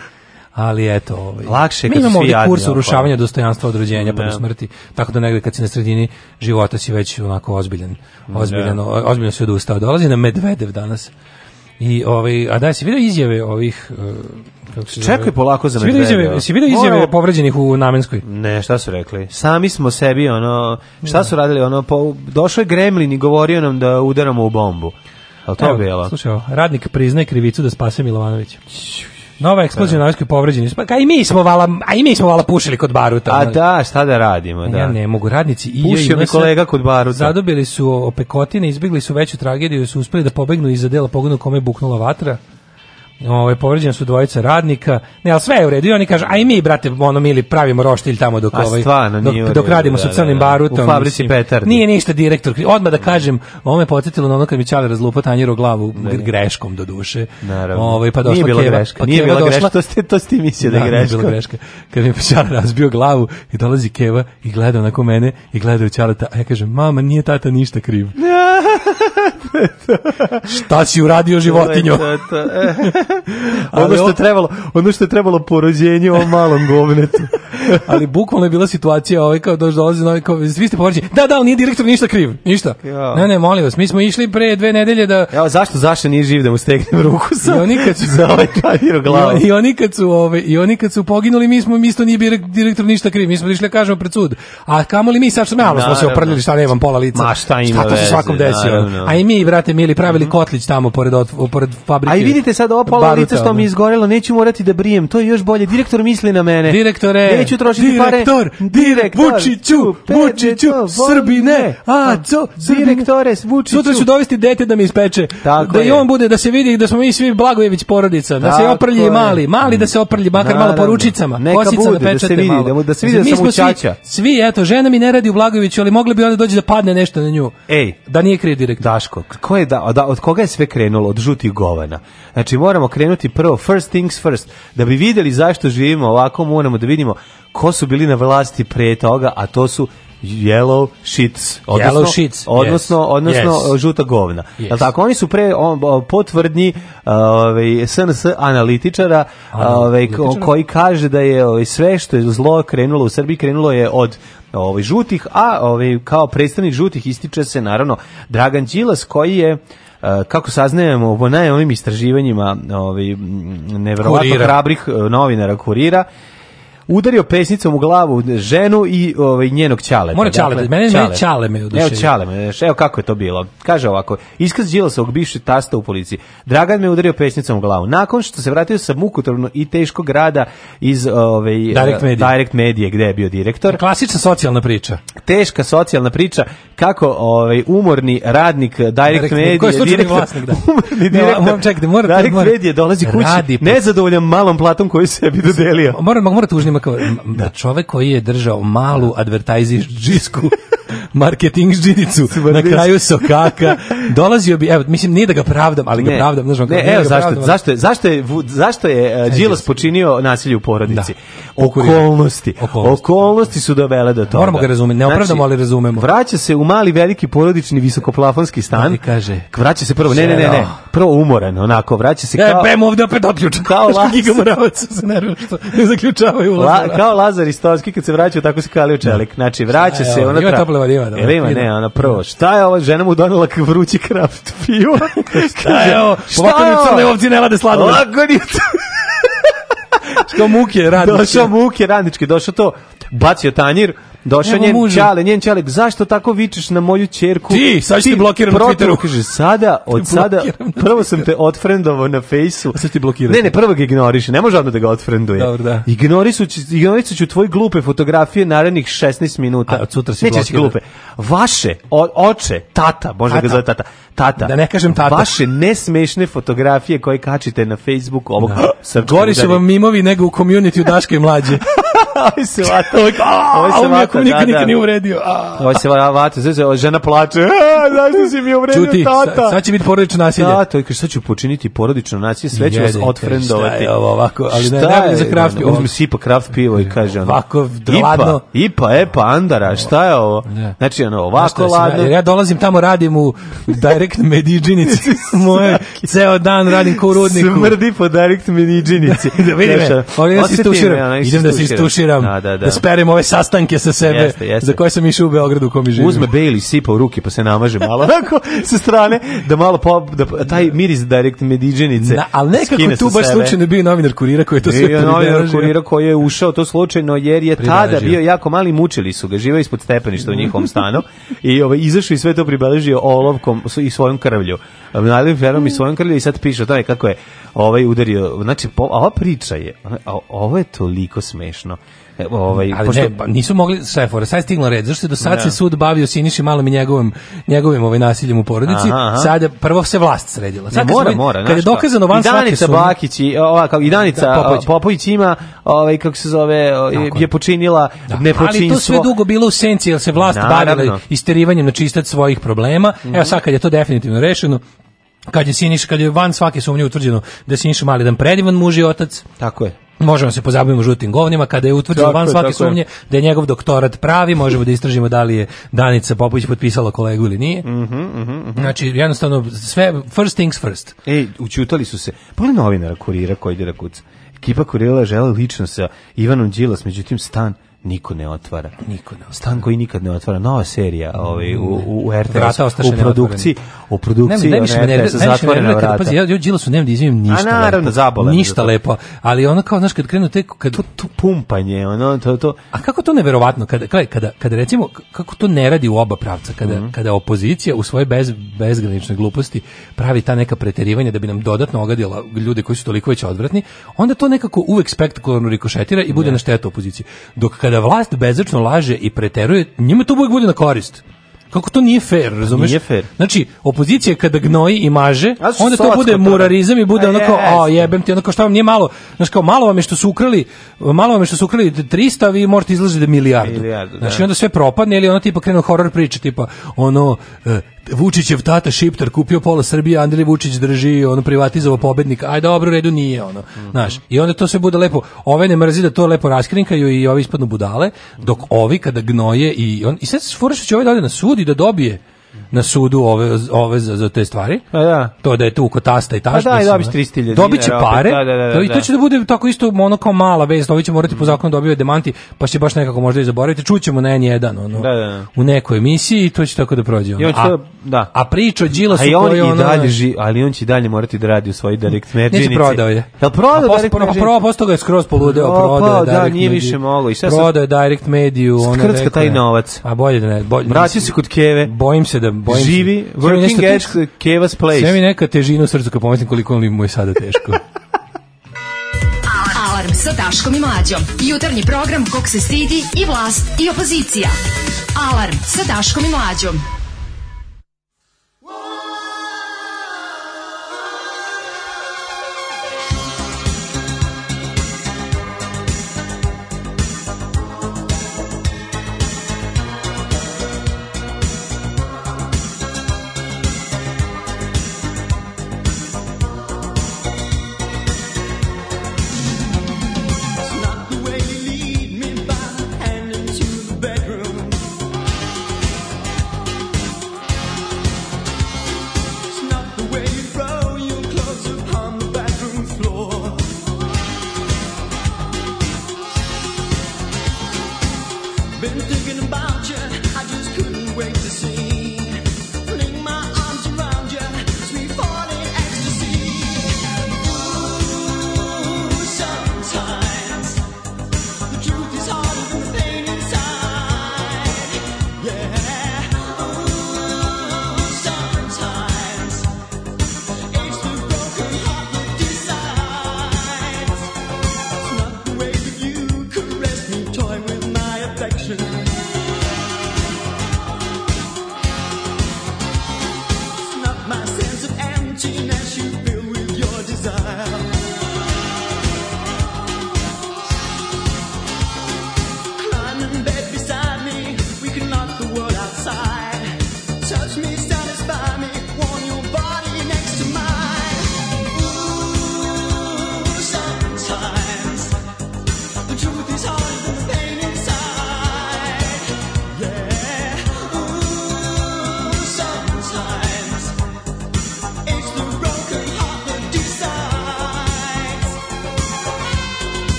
ali eto, ovaj, lakše mi imamo ovdje kurs pa? urušavanja dostojanstva od rođenja pa do da. smrti, tako da negdje kad si na sredini života si već onako ozbiljan, da. ozbiljan, ozbiljno se odustao. Dolazi na Medvedev danas. I ovaj a da se vide izjave ovih e, kako se Čekaj polako za medvede. Vidi se vidi izjave Moro... povređenih u Namenskoj. Ne, šta su rekli? Sami smo sebi ono, šta su radili ono, po, došao je Gremlin i govorio nam da udaramo u bombu. Al to je bilo. Slušaj, radnik priznaje krivicu da spase Milovanovića. Nova eksplozija da. na vojskoj povređeni. Pa ka i mi smo vala, a i mi smo vala pušili kod baruta. A da, šta da radimo, da. Ja ne mogu radnici i Pušio mi kolega kod baruta. Zadobili su opekotine, izbegli su veću tragediju, su uspeli da pobegnu iz dela pogona kome je buknula vatra. Ovaj povređena su dvojica radnika. Ne, al sve je u redu. I oni kažu: "Aj mi brate, ono mili pravimo roštilj tamo dok ovaj dok, dok, radimo sa da, crnim da, da. barutom." U fabrici Petar. Nije ništa direktor. Odma da kažem, on me podsetilo na ono kad mi Čale razlupa tanjiru glavu ne, greškom do duše. Naravno. Ovaj pa došla nije keva, greška. Pa nije bila greška. To ste to ste mislili da, da je greška. Bila greška. Kad mi Čale razbio glavu i dolazi Keva i gleda na mene i gleda u Čaleta, a ja kažem: "Mama, nije tata ništa kriv." Ja. Šta si uradio životinju? ono što je trebalo, ono što je trebalo po rođenju o malom govnetu. ali bukvalno je bila situacija, ovaj kao dođe dolazi, novi kao svi ste povređeni. Da, da, on nije direktor ništa kriv, ništa. Ja. Ne, ne, molim vas, mi smo išli pre dve nedelje da Ja, zašto zašto nije živ da mu stegnem ruku sa? I oni kad su za ovaj kadiro glavu. I, I oni kad su ove, ovaj, i oni kad su poginuli, mi smo mi isto nije direktor ništa kriv, mi smo išli da kažemo pred sud. A kamoli mi sa što malo smo se oprljali, šta nemam pola lica. Ma šta ima? Šta to se svakom desi? Ono. A i mi, brate, mili, pravili mm -hmm. kotlić tamo pored, pored fabrike. A i vidite sad ovo pola lica što mi izgorelo, neću morati da brijem, to je još bolje. Direktor misli na mene. Direktore, neću trošiti direktor, pare. Direktor, Vučiću, Vučiću, Srbine, a co? Pa, direktore, Vučiću. Sutra ću dovesti dete da mi ispeče. Tako da je. i on bude, da se vidi da smo mi svi Blagojević porodica, da se oprlji mali, mali da se oprlji, makar malo poručicama, kosica da pečete malo. Da, da se vidi da sam učača. Svi, eto, žena mi ne radi u Blagojeviću, ali mogli bi onda doći da padne nešto na nju. Ej. Da nije kriv je direktor? Daško. Ko je da, da, od koga je sve krenulo? Od žutih govena. Znači moramo krenuti prvo first things first. Da bi videli zašto živimo ovako, moramo da vidimo ko su bili na vlasti pre toga, a to su yellow shits odnosno yellow sheets, odnosno yes. odnosno yes. žuta govna. Yes. Jel tako oni su pre on, potvrdni ovaj SNS analitičara, ovaj koji kaže da je ovaj sve što je zlo krenulo u Srbiji krenulo je od ovaj, žutih, a ovaj, kao predstavnik žutih ističe se naravno Dragan Đilas koji je eh, kako saznajemo po najnovim istraživanjima ovaj neverovatno hrabrih eh, novinara kurira udario pesnicom u glavu ženu i ovaj njenog ćaleta. Mora ćale, dakle, mene ćale. ćale me oduševio. Evo ćale me, evo kako je to bilo. Kaže ovako, iskaz Đilasovog bivšeg tasta u policiji. Dragan me udario pesnicom u glavu. Nakon što se vratio sa mukotrpno i teškog rada iz ovaj Direct Media, Direct Media gde je bio direktor. Klasična socijalna priča. Teška socijalna priča kako ovaj umorni radnik Direct, Direct Media, koji je direktor, vlasnik, da. umorni direktor. Direct mora, Media dolazi kući, nezadovoljan malom platom koju sebi dodelio. Mora, mora tužnim ima kao da. čovek koji je držao malu džisku marketing žinicu na kraju sokaka. Dolazio bi, evo, mislim, nije da ga pravdam, ali ne, da ga pravdam. Ne, ne, evo, zašto, pravdam, zašto, je, zašto je, zašto je uh, Đilas počinio nasilje u porodici? Da. Okolnosti. Okolnosti. Okolnosti su dovele do toga. Moramo ga razumeti, ne znači, opravdamo, znači, ali razumemo. Vraća se u mali, veliki, porodični, visokoplafonski stan. Ali da kaže. Vraća se prvo, ne, ne, ne, ne, prvo umoran, onako, vraća se e, kao... E, bem ovde opet otključan. Kao Lazar. se nervio što ne zaključavaju. La, kao Lazar Istovski kad se vraća, tako se kalio čelik. Da. Znači, vraća se, ona poklekla od Ivana. E, ima, ne, ona prvo, šta je ova žena mu donela vrući kraft piva? šta je ovo? Šta je ovo? crne ovci ne lade sladoled. Lako ni Što muke radničke. Došao muke radničke, došao to, bacio tanjir, došao njen mužu. čale, njen čalek, zašto tako vičeš na moju ćerku? Ti, sad ti, ti blokiram na Twitteru. Kaže, sada, od sada, prvo sam te otfrendovao na fejsu. Sad ti blokiram. Ne, ne, prvo ga ignoriši, ne može odmah da ga otfrenduje. Dobro, da. Ignorisu ću tvoje glupe fotografije narednih 16 minuta. A od sutra si Nećeš da glupe. Vaše, o, oče, tata, možda tata. ga zove tata, tata. Da ne kažem tata. Vaše nesmešne fotografije koje kačite na Facebook ovog da. Gori su vam mimovi nego u community u Daške mlađe. Ovo se vato, ovo se vato vata, da, da. Niko nije uvredio. Ovo se vata, znači, žena plače. A, zašto si mi uvredio Čuti, tata? Sa, sad će biti porodično nasilje. Tato, da, i kaže, sad ću počiniti porodično nasilje, sve ću vas otfrendovati. Šta je ovo ovako? Ali šta ne, ne, za kraft pivo. Uzme sipa kraft pivo i kaže, ono, ovako, ipa, ipa, epa, andara, šta je ovo? Znači, ono, ovako ladno. Ja dolazim tamo, radim u direct mediđinici. Moje, ceo dan radim ko u rudniku. Smrdi po direct mediđinici. Da, da vidim me, ovdje da se istuširam. Idem da se istuširam, da, da sperem ove sastanke sa sebe jeste, jeste. za koje sam išao u Beogradu u kom živim. Uzme Bailey, sipa u ruke pa se namaže malo tako sa strane da malo pop, da taj miris direkt mediđenice. Na, ali nekako tu baš slučajno bio novinar kurira koji je to sve bio novinar kurira koji je ušao to slučajno jer je tada bio jako mali mučili su ga živeo ispod stepeništa u njihovom stanu i ovaj izašao i sve to pribeležio olovkom i svojom krvlju. Najlim ferom i svojom krvlju i sad piše taj kako je ovaj udario. Znači, po, ova priča je, a, ovo je toliko smešno. E, ovaj ali pošto... ne, pa nisu mogli šefora, sad je stigla red. Zašto do sad no. Da. se sud bavio Siniši malom i njegovim njegovim ovaj nasiljem u porodici? Aha, aha. Sada prvo se vlast sredila. Sad ne, mora, smo, mora, kad je dokazano van svake sumnje. Bakić i ova kao i Danica da, Popović. Popović ima ovaj kako se zove je, je počinila da. nepočinstvo. Ali to sve dugo bilo u senci, jer se vlast bavila isterivanjem na čistac svojih problema. Mm -hmm. Evo mhm. sad kad je to definitivno rešeno, kad je Siniš, kad je van svake sumnje utvrđeno da je mali dan predivan muž i otac. Tako je. Možemo se pozabavimo žutim govnima kada je utvrđeno van svake sumnje da je njegov doktorat pravi, možemo da istražimo da li je Danica Popović potpisala kolegu ili nije. Mm mhm. mm Znači jednostavno sve first things first. Ej, učutali su se. Pogledaj novinara kurira koji ide da kuca. Ekipa kurira želi lično sa Ivanom Đilas, međutim stan niko ne otvara. Niko ne otvara. Stan koji nikad ne otvara. Nova serija ovaj, u, u, u RTS, u produkciji, u produkciji ne, ne, ne, RTS, zatvorena vrata. Pazi, ja, ja Đilasu nemam da izvijem ništa A naravno, zabole. Ništa lepo, ali ono kao, znaš, kad krenu te... Kad... To, to pumpanje, ono, to, to... A kako to neverovatno, kada, kada, kada, kada recimo, kako to ne radi u oba pravca, kada, mm kada opozicija u svoje bez, bezgranične gluposti pravi ta neka preterivanja da bi nam dodatno ogadila ljude koji su toliko već odvratni, onda to nekako uvek spektakularno rikošetira i bude na štetu opozicije. Dok kada kada vlast bezačno laže i preteruje, njima to uvijek bude na korist. Kako to nije fair, razumeš? Nije fair. Znači, opozicija kada gnoji i maže, onda to bude murarizam i bude onako, a jebem ti, onako šta vam nije malo, znači kao malo vam je što su ukrali, malo vam je što su ukrali 300, a vi možete izlaziti da milijardu. milijardu znači, da. Znači onda sve propadne ili ono tipa krenu horror priče, tipa ono e, Vučićev tata Šiptar kupio pola Srbije, Andrej Vučić drži, on privatizovao pobednik. Aj dobro, redu nije ono, znaš. Mm -hmm. I onda to sve bude lepo. Ove ne mrzi da to lepo raskrinkaju i ovi ispadnu budale, dok ovi kada gnoje i on i sad furaš da će ovaj dalje na sud i da dobije na sudu ove, ove za, za te stvari. Pa da. To da je tu kotasta i taš. Pa da, i dobiš 300.000 Dobiće pare. Da, da, da, I da. to će da bude tako isto ono kao mala vez, ovi će morati mm. po mhm. zakonu dobivati demanti, pa će baš nekako možda i zaboraviti. Čućemo na N1 ono, da, da. da. u nekoj emisiji i to će tako da prođe. Ono. A, da. a priča o Đilasu koji on... I dalje ži, ali on će dalje morati da radi u svojoj direct merđinici. Neće prodao je. Jel prodao a direct merđinici? Prvo posto ga je skroz poludeo, prodao da, nije više mogo. I Prodao je direct mediju. Skrcka taj novac. A bolje da ne. Vraćaju se kod Keve. Bojim se da bojim Živi, working at Kevas Place. Sve mi neka težina u srcu kad pomislim koliko li mu je sada teško. Alarm sa Daškom i Mlađom. Jutarnji program kog se stidi i vlast i opozicija. Alarm sa Daškom i Mlađom.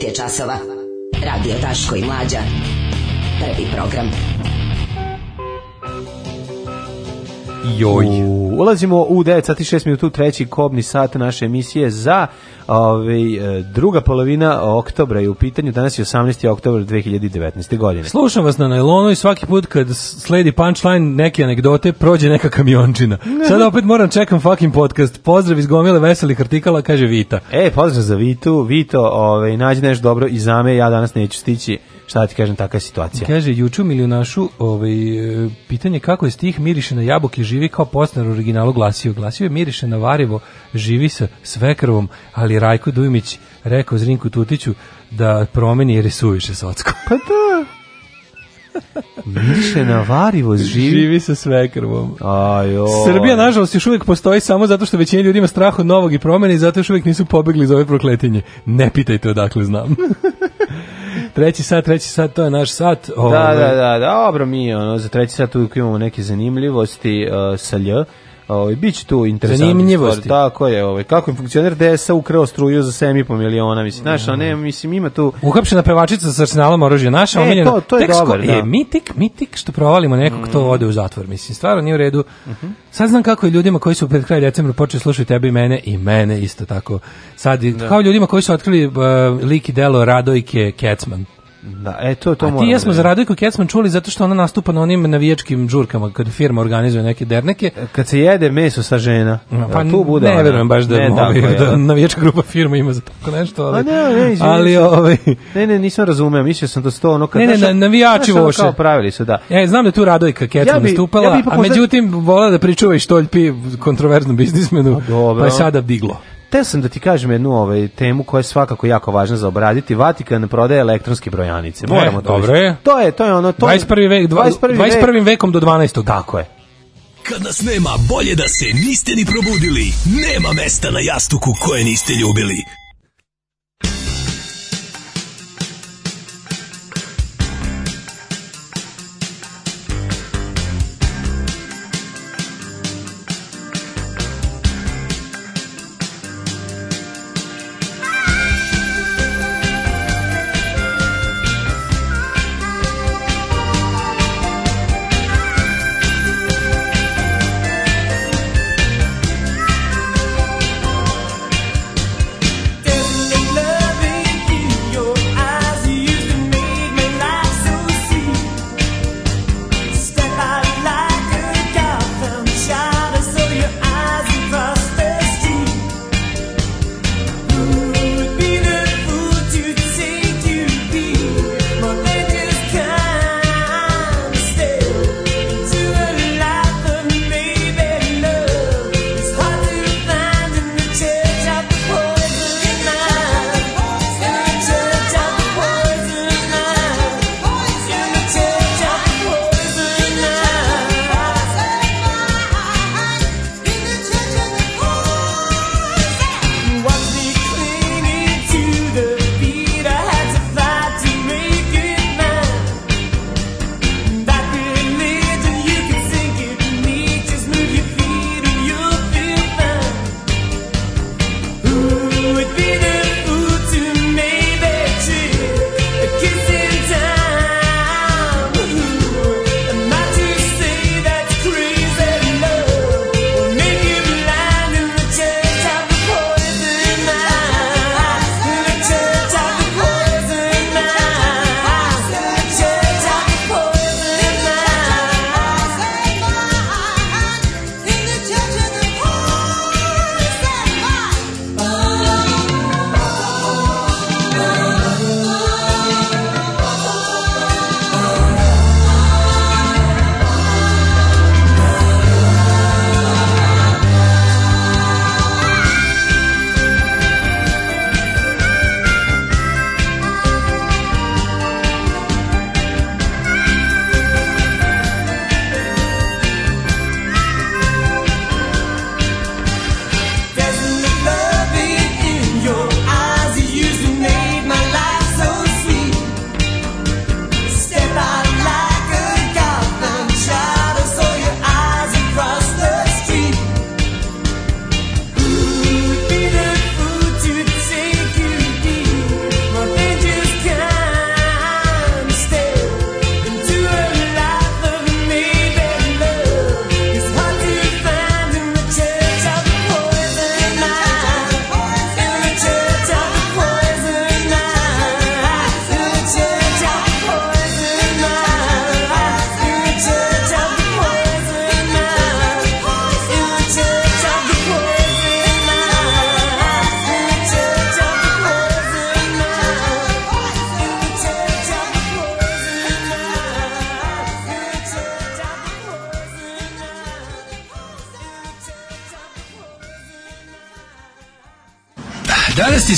9 je časova. Radio Taško i Mlađa. Prvi program. Joj. U, ulazimo u 9 sati 6 minuta u treći kobni sat naše emisije za Ove, ovaj, druga polovina oktobra je u pitanju, danas je 18. oktobar 2019. godine. Slušam vas na najlonu i svaki put kad sledi punchline neke anegdote, prođe neka kamiončina. Sad opet moram čekam fucking podcast. Pozdrav iz gomile veselih artikala, kaže Vita. E, pozdrav za Vitu. Vito, ove, ovaj, nađi nešto dobro i zame, ja danas neću stići šta da ti kažem, takva je situacija. Kaže, juču milionašu, ovaj, e, pitanje kako je stih miriše na jabuke živi kao postnar originalu glasio. Glasio je miriše na varivo, živi sa svekrovom, ali Rajko Dujmić rekao Zrinku Tutiću da promeni jer je suviše socko. Pa da. Miriše na varivo, živi... živi sa svekrvom. Ajo. Srbija, nažalost, još uvijek postoji samo zato što većina ljudi ima strah od novog i promene i zato još uvijek nisu pobegli iz ove prokletinje. Ne pitajte odakle znam. treći sat, treći sat, to je naš sat. Ovo... Da, da, ovaj. da, da, dobro, mi ono, za treći sat uvijek imamo neke zanimljivosti uh, sa lj. Ovaj bić tu interesantno. Zanimljivo, tako je, ovaj kako im funkcioner DS-a ukrao struju za 7,5 miliona, mislim, znaš, a ne, mhm. mislim ima tu uhapšena pevačica sa arsenalom oružja, naša e, omiljena. To, to je dobar, da. E, mitik, mitik što provalimo nekog mm. to mhm. ode u zatvor, mislim, stvarno nije u redu. Mm -hmm. Sad znam kako je ljudima koji su pred kraj decembra počeli slušati tebe i mene i mene isto tako. Sad da. kao ljudima koji su otkrili uh, lik i delo Radojke Kecman. Da, e, to, to A ti ja smo da za Radojko Kecman čuli zato što ona nastupa na onim navijačkim žurkama kad firma organizuje neke derneke. E, kad se jede meso sa žena, da, pa tu bude Ne verujem baš da, ne, ovaj, tako, da, navijačka grupa firma ima za tako nešto, pa ali... A ne, ne, izvim, ali, ovaj... ne, ne, nisam razumeo, mislio sam da sto ono... Kad ne, ne, na, navijači voše. Kao pravili su, da. Ja e, znam da tu Radojka Kecman ja bi, nastupala, ja bi a međutim vola da pričuva i štoljpi kontroverznom biznismenu, pa, pa je sada diglo. Teo sam da ti kažem jednu ovaj, temu koja je svakako jako važna za obraditi. Vatikan prodaje elektronske brojanice. Moramo e, to. Dobro je. To je, to je ono to. 21. vek, 21. 21. vekom do 12. Tako je. Kad nas nema, bolje da se niste ni probudili. Nema mesta na jastuku koje niste ljubili.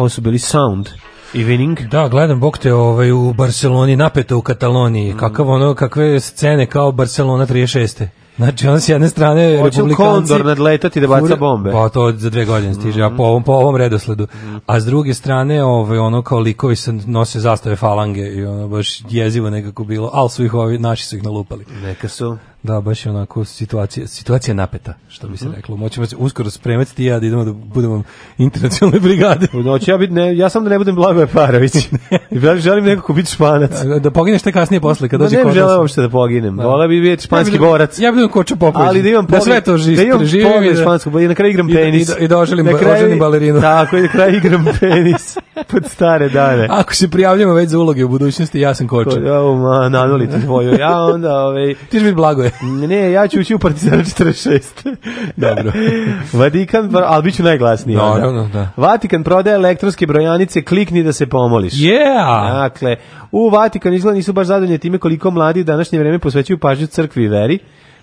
ovo su bili Sound. Evening. Da, gledam bok te ovaj, u Barceloni, napeto u Kataloniji. Mm. Kakav ono, kakve scene kao Barcelona 36. Znači, on s jedne strane Hoće republikanci... Kondor nadletati da baca bombe. Pa to za dve godine stiže, mm a po ovom, po ovom redosledu. Mm A s druge strane, ovaj, ono kao likovi se nose zastave falange i ono baš jezivo nekako bilo, ali su ih ovi, naši su ih nalupali. Neka su. Da, baš je onako situacija, situacija napeta, što bi se mhm. reklo. Moćemo se uskoro spremati ti ja da idemo da budemo internacionalne brigade. Noći, ja, bit ne, ja sam da ne budem Blagoje Parović. ja želim nekako ko biti španac. Da, da pogineš te kasnije posle, kad dođe no, Ne želim uopšte da poginem. Da. Vola bi biti španski da- ja borac. Ja da bih koča popović. Ali da imam pogled, da sve to živ, da imam pogled da, špansko, i na kraju igram penis. I, da, i, da, da oželim, na kraju, oželim balerinu. Tako, i na kraju igram penis. pod stare dane. Ako se prijavljamo već za uloge u budućnosti, ja sam koča. Ko, ja, ma, nanuli tvoju. Ja onda, ovaj... Ti ćeš biti Blagoje. ne, ja ću ući u Partizan 46. Dobro. Vatikan, ali bit ću najglasniji. Naravno, da. da. Vatikan prodaje elektronske brojanice, klikni da se pomoliš. Yeah! Dakle, u Vatikan izgleda nisu baš zadovoljni time koliko mladi u današnje vreme posvećuju pažnju crkvi i veri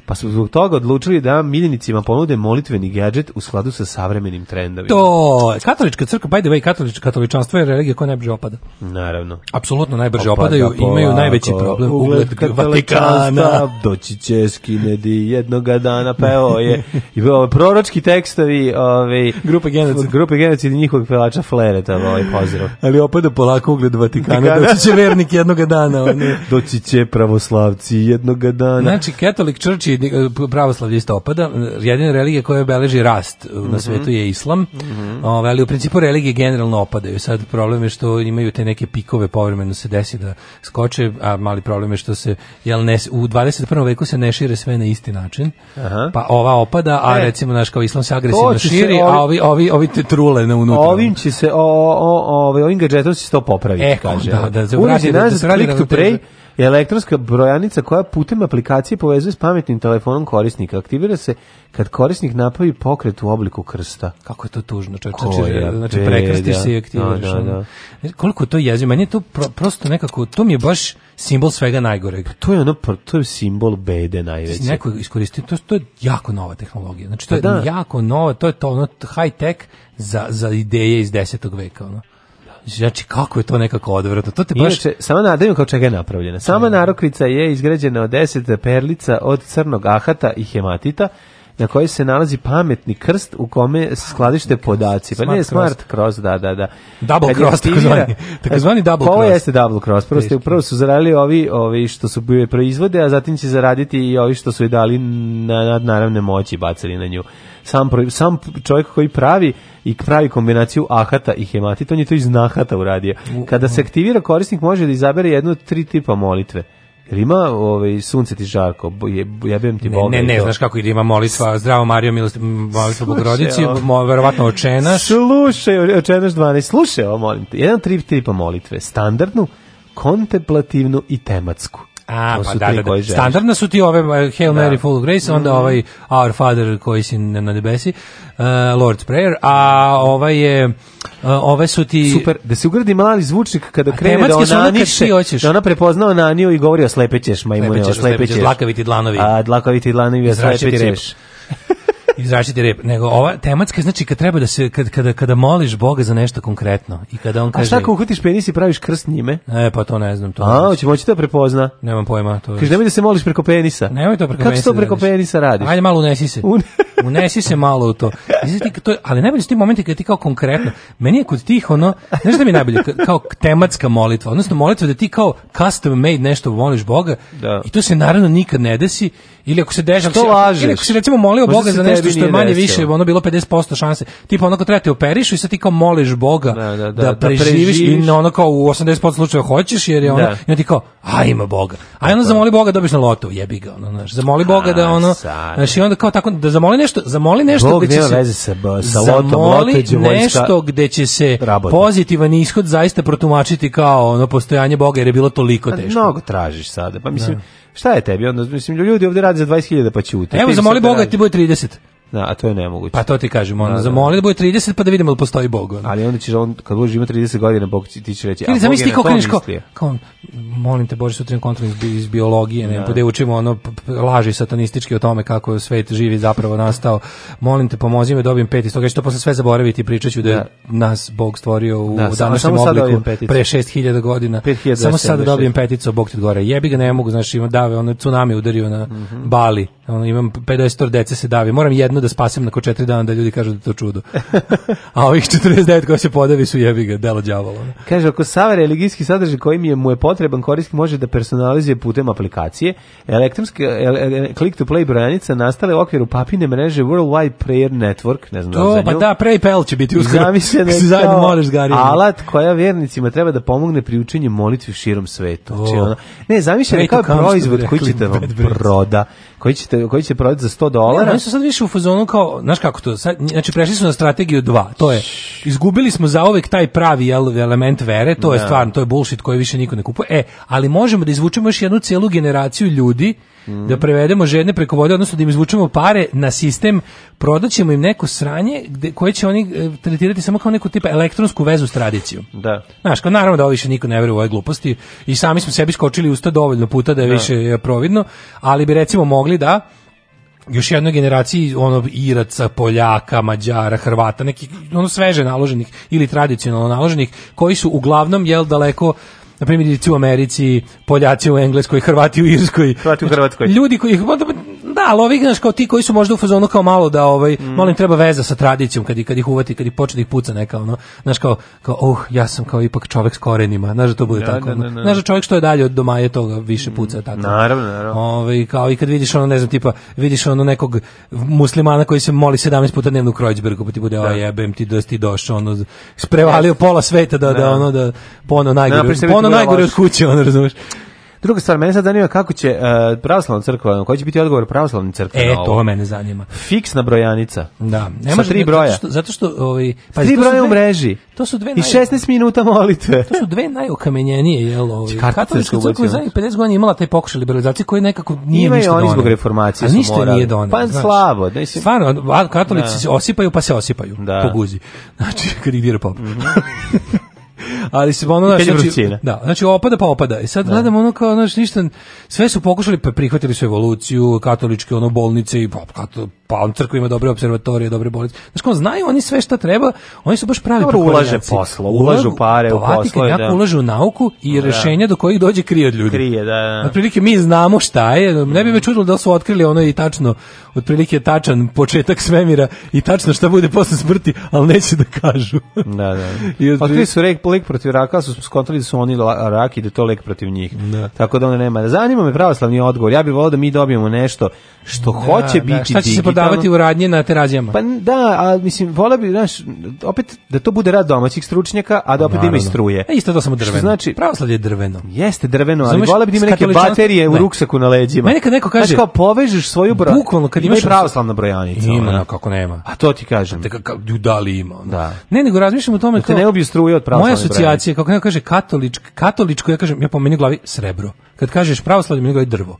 pa su zbog toga odlučili da miljenicima ponude molitveni gadget u skladu sa savremenim trendovima. To, katolička crkva, by the way, katolič, katoličanstvo je religija koja najbrže opada. Naravno. Apsolutno najbrže opada, opadaju, polako, imaju najveći problem. Ugled, ugled Vatikana. Doći će skinedi jednoga dana, pa evo je. I bilo, proročki tekstovi ove, grupe genocid. Grupe genocid i njihovog pelača Flereta, ovaj pozdrav. Ali opada polako ugled Vatikana, doći će vernik jednoga dana. Oni. Doći će pravoslavci jednoga dana. Znači, katolik črči pobjednik, eh, pravoslavlje isto opada. Jedina religija koja beleži rast mm -hmm. na mhm. svetu je islam, mm -hmm. Ove, ali u principu religije generalno opadaju. Sad problem je što imaju te neke pikove povremeno se desi da skoče, a mali problem je što se jel ne, u 21. veku se ne šire sve na isti način. Aha. Pa ova opada, a e, recimo naš kao islam se agresivno širi, se ovi, a ovi ovi ovi te trule na unutra. Ovim će se o, o, o ovim gadžetom će se to popraviti, e, kaže. Da, da, da, da, da, da, da, da, da, da, da, je elektronska brojanica koja putem aplikacije povezuje s pametnim telefonom korisnika. Aktivira se kad korisnik napravi pokret u obliku krsta. Kako je to tužno, čovječe. Znači, znači, znači prekrstiš se i aktiviraš. Da, da, da. Koliko to jezivo, meni je to pro, prosto nekako, to mi je baš simbol svega najgoreg. Pa to je ono, to je simbol bede najveće. Neko iskoristio, to, to je jako nova tehnologija. Znači, to pa je da. jako nova, to je to ono high tech za, za ideje iz 10. veka. Ono. Znači, kako je to nekako odvratno? To te baš... Inače, sama nadaju kao čega je napravljena. Sama narokvica je izgrađena od deset perlica od crnog ahata i hematita, na kojoj se nalazi pametni krst u kome skladište podaci. Pa ne, smart cross, da, da, da. Double Kad cross, aktivira, tako zvani, double cross. Ovo jeste double cross, prvo, ste, prvo su zaradili ovi, ovi što su bile proizvode, a zatim će zaraditi i ovi što su i dali na nadnaravne moći, bacali na nju sam, sam čovjek koji pravi i pravi kombinaciju ahata i hematita, on je to iz nahata uradio. Kada se aktivira korisnik može da izabere jednu od tri tipa molitve. Jel ima ovaj sunce ti žarko, je jebem ti Boga. Ne, ne, ne znaš kako ide, ima molitva, zdravo Mario, milost, molitva Bogorodici, mo, verovatno očenaš. Slušaj, očenaš 12, slušaj ovo, molim te. Jedan tri tipa molitve, standardnu, kontemplativnu i tematsku. A, pa da, da, da, da. Standardna su ti ove eh, Hail da. Mary Full Grace, onda mm -hmm. ovaj Our Father koji si na nebesi, uh, Lord's Prayer, a ovaj je eh, ove su ti super da se ugradi mali zvučnik kada krene da ona niše da ona prepozna Naniju i govori o slepećeš majmune slepećeš, slepećeš, slepećeš ti dlanovi a dlakavi ti dlanovi slepećeš izrašiti rep, nego ova tematska znači kad treba da se kad, kada kada moliš Boga za nešto konkretno i kada on kaže A šta ako uhvatiš penis i praviš krst njime? E pa to ne znam to. A znači- hoće moći da prepozna. Nemam pojma to. Kaže nemoj da se moliš preko penisa. Nemoj to preko Kako penisa. Kako da to preko radiš? penisa radiš? Ajde malo unesi se. unesi se malo u to. Znači, to ali najbolje su ti momenti kad ti kao konkretno meni je kod tih ono znaš da mi je najbolje kao tematska molitva, odnosno molitva da ti kao custom made nešto voliš Boga da. i to se naravno nikad ne desi ili ako se deža, to ako, ili ako se recimo molio Boga za nešto zato što je manje više ono bilo 50% šanse. Tipa onako kad trebate operišu i sad ti kao moliš Boga da, da, da, da, da preživiš, i na ono kao u 80% slučajeva hoćeš jer je ono da. i on ti kao aj ima Boga. A ono zamoli Boga da dobiš na lotu, jebi ga, ono, znaš, zamoli Boga da ono, znaš, i onda kao tako da zamoli nešto, zamoli nešto Bog gde će se veze sa, sa lotom, zamoli loto, nešto gde će se rabota. pozitivan ishod zaista protumačiti kao ono postojanje Boga jer je bilo toliko pa teško. Mnogo tražiš sada, pa mislim, da. Šta je tebi? Onda mislim ljudi ovde rade za 20.000 pa ćute. Evo zamoli Boga ti bude 30. Da, a to je nemoguće. Pa to ti kažem, ono, da, da. zamoli da bude 30 pa da vidimo da postoji Bog. Ono. Ali onda ćeš on kad budeš ima 30 godina Bog ti će reći, Kili, a Bog je kao, kao, molim te Bože, sutra kontrol iz, biologije, ne, da. Pude pa da učimo ono laži satanistički o tome kako svet živi zapravo nastao. Molim te pomozi me da dobijem pet iz što posle sve zaboraviti i pričaću da, je da. nas Bog stvorio u da, današnjem obliku pre 6000 godina. 5000 samo sad dobijem peticu, Bog ti gore. Jebi ga, ne mogu, znači ima dave, ono tsunami udario na mm -hmm. Bali. On imam 50 dece se davi. Moram jedno glavno da spasem nakon 4 dana da ljudi kažu da to čudo. A ovih 49 koji se podavi su jebi ga, delo đavola. Kaže, ako sav religijski sadržaj koji mi je, mu je potreban korisnik može da personalizuje putem aplikacije, elektronske ele, click-to-play brojanice nastale u okviru papine mreže Worldwide Prayer Network, ne znam da to, da pa da, PayPal će biti uskoro. Zamišljeno da je alat koja vernicima treba da pomogne pri učenju molitvi širom svetu. Oh. Znači, ono, ne, zamišljeno je kao proizvod koji ćete vam proda koji ćete koji će prodati za 100 dolara. oni su sad više u fazonu kao, znaš kako to, sad, znači prešli su na strategiju 2. To je izgubili smo zaovek taj pravi jel, element vere, to je da. stvarno, to je bullshit koji više niko ne kupuje. E, ali možemo da izvučemo još jednu celu generaciju ljudi da prevedemo žedne preko vode, odnosno da im izvučemo pare na sistem, prodaćemo im neko sranje gde, koje će oni e, tretirati samo kao neku tipa elektronsku vezu s tradicijom. Da. Znaš, kao naravno da ovo više niko ne veruje u ove gluposti i sami smo sebi skočili usta dovoljno puta da je da. više e, providno, ali bi recimo mogli da još jednoj generaciji ono Iraca, Poljaka, Mađara, Hrvata, neki ono sveže naloženih ili tradicionalno naloženih koji su uglavnom jel daleko na primjer, u Americi, Poljaci u Engleskoj, Hrvati u Irskoj. Hrvati u znači, Hrvatskoj. Ljudi koji, ih, da, ali ovi znaš, kao ti koji su možda u fazonu kao malo da ovaj mm. malo im treba veza sa tradicijom kad, kad ih uvati, kad ih počne da ih puca neka ono, znaš kao, kao oh, ja sam kao ipak čovjek s korenima, znaš da to bude da, tako. Da, da, da, Znaš da čovjek što je dalje od doma je toga više puca mm, tako. Naravno, naravno. Ovaj kao i kad vidiš ono ne znam tipa, vidiš ono nekog muslimana koji se moli 17 puta dnevno u Kreuzbergu, pa ti bude da. jebem ti da ti došao ono sprevalio pola sveta da, da da ono da pono najgore, pono najgore od kuće, ono razumeš. Druga stvar, mene sad zanima kako će uh, pravoslavna crkva, koji će biti odgovor pravoslavne crkve E, to mene zanima. Fiksna brojanica. Da. Ne sa tri broja. Zato što, zato što ovaj, pa, tri broja u mreži. To su dve naj... I 16 minuta molitve. To su dve najotkamenjenije, jel? Ovaj, Katolička crkva u zadnjih 50 godina imala taj pokušaj liberalizacije koji nekako nije Imaju ništa oni zbog reformacije A ništa nije donio. Pa slabo. Znači, Stvarno, katolici da. se osipaju pa se osipaju da. po guzi. Znači, kad ih dira pop. Mm -hmm. Ali se ono naš, znači, da, znači opada pa opada. I sad da. gledamo ono kao znači ništa sve su pokušali pa prihvatili su evoluciju, katoličke ono bolnice i pa, pa on crkva ima dobre observatorije, dobre bolnice. Znaš, on znaju oni sve šta treba, oni su baš pravi Dobro, ulaže posla, ulažu pare u pa, poslo. jako da. ulažu u nauku i da. rešenja do kojih dođe krije od ljudi. Krije, da, da. Otprilike mi znamo šta je, ne bi me čudilo da su otkrili ono i tačno, otprilike tačan početak svemira i tačno šta bude posle smrti, ali neće da kažu. da, da. I pa otprilike... Otkrili su rek, lek protiv raka, su skontali da su oni rak i da to lek protiv njih. Da. Tako da ono nema. Zanima me pravoslavni odgovor. Ja bih volao da mi dobijemo nešto što da, hoće da, biti da, prodavati u radnje na terazijama. Pa da, a mislim, vole bi, znaš, opet da to bude rad domaćih stručnjaka, a da opet ima i struje. E, isto to samo drveno. znači, pravoslavlje je drveno. Jeste drveno, ali vole bi da ima neke baterije u ruksaku na leđima. Mene kad neko kaže, znaš, kao povežeš svoju bro... Bukvalno, kad imaš... Ima pravoslavna brojanica. Ima, ona. kako nema. A to ti kažem. Te, da, ka, da li ima? Ona. Da. Ne, nego razmišljam o tome... Da te ne ubiju struje od pravoslavne Moja asocijacija, kako neko kaže katoličko, katoličko, ja kažem, ja po meni glavi srebro. Kad kažeš pravoslavlje, meni glavi drvo.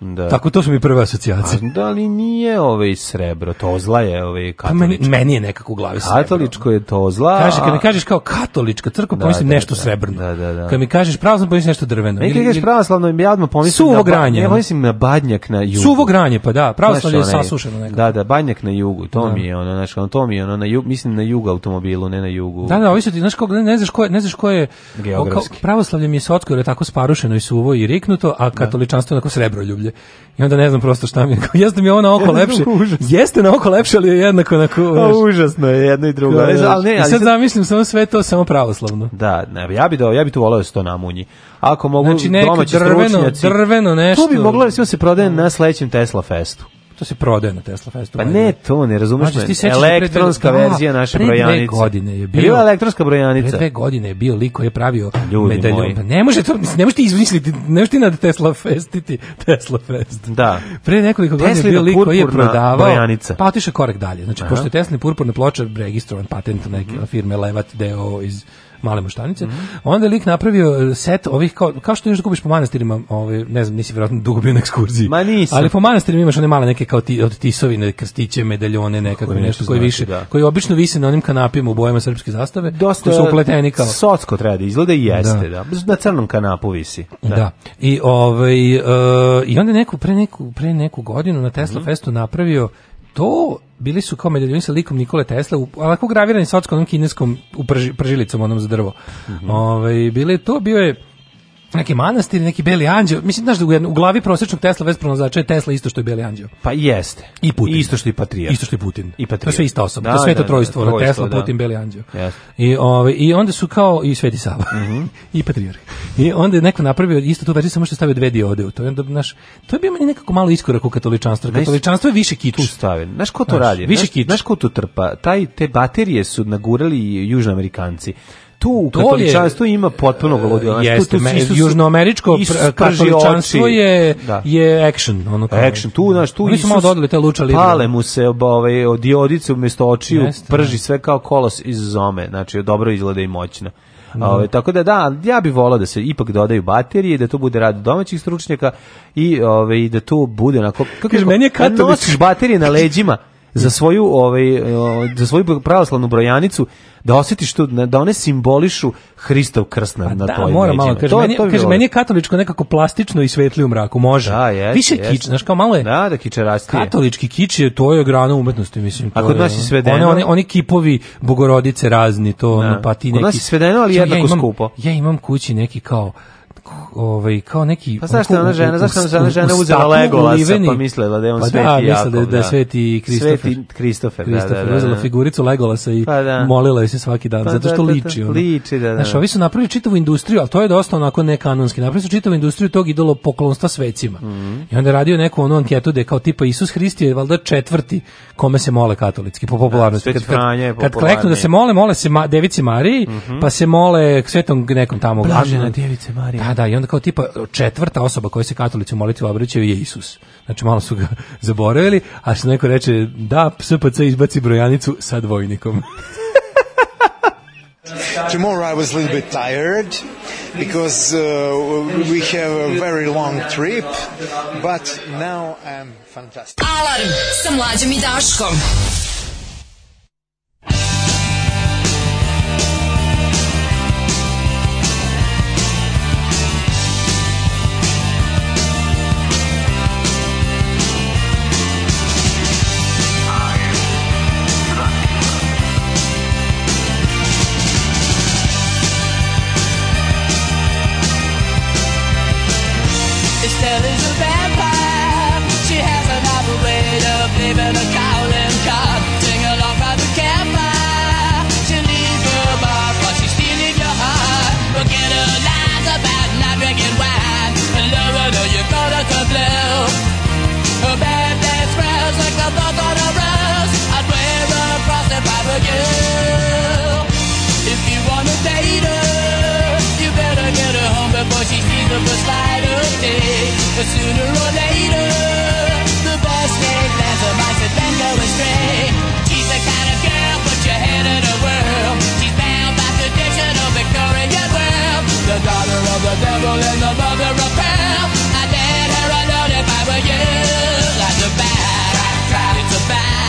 Da. Tako to su mi prve asocijacije. da li nije ovaj srebro, tozla je ovaj pa katoličko. Meni, meni je nekako u glavi srebro. Katoličko je tozla. Kaže, kad mi kažeš kao katolička crkva, da, pomislim da, nešto da, srebrno. Da, da, da. Kad mi kažeš pravoslavno, pomislim nešto drveno. Ili kažeš pravoslavno, ja odmah pomislim suvo na, granje. Ja mislim na badnjak na jugu. Suvo granje, pa da, pravoslavlje je sasušeno nekako. Da, da, badnjak na jugu, to da. mi je ono, znaš, ono, to mi je ono, na jug, mislim na jug automobilu, ne na jugu. Da, da, ovi su ti, znaš, ne, ne znaš ko je, ne znaš ko je, geografski. Pravoslavlje mi je sotsko, je tako sparušeno i suvo i riknuto, a da. katoličanstvo je onako srebroljublje ovdje. I onda ne znam prosto šta mi je. Jeste mi ovo na oko lepše. Jeste na oko lepše, ali je jednako na pa užasno je jedno i drugo. Da, ali, da. ali ne, ali I sad zamislim samo sve to samo pravoslavno. Da, ne, ja bi do, ja bi tu voleo da sto namunji. Ako mogu znači, domaći drveno, stručnjaci, drveno nešto. To bi moglo recimo se prodaje na sledećem Tesla festu. To se prodaje na Tesla Festu. Pa ne, to ne razumeš. Znači, ti elektronska dve, verzija da, naše brojanice. Pre godine je bio, bila elektronska brojanica. Pre dve godine je bio lik koji je pravio Ljudi medaljon. Moji. Pa ne može to, ne možeš ti izmisliti, ne možeš ti na Tesla Festiti Tesla Fest. Da. Pre nekoliko godina je bio lik koji je prodavao. Brojanica. Pa otišao korak dalje. Znači, Aha. pošto je Tesla purpurna ploča registrovan patent neke mhm. firme Levat deo iz male moštanice. Mm -hmm. Onda je lik napravio e, set ovih kao kao što nešto kupiš po manastirima, ovaj ne znam, nisi verovatno dugo bio na ekskurziji. Ma nisam. Ali po manastirima imaš one male neke kao ti od tisovine, krstiće, medaljone, nekako nešto, nešto koji znači, više, da. koji obično vise na onim kanapima u bojama srpske zastave. Dosta su upleteni kao. Socsko treba da izgleda i jeste, da. da. Na crnom kanapu visi. Da. da. I ovaj uh, i onda neku pre neku pre neku godinu na Tesla mm -hmm. Festu napravio to bili su kao medaljoni sa likom Nikole Tesla, onako gravirani sa odskom kineskom u prži, pržilicom onom za drvo. Mm -hmm. Ove, ovaj, bile to, bio je neki manastir, neki beli anđeo. Mislim, znaš, da u glavi prosječnog Tesla bez pronalazača je Tesla isto što je beli anđeo. Pa jeste. I Putin. Isto što i Patrijarh. Isto što i Putin. I Patrijarh. To sve ista osoba. Da, to sve to da, trojstvo. Da, da, trojstvo Tesla, da. Putin, beli anđeo. Yes. I, ove, ovaj, I onda su kao i Sveti Sava. Mm -hmm. I Patrijarh. I onda je neko napravio isto tu verziju, samo što je stavio dve diode u to. I onda, znaš, to je bio meni nekako malo iskorak u katoličanstvu. Katoličanstvo je više kič. Tu stave. Znaš ko to znaš, radi? Više kič. Znaš ko to trpa? Taj, te baterije su nagurali južnoamerikanci tu u katoličanstvu je, ima potpuno e, golodilo. Jeste, tu, tu, Isus, južnoameričko katoličanstvo je, da. je action. Ono kao, action, tu, znaš, tu Oni Isus, malo dodali te luča libra. Pale mu se ovaj, od diodice umjesto očiju, jeste, prži da. sve kao kolos iz zome, znači dobro izgleda i moćna. Da. Mm. Ove, ovaj, tako da da, ja bih volao da se ipak dodaju baterije, da to bude rad domaćih stručnjaka i ove, ovaj, i da to bude onako... Kako Kaži, meni je da Nosiš baterije na leđima, za svoju ovaj za svoju pravoslavnu brojanicu da osetiš to da one simbolišu Hristov krst na, pa na da, toj mora malo, kaže, to, meni, kaže, meni je katoličko nekako plastično i svetli u mraku, može. Da, jest, Više jest. kič, znaš kao malo je... Da, da kičerastije. Katolički kič je, to je grana umetnosti, mislim. Ako kod nas je svedeno... One, one, oni kipovi bogorodice razni, to, da. ono, pa ti neki... Kod nas je svedeno, ali jednako ja imam, skupo. Ja imam kući neki kao ovaj kao neki Pa zašto ona žena, zašto ona žena žena uzela Legolasa pa mislila da je on pa sveti da, Jakov, da, da, da sveti Kristofer. Sveti Kristofer, da, Kristofer da, da, da, uzela figuricu Legolasa i pa, da. molila je se svaki dan pa, zato da, što da, da, liči ona. Liči, da, da. Znaš, ovi su napravili čitavu industriju, al to je dosta onako nekanonski. Napravili su čitavu industriju tog idolo poklonstva svecima. Mm -hmm. I onda radio neku onu anketu da kao tipa Isus Hrist je valjda četvrti kome se mole katolički po da, popularnosti. Kad, kad, kad kleknu da se mole, mole se Devici Mariji, mhm. pa se mole Svetom nekom tamo. Blažena Device Marija da, i onda kao tipa četvrta osoba koja se katolici u molitvi obraćaju je Isus. Znači malo su ga zaboravili, a što neko reče da, SPC izbaci brojanicu sa dvojnikom. Tomorrow I was a little bit tired because uh, we have a very long trip, but now I'm fantastic. Alarm sa mlađom i Daškom. mistake. But sooner or later, the boss gave Lazo mice and then go astray. She's the kind of girl, put your head in a whirl. She's bound by tradition of Victorian world. The daughter of the devil and the mother of pearl. I would let her alone if I were you. Life's a bad, it's a bad.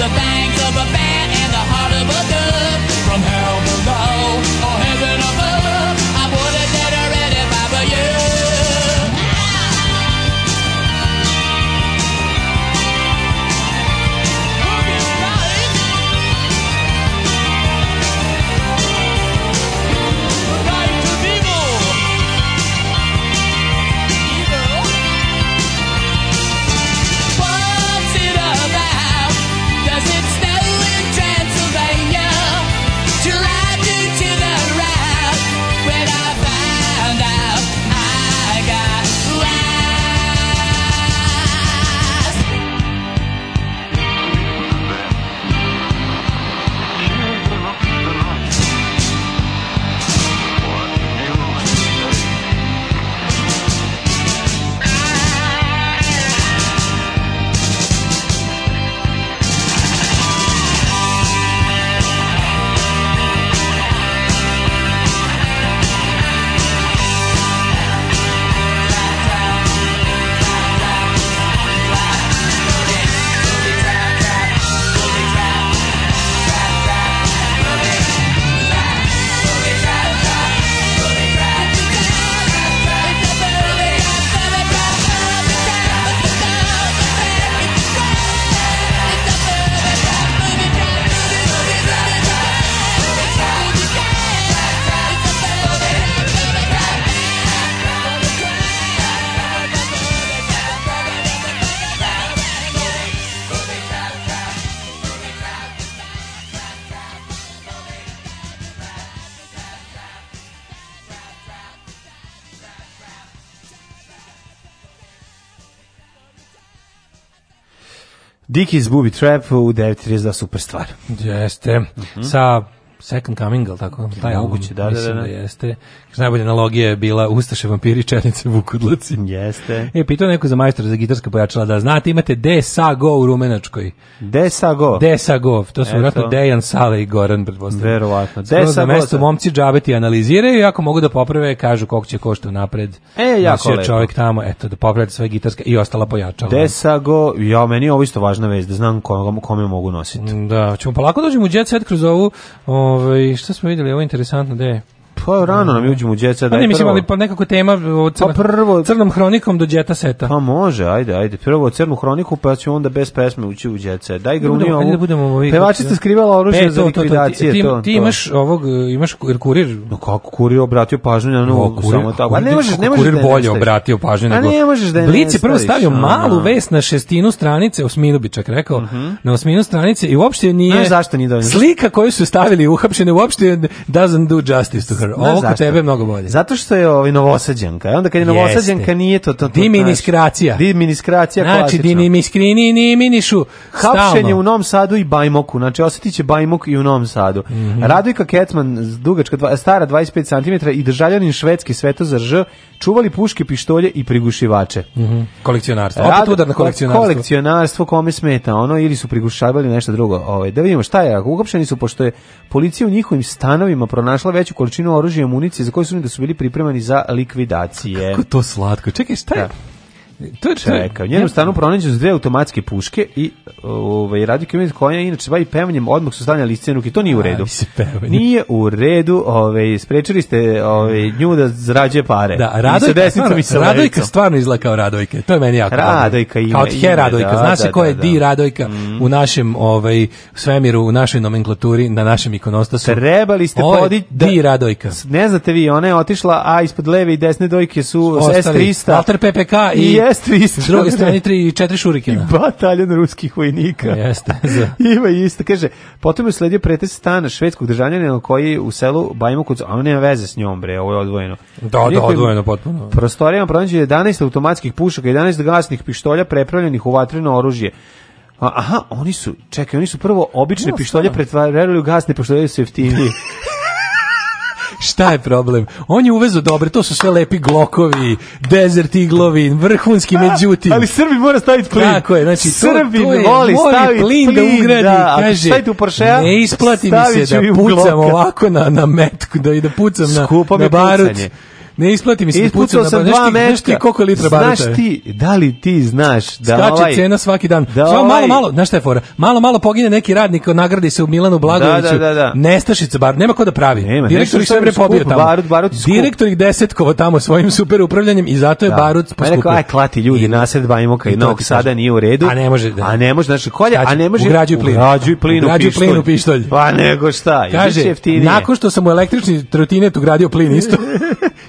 the bank. Dickies Booby Trap u 9.32 super stvar. Jeste. Mm -hmm. Sa Second Coming, ali tako? Taj moguće, da, da, da, da. jeste. Najbolja analogija je bila Ustaše, vampiri, četnice, vukudlaci. Jeste. E, pitao neko za majstora za gitarska pojačala da znate, imate De Desago u Rumenačkoj. De Desago? Desago, to su vjerojatno Dejan Sale i Goran, pretpostavljam. Verovatno. Desago. Na mesto momci džabeti analiziraju i ako mogu da poprave, kažu koliko će košta napred. E, jako lepo. čovjek tamo, eto, da popravite svoje gitarske i ostala pojačala. De Desago, ja, meni je ovo isto važna vez, da znam kome, kome mogu nositi. Da, ćemo polako dođemo u jet set kroz ovu, um, Ove, ovaj, šta smo videli, ovo je interesantno, da je? Pa rano nam uđemo u djeca pa da. Ne mislim ali pa nekako tema o pa crna, pa prvo, crnom hronikom do djeta seta. Pa može, ajde, ajde. Prvo o crnu hroniku pa ćemo onda bez pesme ući u djeca. Daj grunio. Da budemo Pevačica skrivala oružje e, za likvidacije to. Ti, ti imaš ovog imaš kurir. No kako kurir obratio pažnju na novo samo tako. A ne možeš, ne možeš. Kurir da bolje obratio pažnju nego. A ne možeš da Blic je prvo stavio malu vest na šestinu stranice, osminu bi čak rekao, mhm. na osminu stranice i uopšte nije. zašto nije Slika koju su stavili uhapšene uopšte doesn't do justice to her super. Ovo kod tebe je mnogo bolje. Zato što je ovaj novosađanka. E, onda kad je novosađanka nije to to. to diminiskracija. Diminikracija znači, klasična. Znači dimiskrini ni minišu. Hapšenje u Novom Sadu i Bajmoku. Znači osetiće Bajmok i u Novom Sadu. Mm -hmm. Radvika Ketman dugačka dva, stara 25 cm i državljanin švedski Svetozar Ž čuvali puške, pištolje i prigušivače. Mm -hmm. Kolekcionarstvo. Opet udar na kolekcionarstvo. Kolekcionarstvo kome smeta ono ili su prigušavali nešto drugo. Ovaj da vidimo šta je. Uhapšeni su pošto je policija u njihovim stanovima pronašla veću količinu oružje i municije za koje su da su bili pripremani za likvidacije. Kako to slatko. Čekaj, šta je? Da. To je čeka. U njenom stanu pronađu dve automatske puške i ovaj radio Kimet koja inače bavi pevanjem, odmah su stavljali scenu i to nije u redu. Nije u redu, ovaj sprečili ste ovaj nju da zarađuje pare. Da, Radojka, stvarno, mi se Radojka stvarno izgleda kao Radojka. To je meni jako. Radojka i Kao od Radojka, da, zna se da, ko je da, Di Radojka mhm. u našem ovaj svemiru, u našoj nomenklaturi, na našem ikonostasu. Trebali ste podići Di Radojka. Ne znate vi, ona je otišla, a ispod leve i desne dojke su S300, Alter PPK i Jeste isto. S druge strane, tri i četiri šurikena. I bataljon ruskih vojnika. Jeste. Za. Ima isto. Kaže, potom je sledio pretres stana švedskog državljanina koji u selu Bajmo A on nema veze s njom, bre, ovo je odvojeno. Da, da, odvojeno potpuno. Prostorijama pronađe 11 automatskih pušaka, 11 gasnih pištolja prepravljenih u vatreno oružje. Aha, oni su, čekaj, oni su prvo obične no, pištolje pretvarali u gasne, pošto su jeftiniji. Šta je problem? On je uvezo dobre, to su sve lepi glokovi, desert iglovi, vrhunski međutim. Ali Srbi mora staviti plin. Tako je, znači Srbi to, to je, voli staviti plin, da, da ugradi, da, kaže. u Porsche, ne isplati mi se da pucam ovako na na metku, da i da pucam na, na baruc. Pucanje. Ne isplati mi se da ispucao sam dva mečka. koliko litra barata Znaš ti, da li ti znaš da Skače ovaj... cena svaki dan. Da ovaj... Malo, malo, znaš šta je fora? Malo, malo pogine neki radnik, nagradi se u Milanu Blagoviću. Da, da, da, da. Nestašica bar, nema ko da pravi. Nema, Direktor ih sve pobio tamo. Barut, barut Direktor ih desetkovo tamo svojim super upravljanjem i zato je da. Barut poskupio. Rekao, aj, klati ljudi, nasred Bajmoka i Novog Sada nije u redu. A ne može, da. A ne može, znači, kolja, a ne može... Ugrađuj plin. Ugrađuj plin, ugrađuj plin pištolj. Pa nego šta, Kaže, nakon što sam u električni trotinet ugradio plin isto.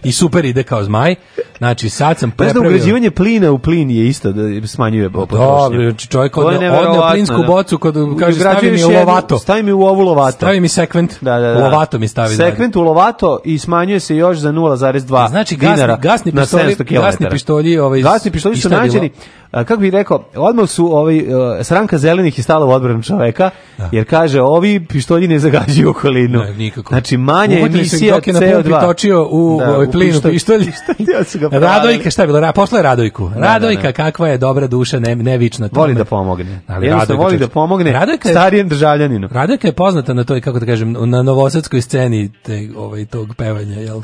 i super ide kao zmaj, Znači, sad sam prepravio... ugrađivanje plina u plin je isto da smanjuje potrošnju. Dobro, znači čovjek odne, odne plinsku da. bocu kod kaže stavi mi u lovato. Stavi mi u ovu lovato. Stavi mi sekvent. Da, da, da. Lovato mi stavi. Sekvent u lovato i smanjuje se još za 0,2 e, Znači, gasni, gasni pištolji, gasni pištolji, ovaj, gasni pištolji su nađeni kako bih rekao, odmah su ovaj, sranka zelenih i stala u odbranu čoveka, da. jer kaže, ovi pištolji ne zagađuju okolinu. Ne, nikako. Znači, manje Uvodili emisija CO2. Uvodili su dok je na pumpi točio u da, ovaj plinu pištolji. pištolji. ja da su ga prali. Radojka, šta je bilo? Ra, Radojku. Da, da, Radojka, da, da, kakva je dobra duša, ne, nevična. Tome. Voli da pomogne. Ali Radojka, voli da pomogne Radojka je, starijem državljaninu. Radojka je poznata na toj, kako da kažem, na novosadskoj sceni te, ovaj, tog pevanja, jel?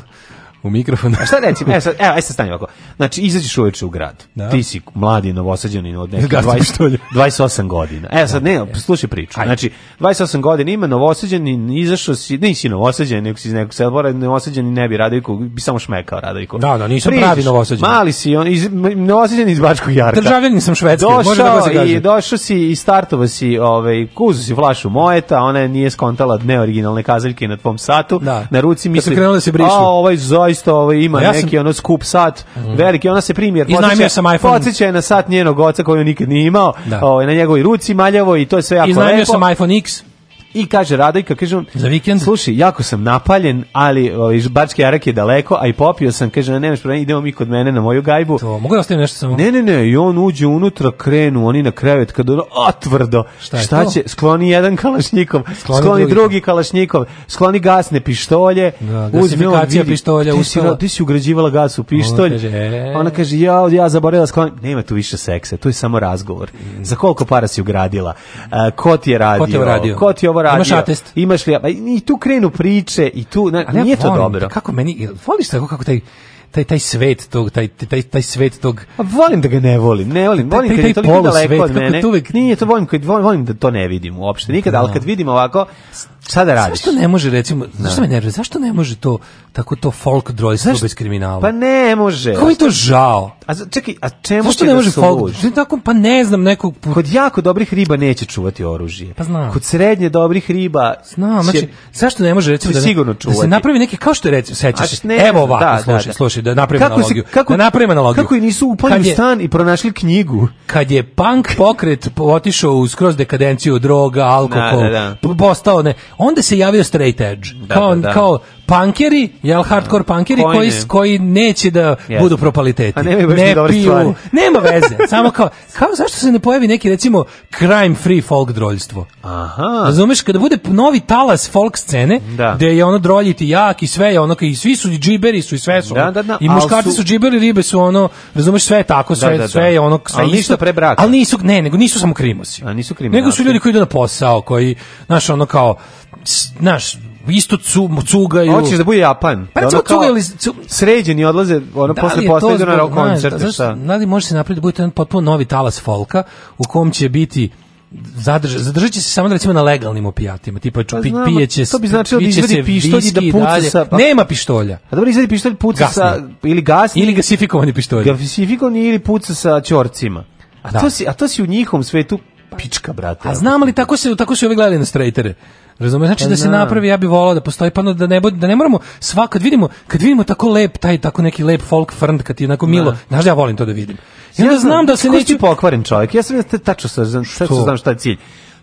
u mikrofon. A šta recimo, evo sad, evo, aj e, sad stani ovako. Znači, izađeš uveče u grad. Da. Ti si mladi, novosađanin od nekih 20, 28 godina. Evo sad, ne, da, slušaj priču. Aj. Znači, 28 godina ima novosađanin, izašao si, nisi novosađanin, nego si iz nekog selbora, novosađanin ne bi radio, bi samo šmekao Radojko. Da, da, nisi pravi novosađanin. Mali si, on, iz, novosađanin iz Bačkog Jarka. Državljanin sam švedski, došao da se kaže. I došao si i startovao si, ovaj, kuzu si flašu mojeta, ona nije skontala dne originalne kazaljke na tvom satu, da. na ruci misli, da se brišu. a ovaj zoj isto ovo, ovaj, ima ja neki sam... ono skup sat, mm. veliki, ona se primjer podsjeća, sam iPhone. podsjeća na sat njenog oca koju nikad nije imao, da. o, ovaj, na njegovoj ruci maljavo i to je sve jako lepo. I Iznajmio sam iPhone X. I kaže Radojka, kaže on, za vikend. Slušaj, jako sam napaljen, ali iz ovaj, Bački Jarak je daleko, a i popio sam, kaže nemaš problema, idemo mi kod mene na moju gajbu. To, mogu da ostavim nešto samo? Ne, ne, ne, i on uđe unutra, krenu oni na krevet kad ono otvrdo. Šta, je šta će? Skloni jedan kalašnjikov, skloni, skloni drugi. kalašnjikov, skloni gasne pištolje, da, uzme on vidi, pištolja, ti ti si ugrađivala gas u pištolj. Ona kaže, e. ona kaže ja, ja zaboravila skloni, nema tu više seksa, to je samo razgovor. Mm. Za koliko para si ugradila? Uh, ko ti je radio? Ko ti je radio? radio. Imaš atest. Imaš li, i tu krenu priče i tu, na, nije ja to dobro. Kako meni, voliš tako kako taj, taj taj svet tog taj taj taj svet tog a volim da ga ne volim ne volim volim taj, taj, taj kad je toliko daleko svet, od mene uvek... nije to volim kad volim, volim da to ne vidim uopšte nikad no. al da. kad vidim ovako Šta da radiš? Zašto ne može recimo, da. zašto me nervira? Zašto ne može to tako to folk drojstvo bez kriminala? Pa ne može. Kako je to žao? A čekaj, a čemu što ne da može folk? Tako pa ne znam nekog Kod jako dobrih riba neće čuvati oružje. Pa znam. Kod srednje dobrih riba znam, će... znači zašto ne može recimo da, sigurno čuvati. da se napravi neki kao što je sećaš. se. evo ovako, da, slušaj, da, da. slušaj, da napravimo analogiju. Kako, da napravimo analogiju. Kako i nisu upali u stan i pronašli knjigu. Kad je punk pokret otišao u skroz dekadenciju droga, alkohol, postao ne Onda se javio straight edge. Da, kao, da, da. kao punkeri, jel hardcore punkeri koji, koji, neće da yes. budu propaliteti. A ne piju, stvari. nema veze. samo kao, kao zašto se ne pojavi neki recimo crime free folk droljstvo. Aha. Razumeš kada bude novi talas folk scene, da. gde je ono droljiti jak i sve je ono i svi su džiberi su i sve su. Da, da, da, I muškarci su... su džiberi, ribe su ono, razumeš sve je tako, da, sve, da, da, sve je ono, sve ali ništa pre braka. Ali nisu, ne, nego nisu samo krimosi. A nisu kriminalci. Nego su ljudi koji idu na posao, koji, znaš, ono kao, znaš, isto cu, cugaju. Hoćeš da bude Japan. Pa recimo cu... Sređeni odlaze, ono, da posle posle idu da na rock koncert. Da znaš, šta? da li može se napraviti da bude jedan potpuno novi talas folka u kom će biti zadrž, zadržat će se samo da recimo na legalnim opijatima, tipa pa, pi, će se, to bi značilo da izvadi pištolj i da puca dalje. sa... Pa, Nema pištolja. A dobro, izvedi pištolj, puca gasni. sa... Ili gasni. Ili gasifikovani pištolj. Gasifikovani ili puca sa čorcima. A, da. to si, a to si u njihovom svetu pička, brate. A znam li, tako se, tako se ovi gledali na strejtere. Razumeš? Znači da pa se da. napravi, ja bih volao da postoji pa da ne da ne moramo sva kad vidimo, kad vidimo tako lep taj tako neki lep folk frnd kad ti onako da. milo, znaš da ja volim to da vidim. Ja, ja znam, znam da se neće pokvaren čovjek. Ja sam tačno sa znam šta je cilj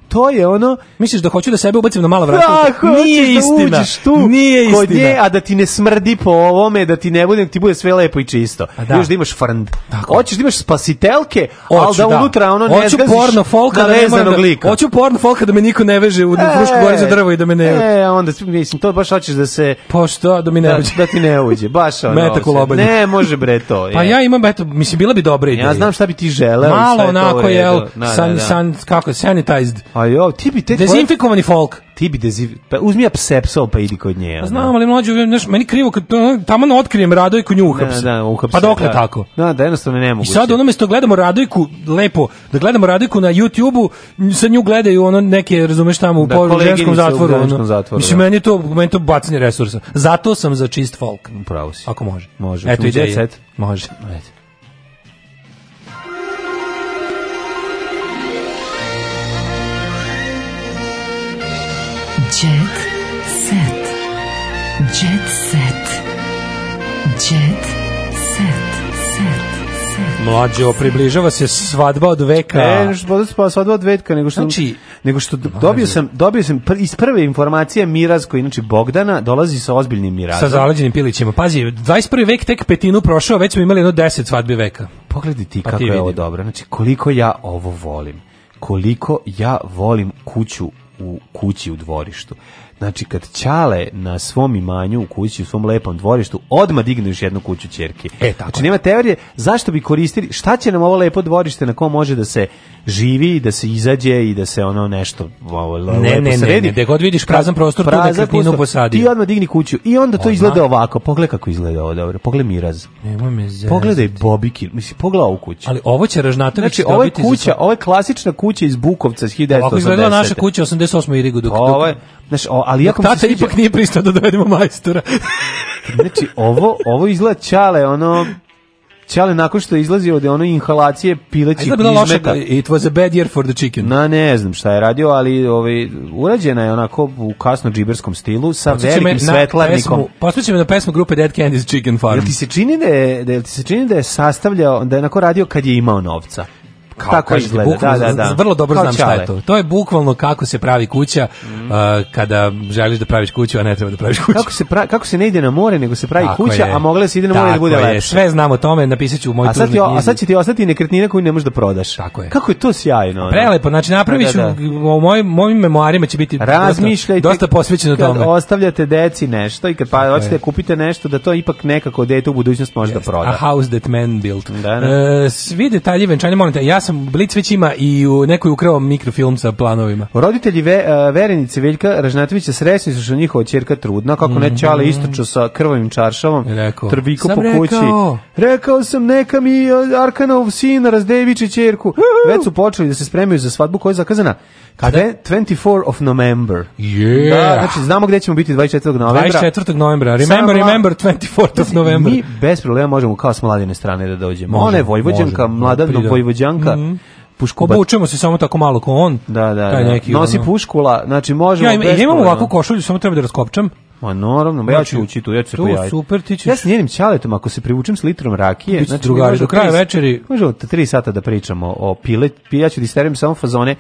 to je ono misliš da hoću da sebe ubacim na malo vrata da, nije istina da uđeš tu nije kod nje, a da ti ne smrdi po ovome da ti ne bude ti bude sve lepo i čisto a pa da. još da imaš frnd Tako. hoćeš da imaš spasitelke al da, da, unutra ono ne hoću porno folka da ne da, lika. hoću porno folka da me niko ne veže u e, drušku gori za drvo i da me ne e onda mislim to baš hoćeš da se Pošto, pa da mi ne da, uđe da ti ne uđe baš ono Meta ne može bre to pa je. pa ja imam eto mislim bila bi dobra ideja ja znam šta bi ti želeo malo onako jel da, san da, da. san kako sanitized A jo, ti bi te dezinfikovani folk. Ti bi dezinf... pa uzmi apsepsol pa idi kod nje. Pa znam, ali mlađu, znaš, meni krivo kad tamo otkrijem Radojku nju uhapse. Da, da, uhapse. Pa dokle da. tako? Da, da jednostavno ne mogu. I sad ono mesto da gledamo Radojku lepo, da gledamo Radojku na YouTubeu, sa nju gledaju ono neke, razumeš tamo u da, poru, zatvoru, u ono. zatvoru. Mislim da. meni je to, meni to bacanje resursa. Zato sam za čist folk. Pravo si. Ako može. Može. Eto ideja. Može. Ajde. Mlađo, približava se svadba od veka. E, što pa, pa svadba od veka, nego što, znači, nego što dobio sam, dobio sam pr iz prve informacije Miraz koji inače Bogdana dolazi sa ozbiljnim Mirazom. Sa zaleđenim pilićima. Pazi, 21. vek tek petinu prošao, već smo imali jedno 10 svadbi veka. Pogledaj ti pa kako ti je vidim. ovo dobro. Znači, koliko ja ovo volim. Koliko ja volim kuću u kući u dvorištu. Znači, kad Ćale na svom imanju u kući, u svom lepom dvorištu, odma digne još jednu kuću ćerke. E, tako. Znači, nema teorije zašto bi koristili, šta će nam ovo lepo dvorište na kom može da se živi, da se izađe i da se ono nešto ovo, lepo ne, ne, sredi. Ne, ne, ne, god vidiš prazan prostor, prazan tu nekretninu posadi. Ti odmah digni kuću i onda to Odna. izgleda ovako. Pogledaj kako izgleda ovo, dobro. Pogledaj Miraz. Nemoj me zezati. Pogledaj Bobikin, mislim, pogledaj ovu kuću. Ali ovo će Ražnatović znači, ovo ovaj kuća, za... ovo je klasična kuća iz Bukovca iz 1980. Ovako izgledala naša kuća 88. Irigu dok, pa, dok, Znaš, o, ali ja tata sviđa... ipak nije pristao da dovedemo majstora. znači, ovo, ovo izgleda čale, ono, Čale nakon što izlazi od ono inhalacije pilećih izmeta. It was a bad year for the chicken. Na ne znam šta je radio, ali ovaj urađena je onako u kasno džiberskom stilu sa Poslućem velikim svetlarnikom. Poslušaj me na pesmu grupe Dead Candy's Chicken Farm. Jel ti se čini da je, da ti se čini da je sastavljao da je onako radio kad je imao novca? Kao, tako kažete, izgleda, bukvalno, da, da, da. Vrlo dobro kao znam čale. šta je to. To je bukvalno kako se pravi kuća mm. uh, kada želiš da praviš kuću, a ne treba da praviš kuću. Kako se, pra, kako se ne ide na more, nego se pravi tako kuća, je. a mogla se ide na more da bude lepše. Sve znam o tome, napisat ću u moj a sad, ti, a sad će ti ostati nekretnina koju ne možeš da prodaš. Tako je. Kako je to sjajno. Prelepo, znači da, napraviš, da, da, da. u mojim, mojim memoarima će biti Razmišljajte, dosta, dosta posvećeno tome. Kad ostavljate deci nešto i kad pa hoćete da kupite nešto, da to ipak nekako dete u budućnost može da proda. A house that man built. Da, da. E, svi detalji venčanja, molim te, ja sam, Blic već ima i u nekoj ukrao mikrofilm sa planovima. Roditelji ve, e, Verenice Veljka Ražnatovića sresni su što njihova čerka trudna, kako mm -hmm. ne mhm. čale istoču sa krvavim čaršavom, rekao. trbiku sam po rekao. kući. Rekao sam neka mi Arkanov sin razdeviće čerku. Već su počeli da se spremaju za svadbu koja je zakazana Kada je 24 of November. Yeah. Da, znači znamo gde ćemo biti 24. novembra. 24. novembra. Remember, remember 24. of November. Mi bez problema možemo kao s mladine strane da dođemo. Može, Ona je Vojvođanka, da, mlada Vojvođanka. Mm -hmm pušku. Obučemo se samo tako malo ko on. Da, da, da. Neki, Nosi ono. puškula, znači možemo. Ja, im, ja imam ovakvu košulju, samo treba da raskopčam. Ma normalno, znači, ja ću znači, ući tu, ja ću se pojaviti. super, ti ćeš. Ja s njenim ćaletom, ako se privučem s litrom rakije, Biće znači drugari, do kraja večeri. Možemo tri sata da pričamo o pile, ja ću da samo fazone.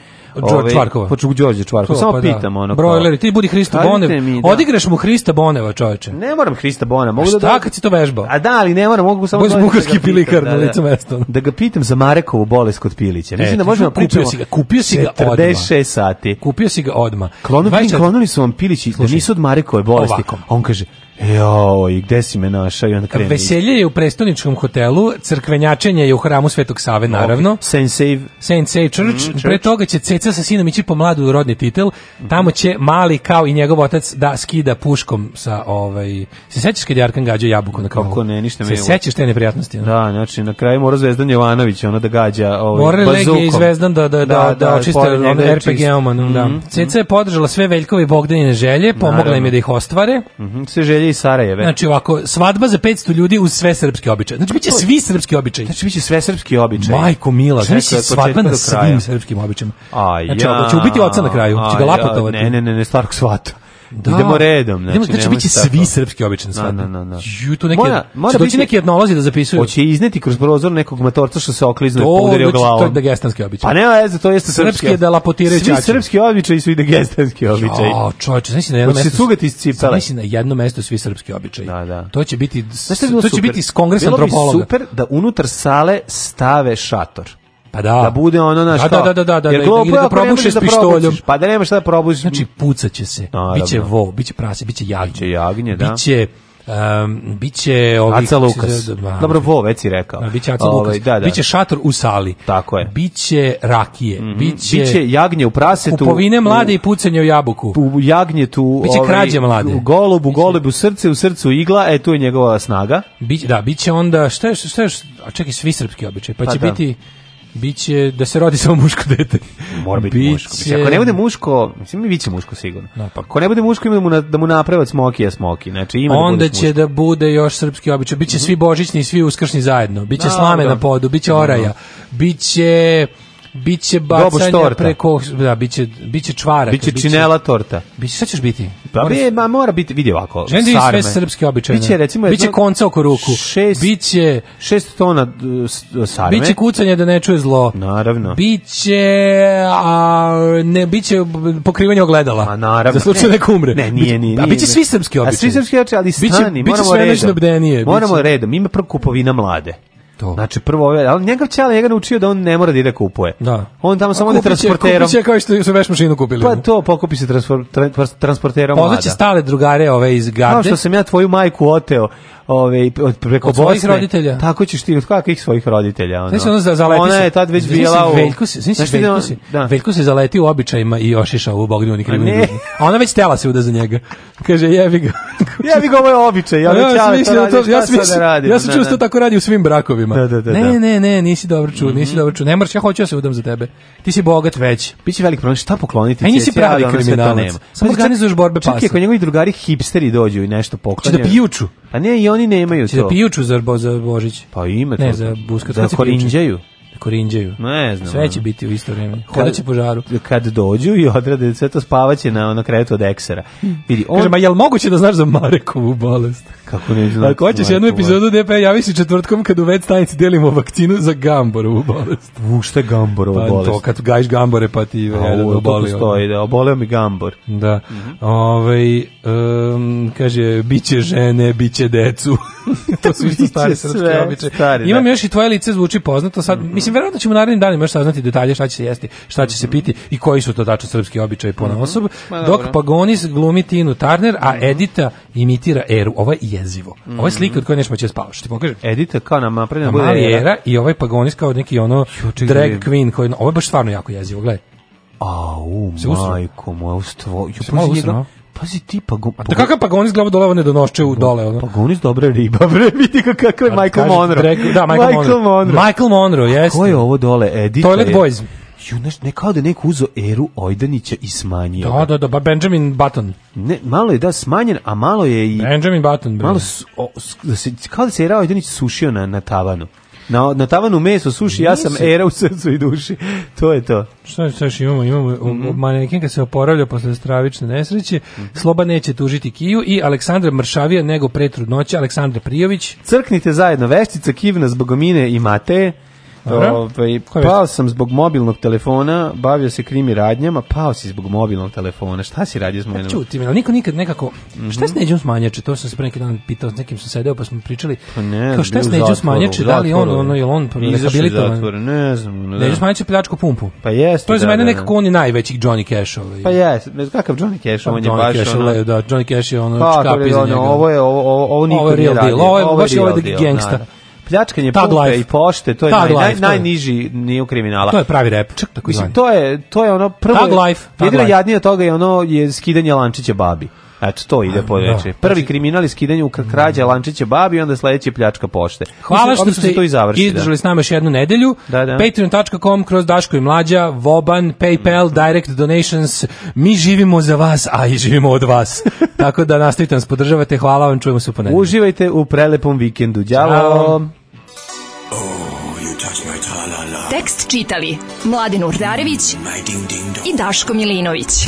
Đorđe Čvarkova. Poču Đorđe Čvarkova, samo pa da. pitam da. ono. Brojleri, ti budi Hrista Bonev. Mi, da. Odigraš mu Hrista Boneva, čoveče. Ne moram Hrista Boneva, mogu šta da. Šta kad si to vežbao? A da, ali ne moram, mogu samo da. Bugarski pilikar da, na da. licu mesta. Da ga pitam za Marekovu bolest kod pilića. E, Mislim da možemo Kupio si ga, kupio si ga odma. 46 sati. Kupio si ga odma. Klonuli, klonuli su vam pilići, da nisu od Marekove bolesti plastikom. On kaže, Jo, i gde si me našao? I onda krenu. Veselje je u prestoničkom hotelu, crkvenjačenje je u hramu Svetog Save, naravno. Saint Save. Saint Save Church. Mm, Church. Pre toga će ceca sa sinom ići po mladu u rodni titel. Tamo će mali kao i njegov otac da skida puškom sa ovaj... Se sećaš kad je Arkan gađao jabuku na krovu? Kako ne, ništa me... Se sećaš te neprijatnosti? Ono? Da, znači na kraju mora Zvezdan Jovanović ono da gađa ovaj, mora bazukom. Mora Zvezdan da, da, da, da, da očiste RPG-om. Mm, da. Ceca je podržala sve Veljkove Bogdanine želje, pomogla im je da ih ostvare. Mm -hmm. Sve želje Belje i Sarajeve. Znači ovako, svadba za 500 ljudi uz sve srpski običaje. Znači biće svi srpski običaji. Znači biće sve srpski običaji. Majko Mila, znači svadba na svim srpskim običajima. Znači, ja, da će biti oca na kraju, će ga lapotovati. Ne, ne, ne, ne, Stark svata. Da. Idemo redom, znači. Idemo, znači biće svi srpski obični svadba. Da, da, da. Ju to neki. Mora, mora biti neki jednolazi da zapisuju. Hoće izneti kroz prozor nekog matorca što se okliznu i udario glavom. To je da degestanski običaj. Pa nema veze, to jeste srpski. je da lapotiraju Svi srpski običaji su i degestanski običaji. Ja, čoveče, znači na jednom mestu. Hoće se Znači na jednom mestu svi srpski običaji. da. da. To će biti to će biti s kongresom antropologa. Super da unutar sale stave šator pa da. da bude ono naš da, da, da, da, da, jer da, glupo da, da, da probušeš da pištoljom pa da nemaš šta da probušiš znači pucaće se Naravno. biće vo biće prase biće jagnje biće jagnje da biće Um, biće ovih Aca Lukas. Da, Dobro, vo, već si rekao. Da, biće Aca Lukas. Ovaj, da, da. Biće šator u sali. Tako je. Biće rakije. Mm -hmm. biće, biće jagnje u prasetu. Kupovine mlade u, i pucanje u jabuku. U tu... Biće ovaj, krađe mlade. U golubu, golubu, srce, u srcu igla. E, tu je njegova snaga. Biće, da, biće onda, šta je, šta je, a čekaj, svi srpski običaj. Pa, pa će da. biti Biće da se rodi samo muško dete. Mora biti Biće... muško. Biće, ako ne bude muško, mislim mi biće muško sigurno. Da, pa. Ako ne bude muško ima da mu na, da mu naprave smokija smoki. Znači ima da Onda da će muško. da bude još srpski običaj. Biće mm -hmm. svi božićni i svi uskršni zajedno. Biće no, slame da. na podu, biće oraja. Biće biće bacanja preko da biće biće čvara biće činela torta biće šta ćeš biti pa Moraš... ma mora biti vidi ovako da sarme sve srpski običaj biće recimo biće konca oko ruku šest, biće 6 tona sarme biće kucanje da ne čuje zlo naravno biće a ne biće pokrivanje ogledala a naravno za slučaj ne umre ne nije nije, a biće svi srpski običaj svi srpski običaj ali stani biće, moramo redom moramo redom ima prvo kupovina mlade To. Znači prvo ove, ali njegov ćale njega naučio da on ne mora da ide da kupuje. Da. On tamo samo ide transporterom. Kupiće kao što su veš mašinu kupili. Pa to pokupi se transfer, tra, transporterom. Pozvaće stale drugare ove iz garde. Kao što sam ja tvoju majku oteo, ove, od, preko od svojih Bosne. roditelja. Tako ćeš ti, od kakvih svojih roditelja? Ono. Znači, ono za, zaletio Ona je tad već znači, bila u... Veljko se, znači, znači, Veljko, se, da. Veljko se zaleti u običajima i ošišao u Bogdanu nikrivu ne. A ona već tela se uda za njega. Kaže, jebi ga. jebi ga, moje običaje. Ja, već, ja, mislim, to, ja, sam, mislim, da, da ja sam da, čuo da tako radi u svim brakovima. Da, da, da, ne, ne, ne, nisi dobro čuo, nisi mhm. dobro čuo. Ne moraš, ja hoću da se udam za tebe. Ti si bogat već. Biće velik problem, šta pokloniti? Aj, nisi pravi kriminalac. Samo organizuješ borbe pasa. Čekaj, kod njegovih drugari hipsteri dođu i nešto poklonjaju. Če da pijuču. Pa ne, i oni nemaju da to. Za pijuču za, bo, za Božić. Pa ima to. Ne, za buskac. Za da korinđaju korinđaju. Ne znam. Sve će biti u isto vrijeme. Hodaće po žaru. Kad dođu i odrade sve to spavaće na ono kretu od eksera. Vidi, on... Kaže, ma jel moguće da znaš za Marekovu bolest? Kako ne znam. Ako hoćeš jednu epizodu DP, javi se četvrtkom kad u vet stanici delimo vakcinu za Gamborovu bolest. U šta je Gamborova pa, bolest? To kad gajiš Gambore pa ti A, jedan oboli. To stoji, da, oboleo mi Gambor. Da. Mm -hmm. Ove, um, kaže, biće žene, biće decu. to su isto stari srpske običaje. Imam da. još i tvoje lice zvuči poznato, sad mm -hmm Mislim, verovatno ćemo u narednim danima još saznati detalje šta će se jesti, šta će se mhm. piti i koji su to tačno srpski običaji po mhm. osob. Dok Pagonis glumi Tinu Turner, a mhm. Edita imitira Eru. Ovo je jezivo. Ovo je slika od koje nešto će spavaš. Ti pokažem. Edita kao nam napravljena bude Era. Era i ovaj Pagonis kao neki ono drag queen. Koji, ovo je baš stvarno jako jezivo, gledaj. Au, majko moja, ustvo... Ju, Pazi ti pa go, da kakav pa gonis glava dole ne donošče u dole ono. Pa gonis dobra riba bre vidi kakav je pa, Michael Monroe. da Michael, Michael Monroe. Michael Monroe jeste. Ko je ovo dole Edith? Toilet Boys. Ju, ne, ne kao da neko uzo eru Ojdanića i smanjio. Da, da, da, ba Benjamin Button. Ne, malo je da smanjen, a malo je i... Benjamin Button. Bre. Malo su, o, da se, kao da se era Ojdanić sušio na, na tavanu. Na, na tavanu meso, suši, ja sam era u srcu i duši. To je to. Šta, šta još imamo? Imamo mm um, -hmm. Um, manekinka se oporavlja posle stravične nesreće. Mm -hmm. Sloba neće tužiti Kiju i Aleksandra Mršavija nego pretrudnoća, Aleksandra Prijović. Crknite zajedno veštica kivna zbogomine i Mateje. Ove, ovaj, pao sam zbog mobilnog telefona, bavio se krimi radnjama, pao si zbog mobilnog telefona. Šta si radio s pa mojim? Čuti, me, niko nikad nekako. Mm -hmm. Šta s neđom smanjače? To sam se pre neki dan pitao, s nekim sam sedeo pa smo pričali. Pa ne, kao šta s neđom smanjače? Da li on ono je on rehabilitovan? Ne znam, ne. Da. Neđom smanjače pljačku pumpu. Pa jeste. To je za da, mene da, nekako on je najveći Johnny Cash. Ovaj. Pa jeste, ne kakav Johnny Cash, pa on je baš ono. Ovaj, da, Johnny Cash je ono pa, čkapi za njega. Ovo je ovo ovo niko nije radio. Ovo je baš ovaj gangsta pljačkanje pumpe i pošte, to je naj, life, naj, najniži nije kriminala. To je pravi rep. Čak, tako mislim, to je to je ono prvo. Tag life. jedino jadnije toga je ono je skidanje lančića babi. Eto, to ide po da. reči. Prvi znači- kriminal iskidanju krađa mm. lančiće babi, onda sledeći pljačka pošte. Hvala što ste to i završili, da. izdržali da. s nama još jednu nedelju. Da, da. Patreon.com kroz Daško i Mlađa, Voban, Paypal, Direct Donations. Mi živimo za vas, a i živimo od vas. Tako da nastavite nas podržavate. Hvala vam, čujemo se u ponedelju. Uživajte u prelepom vikendu. Ćao. Oh, Tekst čitali Mladin Urdarević i Daško Milinović